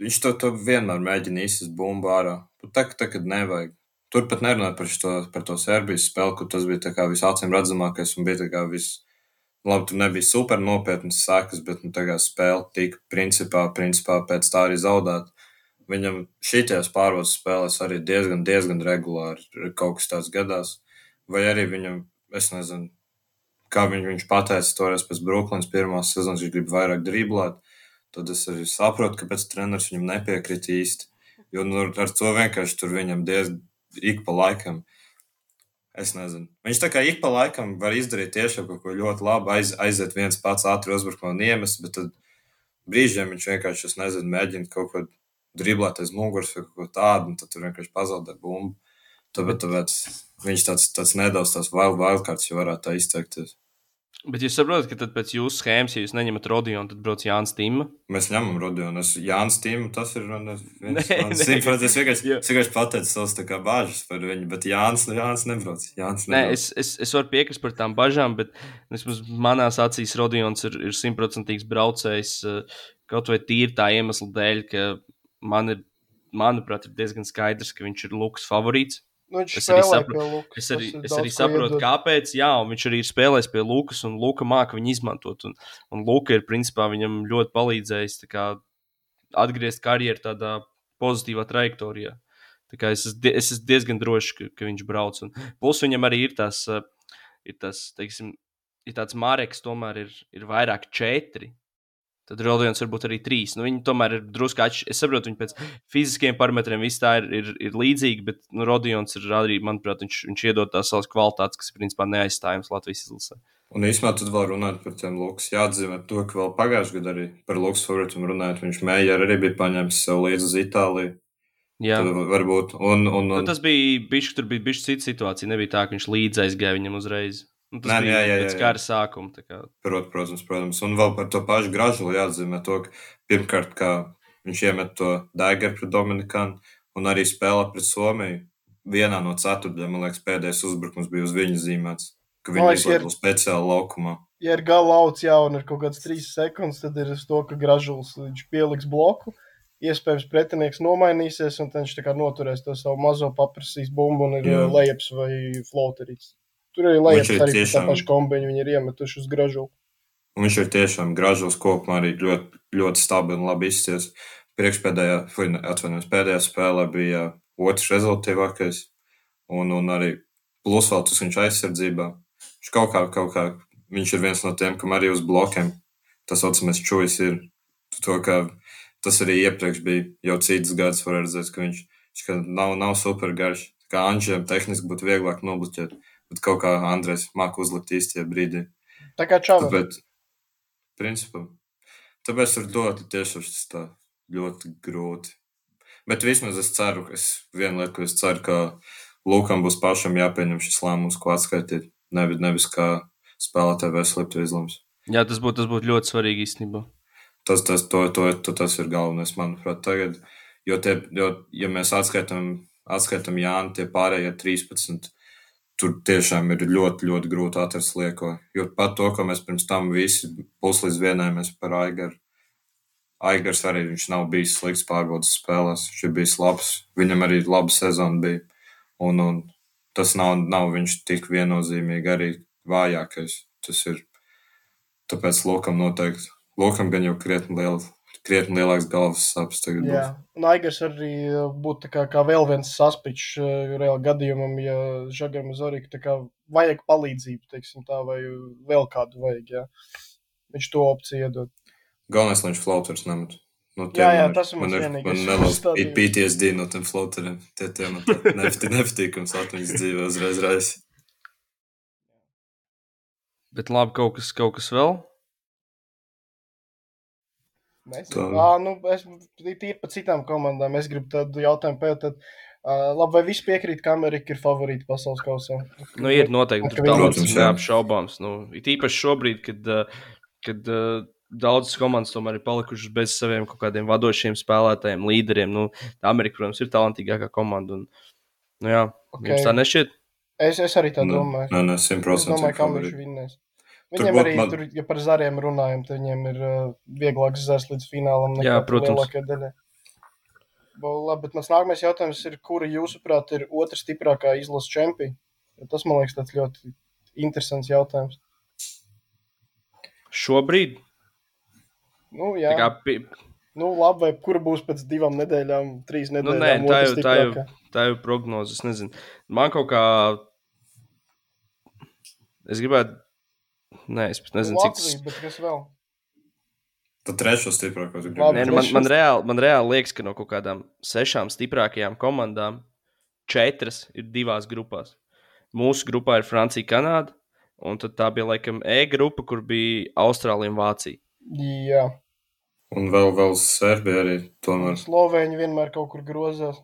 viņš to, to vienmēr mēģina izsist bumbu ārā. Tā, tā kad nevajag. Tur pat nerunāt par, šo, par to Serbijas spēli, kur tas bija visacīm redzamākais un bija viss. Labi, tur nebija super nopietnas sekas, bet nu, spēle tika principā, principā pēc tā arī zaudēta. Viņam šīs pārbaudas spēlēs arī diezgan, diezgan regulāri kaut kas tāds gadās. Vai arī viņam, es nezinu, kā viņ, viņš pateica toreiz pēc Brooklynas pirmās sezonas, viņš grib vairāk driblēt. Tad es arī saprotu, kāpēc treneris viņam nepiekrīt īsti. Jo nu, ar to vienkārši tur viņam diezgan ik pa laikam. Es nezinu. Viņš tā kā ik pa laikam var izdarīt tiešām kaut ko ļoti labu, aiz, aiziet viens pats ātri uzbrukumā un iemest, bet tad brīžiem viņš vienkārši, es nezinu, mēģina kaut ko driblēt aiz muguras vai kaut ko tādu, un tad tur vienkārši pazaudē bumbu. Tāpēc, tāpēc viņš tāds, tāds nedaudz tāds wild, wildcards, ja varētu tā izteikties. Bet jūs saprotat, ka tad pēc jūsu schēmas, ja jūs neņemat Rodionu, tad brauc Jānis Tīma. Mēs ņemam Rodionu. Es Jānis Tīma, tas ir simtprocentīgi. Es vienkārši, vienkārši pateicu savas bāžas par viņu, bet Jānis, Jānis nebrauc. Jānis nebrauc. Nē, es, es, es varu piekrist par tām bažām, bet vismaz manās acīs Rodions ir, ir simtprocentīgs braucējs kaut vai tīri tā iemesla dēļ, ka man ir, manuprāt, ir diezgan skaidrs, ka viņš ir Lukas favorīts. Nu, es arī, sapra... es arī, es arī saprotu, iedod. kāpēc. Jā, viņš arī ir spēlējis pie Lukas, un Luka māca viņu izmantot. Un, un Luka ir principā viņam ļoti palīdzējis kā, atgriezt karjeru tādā pozitīvā trajektorijā. Es, es esmu diezgan drošs, ka, ka viņš brauc. Un plus viņam arī ir tas, ir tas teiksim, ir tāds māreks, tomēr ir, ir vairāk četri tad Rodions varbūt arī trīs. Nu, viņi tomēr ir drusku atšķirīgi. Es saprotu, viņi pēc fiziskiem parametriem viss tā ir, ir, ir līdzīgi, bet nu, Rodions ir arī, manuprāt, viņš, viņš iedod tās savas kvalitātes, kas principā neaizstājams Latvijas izlasē. Un īsumā tad vēl runājot par tiem Lukas, jāatzīmē to, ka vēl pagājušajā gadā arī par Lukas favorītumu runājot, viņš Meijer arī bija paņēmis sev līdzi uz Itāliju. Jā, tad varbūt. Un, un, un... Nu, tas bija bijis, tur bija bijis cita situācija. Nebija tā, ka viņš līdzi aizgāja viņam uzreiz. Nu, tas Nē, bija jā, jā, jā, pēc kara sākuma. Prot, protams, protams. Un vēl par to pašu gražulu jāatzīmē to, ka pirmkārt, kā viņš iemet to Daigeru pret Dominikānu un arī spēlē pret Somiju. Vienā no ceturtajām, man liekas, pēdējais uzbrukums bija uz viņu zīmēts, ka viņi izlaiž speciāli laukumā. Ja ir gala lauts, jā, un ir kaut kāds trīs sekundes, tad ir uz to, ka gražulis viņš pieliks bloku. Iespējams, pretinieks nomainīsies, un viņš tā kā noturēs to savu mazo paprasīs bumbu un ir lejups vai floaterīts. Tur arī lejas arī tiešām... tā paša kombiņa, viņi ir iemetuši uz gražu. Un viņš ir tiešām gražos kopumā arī ļoti, ļoti stabili un labi izcies. Priekšpēdējā, atvainojos, pēdējā spēlē bija otrs rezultātīvākais, un, un arī plus vēl tas viņš aizsardzībā. Viņš kaut kā, kaut kā, viņš ir viens no tiem, kam arī uz blokiem tas saucamais čujas ir. To, ka tas arī iepriekš bija jau citas gads, var redzēt, ka viņš, viņš nav, nav super garš. Kā Anģiem tehniski būtu vieglāk nobloķēt bet kaut kā Andrēs māca uzlikt īstajā brīdī. Tā kā čau. Tāpēc, principā, tāpēc tur dot tiešām tas tā ļoti grūti. Bet vismaz es ceru, ka es vienu lietu, es ceru, ka Lūkam būs pašam jāpieņem šis lēmums, ko atskaitīt, nevis, nevis kā spēlētāja veselību izlems. Jā, tas būtu būt ļoti svarīgi īstenībā. Tas, tas, to, to, to, tas ir galvenais, manuprāt, tagad. Jo, tie, jo ja mēs atskaitām, atskaitām Jānu, tie pārējie 13 tur tiešām ir ļoti, ļoti grūti atrast lieko. Jo pat to, ko mēs pirms tam visi puslīdz vienojāmies par Aigaru. Aigars arī viņš nav bijis slikts pārbaudas spēlēs. Viņš ir bijis labs. Viņam arī laba sezona bija. Un, un tas nav, nav viņš tik viennozīmīgi arī vājākais. Tas ir. Tāpēc Lokam noteikti. Lokam gan jau krietni liela krietni lielāks galvas sāpes. Jā, būs. un Aigars arī uh, būtu kā, kā vēl viens saspičs uh, reāli gadījumam, ja Žagam Zorika vajag palīdzību, teiksim tā, vai vēl kādu vajag, jā. Viņš to opciju iedod. Galvenais, lai viņš flauters nemet. No jā, jā, tas man ir. Man nelūdz PTSD no tiem flauteriem. Tie tie man nepatīkams atmiņas dzīvē uzreiz reiz. Bet labi, kaut kas, kaut kas vēl? Mēs, à, nu, es tīri par citām komandām. Es gribu tādu jautājumu pētīt. Uh, labi, vai viss piekrīt, ka Amerika ir favorīta pasaules kausā? Nu, ir noteikti. Tur talants neapšaubāms. Nu, it īpaši šobrīd, kad, kad uh, daudzas komandas tomēr ir palikušas bez saviem kaut kādiem vadošiem spēlētājiem, līderiem. Nu, Amerika, protams, ir talantīgākā komanda. Un, nu, jā, okay. Jums tā nešķiet? Es, es arī tā nu, domāju. Nē, nē, 100%. Es domāju, ka Amerika vinnēs. Viņiem tur arī, man... tur, ja par zariem runājam, tad viņiem ir uh, vieglāk zars līdz finālam. Jā, protams. Labi, bet mans nākamais jautājums ir, kura jūsuprāt ir otra stiprākā izlases čempiona? Tas man liekas tāds ļoti interesants jautājums. Šobrīd? Nu, jā. Tā kā pi- Nu, labi, vai kura būs pēc divām nedēļām, trīs Nu, nedēļām? nē, tā jau, tā jau, tā jau prognoze. Es nezinu. Man kaut kā. Es gribētu. Nē, es pat nezinu, cik tas Latvija, bet kas vēl? Tad trešo stiprāko gribi. Nē, nu, man, man, reāli, man reāli liekas, ka no kaut kādām sešām stiprākajām komandām četras ir divās grupās. Mūsu grupā ir Francija, Kanāda, un tad tā bija laikam E grupa, kur bija Austrālija un Vācija. Jā, Un vēl, vēl Serbija arī tomēr. Slovēņi vienmēr kaut kur grozās.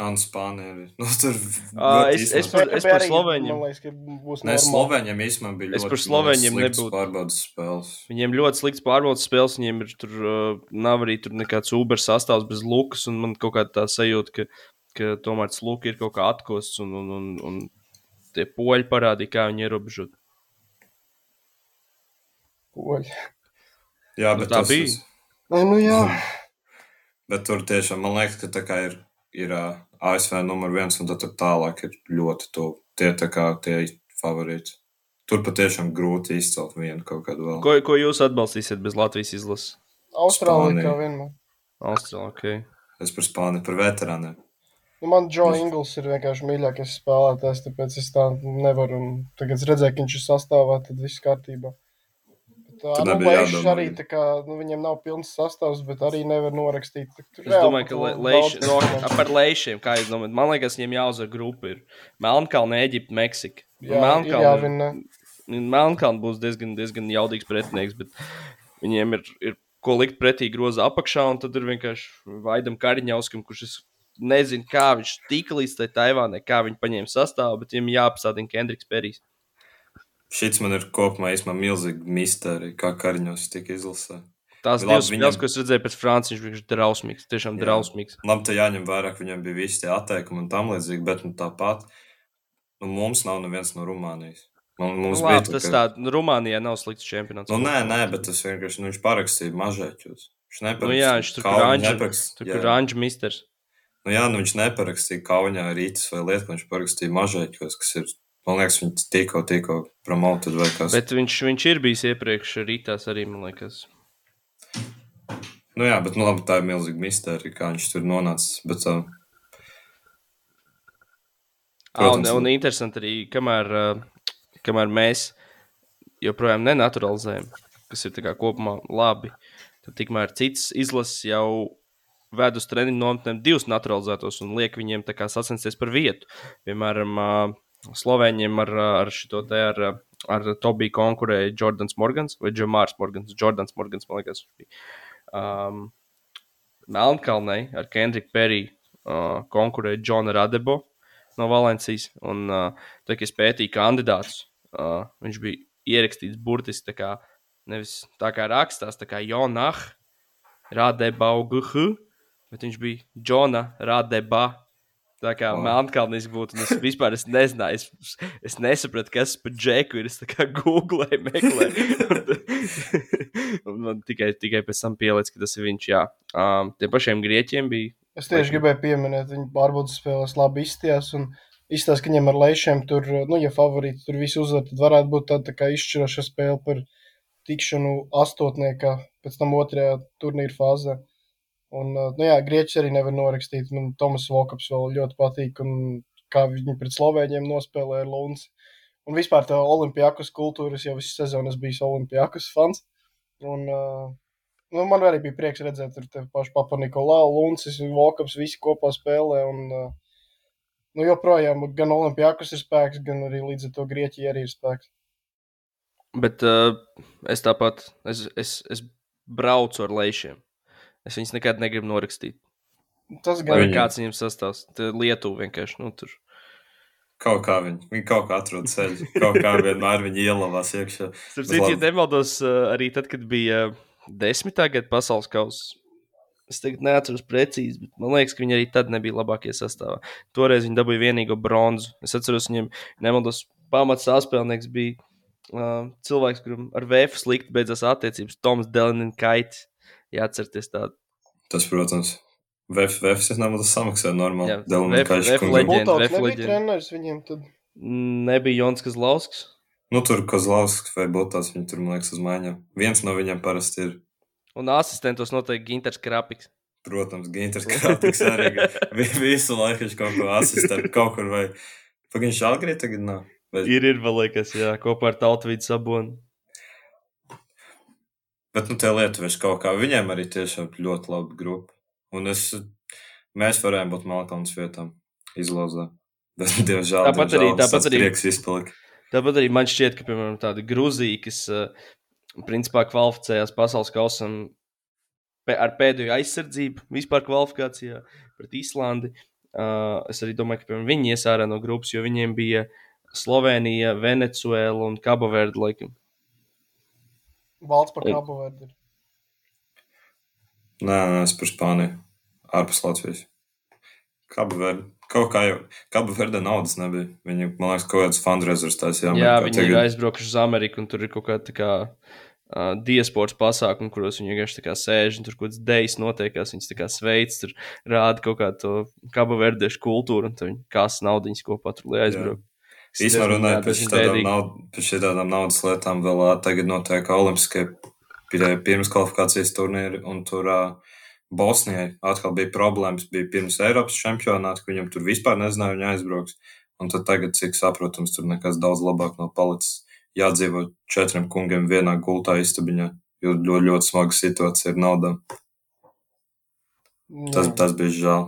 Un Spānija arī. Nu, tur ļoti es- es par- Bet par Slovēņiem- Man liekas, normāli. Slovēņiem īstenībā bija Es ļoti par Slovēņiem nebūtu. pārbaudas spēles. Viņiem ļoti slikts pārbaudas spēles, viņiem ir tur, uh, nav arī tur nekāds Uber sastāvs bez lukas, un man kaut kāda tā sajūta, ka, ka tomēr tas luka ir kaut kā atkosts, un, un, un, un tie poļi parādīja, kā viņi ierobežot. Poļi. Jā, Nu, bet tā tas, bija. tas- Nē, nu jā. Bet tur tiešām man liekas, ka tā kā ir, ir ā, ASV numur viens, un tad tālāk ir ļoti tuvu. Tie tā kā tie favorīti. Tur patiešām grūti izcelt vienu kaut kādu vēl. Ko, ko jūs atbalstīsiet bez Latvijas izlases? Austrālija kā vienmēr. Austrālija, ok. Es par Spāniju, par veterāniem. Nu, man Džo Ingls ir vienkārši mīļākais spēlētājs, tāpēc es tā nevaru. Un tagad es redzēju, ka viņš ir sastāvā, tad viss kārtībā. Tad nu, Leišs arī tā kā, nu, viņiem nav pilns sastāvs, bet arī nevar norakstīt. Tur Es domāju, ka le, leiš, no, par leišiem, kā jūs domājat, man liekas, viņiem jāuzvar grupa. Ir Melnkalna, Eģipte, Meksika. Jā, jāvina. Melnkalna būs diezgan, diezgan jaudīgs pretinieks, bet viņiem ir, ir ko likt pretī groza apakšā, un tad ir vienkārši Vaidam Kariņauskam, kurš es nezinu, kā viņš tika līdz tai Taivānai, kā viņi paņēma sastāvu, bet viņam jāapstādina Kendriks Perijs. Šis man ir kopumā īstenībā milzīgi mistērija, kā Kariņos tika izlasē. Tās divas viņam- spēles, ko es redzēju pēc Francijas, viņš bija drausmīgs, tiešām Jā. drausmīgs. Labi, te jāņem vērā, ka viņam bija visi tie atteikumi un tam līdzīgi, bet nu, tāpat nu, mums nav neviens no Rumānijas. Man, Nu, mums labi, bija tas ka- tā, nu, Rumānijā nav slikts čempionāts. Nu, nē, nē, bet tas vienkārši nu, viņš parakstīja mažēķus. Viņš neparakstīja. Nu, jā, viņš tur ir Anģis Misters. Nu, jā, nu viņš neparakstīja Kaunijā rītas vai lietu, viņš parakstīja mažēķos, kas ir, man liekas, viņi tikko, tikko promoted vai kas. Bet viņš, viņš ir bijis iepriekš rītās arī, man liekas. Nu, jā, bet nu, labi, tā ir milzīga mistērija, kā viņš tur nonāca. Bet, uh, Ah, un, Protams. un interesanti arī, kamēr, uh, kamēr mēs joprojām nenaturalizējam, kas ir kopumā labi, tad tikmēr cits izlases jau ved uz treniņu nometnēm divus naturalizētos un liek viņiem sacensties par vietu. Piemēram, uh, Slovēņiem ar, ar šo te ar, ar Tobiju konkurēja Jordans Morgans vai Džemārs Morgans. Jordans Morgans, man liekas, viņš bija. Um, Melnkalnei ar Kendriku Periju uh, konkurēja Džona Radebo no Valencijas. Un, uh, tā, kad es pētīju kandidātus, uh, viņš bija ierakstīts burtiski tā kā nevis tā kā rakstās, tā kā Jonah Radeba Uguhu, bet viņš bija Džona Radeba. Tā kā oh. Melnkalnis būtu, un es vispār es nezināju, es, es nesapratu, kas par džeku ir. Es tā kā googlēju, meklēju. un man tikai, tikai pēc tam pielicis, ka tas ir viņš. Jā, um, tiem pašiem grieķiem bija Es tieši gribēju pieminēt, viņi pārbaudas spēlēs labi izstījās. Un izstāsta, ka viņiem ar lēšiem tur, nu, ja favorīti tur visu uzvar, tad varētu būt tāda tā kā izšķiroša spēle par tikšanu astotniekā, pēc tam otrajā turnīra fāzē. Un, uh, nu jā, Grieķis arī nevar norakstīt. Man Tomas Vokaps vēl ļoti patīk, un kā viņi pret Slovēņiem nospēlēja ar Lunds. Un vispār tā olimpijakas kultūra, es jau visu sezonu esmu bijis olimpijakas fans. Un, uh, nu, man arī bija prieks redzēt, tur te pašu Papa Nikolau, Lunds, Vokaps, visi kopā spēlē. Un, uh, nu, joprojām gan olimpijakas ir spēks, gan arī līdz ar to Grieķija arī ir spēks. Bet uh, es tāpat, es, es, es braucu ar lēšiem. Es viņus nekad negribu norakstīt. Tas gan Viņi- kāds viņiem sastāvs. Lietuva vienkārši, nu, tur. kaut kā viņi, viņi kaut kā atrod ceļu. Kaut kā vienmēr viņi ielavās iekšā. Citu, ja nemaldos, uh, arī tad, kad bija desmitā gada pasaules kausa. Es tagad neatceros precīzi, bet man liekas, ka viņi arī tad nebija labākie sastāvā. Toreiz viņi dabūja vienīgo bronzu. Es atceros, viņiem, nemaldos, pamats saspēlnieks bija uh, cilvēks, kuram ar vēju slikti beidzās attiecības. Toms Delinins Kaits. Jāatcerieties tādu. Tas, protams, VF sistēma tas samaksā normāli. Jā, nebija leģenda. treneris viņiem tad. Nebija Jons Kazlausks. Nu, tur Kozlausks vai Bultāls viņi tur, man liekas, uz maiņām. Viens no viņiem parasti ir, Un asistentos noteikti Ginters Krapiks. protams, Ginters Krāpīgs arī. Vi- Visu laiku viņš kaut ko asistē, kaut kur vai. Pagaidām, Algrī tagad nav. Vai... Ir, ir vēl liekas, jā, kopā ar Tautvīdu Sabonu. Bet, nu, tie lietuvieši kaut kā, viņiem arī tiešām ļoti laba grupa. Un es, mēs varējām būt Malkalnas vietām izlozā. Bet, diemžēl, Tāpat arī- diemžēl, tāpat tas arī- prieks izpalika. Tāpat arī man šķiet, ka, piemēram, tāda Grūzija, kas uh, principā kvalificējās pasaules kausam ar pēdējo aizsardzību, vispār kvalifikācijā pret Īslandi. Uh, es arī domāju, ka piemēram, viņi ies ārā no grupas, jo viņiem bija Slovenija, Venecuēla un Kabaverda. Laikam. Valsts par Un- kabu vērdi. Nē, nē, es par Spāniju. Ārpus Latvijas. Kaba verde. Kaut kā jau, Kaba verde naudas nebija. Viņi, man liekas, kaut kāds fundraisers taisīja. Jā, viņi ir aizbraukuši uz Ameriku, un tur ir kaut kāda tā kā. Uh, diasports pasākumi, kuros viņi vienkārši tā kā sēž un tur kaut kādas idejas notiekās. Viņas tā kā sveic, tur rāda kaut kādu to kaba verdiešu kultūru, un viņi kās naudiņas kopā tur, lai aizbrauktu. Ir Īsumā runājot par bēdīgi. naud, par šādām naudas lietām, vēl tagad notiek Olimpiskie pirms kvalifikācijas turnīri, un tur uh, Bosnijai atkal bija problēmas. Bija pirms Eiropas čempionāta, ka viņam tur vispār nezināja, viņa aizbrauks. Un tad tagad, cik saprotams, tur nekas daudz labāk nav palicis. Jādzīvo četriem kungiem vienā gultā istabiņā, jo ļoti, ļoti smaga situācija ar naudām. Tas, tas bija žēl.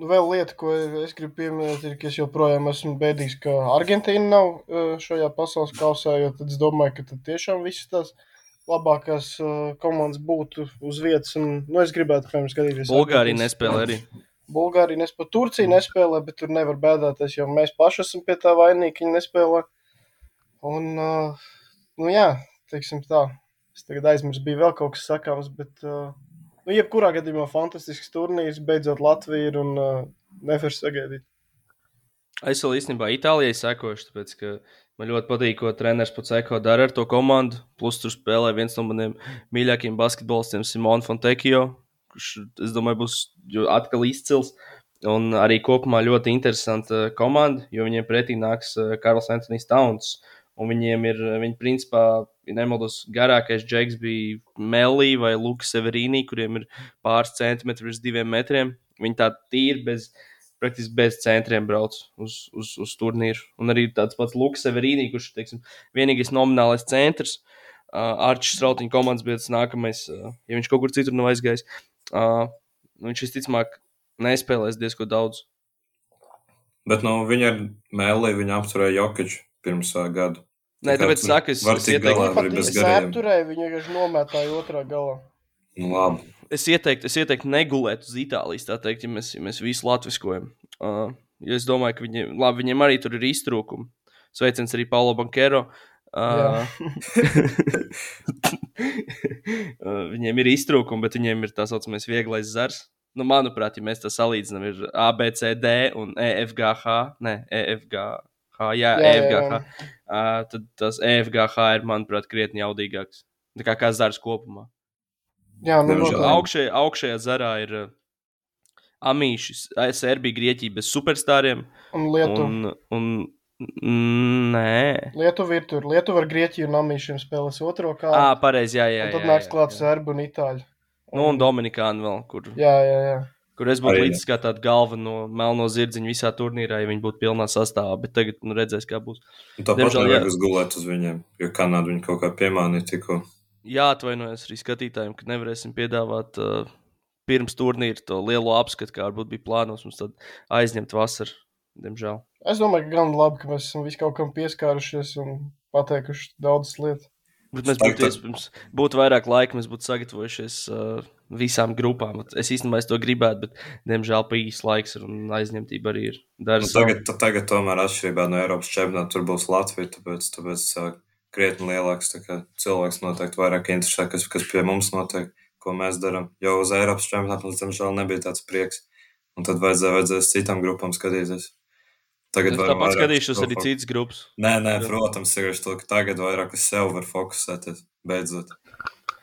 Nu, vēl lieta, ko es gribu pieminēt, ir, ka es joprojām esmu bēdīgs, ka Argentīna nav šajā pasaules kausā, tad es domāju, ka tiešām visas tās labākās komandas būtu uz vietas. Un, nu, es gribētu, piemēram, skatīties. Bulgārija nespēlē arī. Bulgārija nespēlē, Turcija nespēlē, bet tur nevar bēdāties, jo mēs paši esam pie tā vainīgi, viņi nespēlē. Un, nu jā, teiksim tā, es tagad aizmirsu, bija vēl kaut kas sakāms, bet, uh, nu, jebkurā gadījumā fantastisks turnīrs, beidzot Latvija ir un uh, nevar sagaidīt. Es vēl īstenībā Itālijai sekošu, tāpēc ka man ļoti patīk, ko treneris Paceko dara ar to komandu. Plus tur spēlē viens no maniem mīļākajiem basketbolistiem, Simons Fontekio, kurš, es domāju, būs atkal izcils. Un arī kopumā ļoti interesanta komanda, jo viņiem pretī nāks eh, Karls Antonius Towns. Un viņiem ir, viņi principā, ja nemaldos, garākais džeks bija Melī vai Luka Severīnī, kuriem ir pāris centimetri virs diviem metriem. Viņi tā tīri bez, praktiski bez centriem brauc uz, uz, uz turnīru. Un arī tāds pats Lukas Severīnī, kurš ir vienīgais nominālais centrs. Uh, Arčs Strautiņa komandas bija tas nākamais, uh, ja viņš kaut kur citur nav aizgājis. Uh, viņš visticamāk nespēlēs diezgan daudz. Bet no viņa ar mēlī viņa apturēja Jokiču pirms uh, gada. Nē, tāpēc tu saku, es, es, ieteiktu, garajiem. Sēpturēji viņi vienkārši nomētāja otrā galā. Nu, labi. es ieteiktu, es ieteiktu negulēt uz Itālijas, tā teikt, ja mēs, ja mēs visu latviskojam. Uh, jo es domāju, ka viņiem, labi, viņiem arī tur ir iztrūkumi. Sveiciens arī Paulo Bankero. Uh, Uh, viņiem ir iztrūkumi, bet viņiem ir tā saucamais vieglais zars. Nu, manuprāt, ja mēs tā salīdzinām, ir A, B, C, D un E, F, G, H. Nē, E, F, G, H. Jā, Jā, E, F, jā, jā. Uh, tad tas E, F, G, H ir, manuprāt, krietni jaudīgāks. Tā kā, kā zars kopumā. Jā, nu, noteikti. Augšējā, augšējā zarā ir uh, Amīšs, Serbija, Grieķija bez superstariem. un Lietuva. Un, un, nē, Lietuva ir tur. Lietuva ar Grieķiju un Amīšiem spēlēs otro kārtu. ah, pareizi, jā, jā. un tad jā, nāks jā, klāt jā. Serbi un Itāļi. Nu, un Dominikāna vēl, kur, Jā, jā, jā. Kur es būtu jā. līdzi kā tāda galva no melno zirdziņa visā turnīrā, ja viņi būtu pilnā sastāvā. Bet tagad nu, redzēs, kā būs. Un Tāpat nevajag jā. uzgulēt uz viņiem, jo Kanāda viņu kaut kā piemānīja tikko. Jāatvainojas arī skatītājiem, ka nevarēsim piedāvāt uh, pirms turnīra to lielo apskatu, kā varbūt bija plānos mums tad aizņemt vasaru. Diemžēl. Es domāju, ka gan labi, ka mēs esam visu kaut kam pieskārušies un pateikuši daudzas lietas. Bet mēs būtu, iespējams, būtu vairāk laika, mēs būtu sagatavojušies uh, visām grupām. Es īstenībā es to gribētu, bet, diemžēl, pa īsu laiks ir un aizņemtība arī ir. Dara Nu, tagad, ta- tagad tomēr atšķirībā no Eiropas čempionāta tur būs Latvija, tāpēc, tāpēc uh, krietni lielāks tā cilvēks noteikti vairāk interesē, kas, kas pie mums notiek, ko mēs darām. Jo uz Eiropas čempionāta mums, diemžēl, nebija tāds prieks. Un tad vajadzēja, vajadzēja citām grupām skatīties. Tagad Es tāpat skatīšos to arī citas grupas. Nē, nē, protams, to, ka tagad vairāk uz sevi var fokusēties. Beidzot,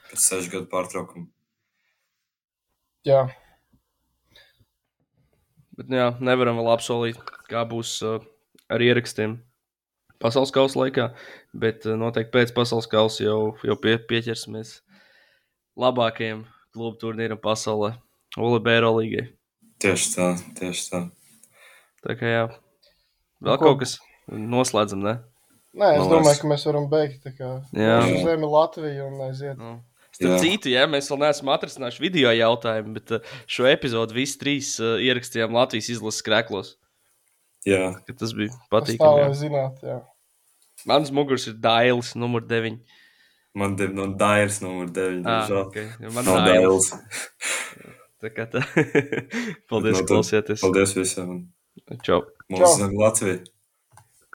pēc sešu gadu pārtraukuma. Jā, Bet, nu jā, nevaram vēl apsolīt, kā būs uh, ar ierakstiem pasaules kausa laikā. Bet uh, noteikti pēc pasaules kausa jau, jau pie, pieķersimies labākajiem klubu turnīram pasaulē, Olibēra līgai. Tieši tā, tieši tā. Tā kā jā, vēl Nu, ko- kaut kas noslēdzam, ne? Nē, es Man domāju, liekas- ka mēs varam beigt. tā kā Jā. Uz zemi Latviju un aiziet. Nu. Starp Jā. citu, ja, mēs vēl neesam atrisinājuši video jautājumu, bet uh, šo epizodu visi trīs uh, ierakstījām Latvijas izlases krēklos. Jā, ka Tas bija patīkami. zinātu. jā. Mans muguras ir Dailis, numur 9. man ir no Dairas numur 9. Ah, okay. Man Nav Dailis. Dailas. Tā kā tā. Paldies, No klausieties. Paldies visiem. Čau. Mūsu zem Latvija.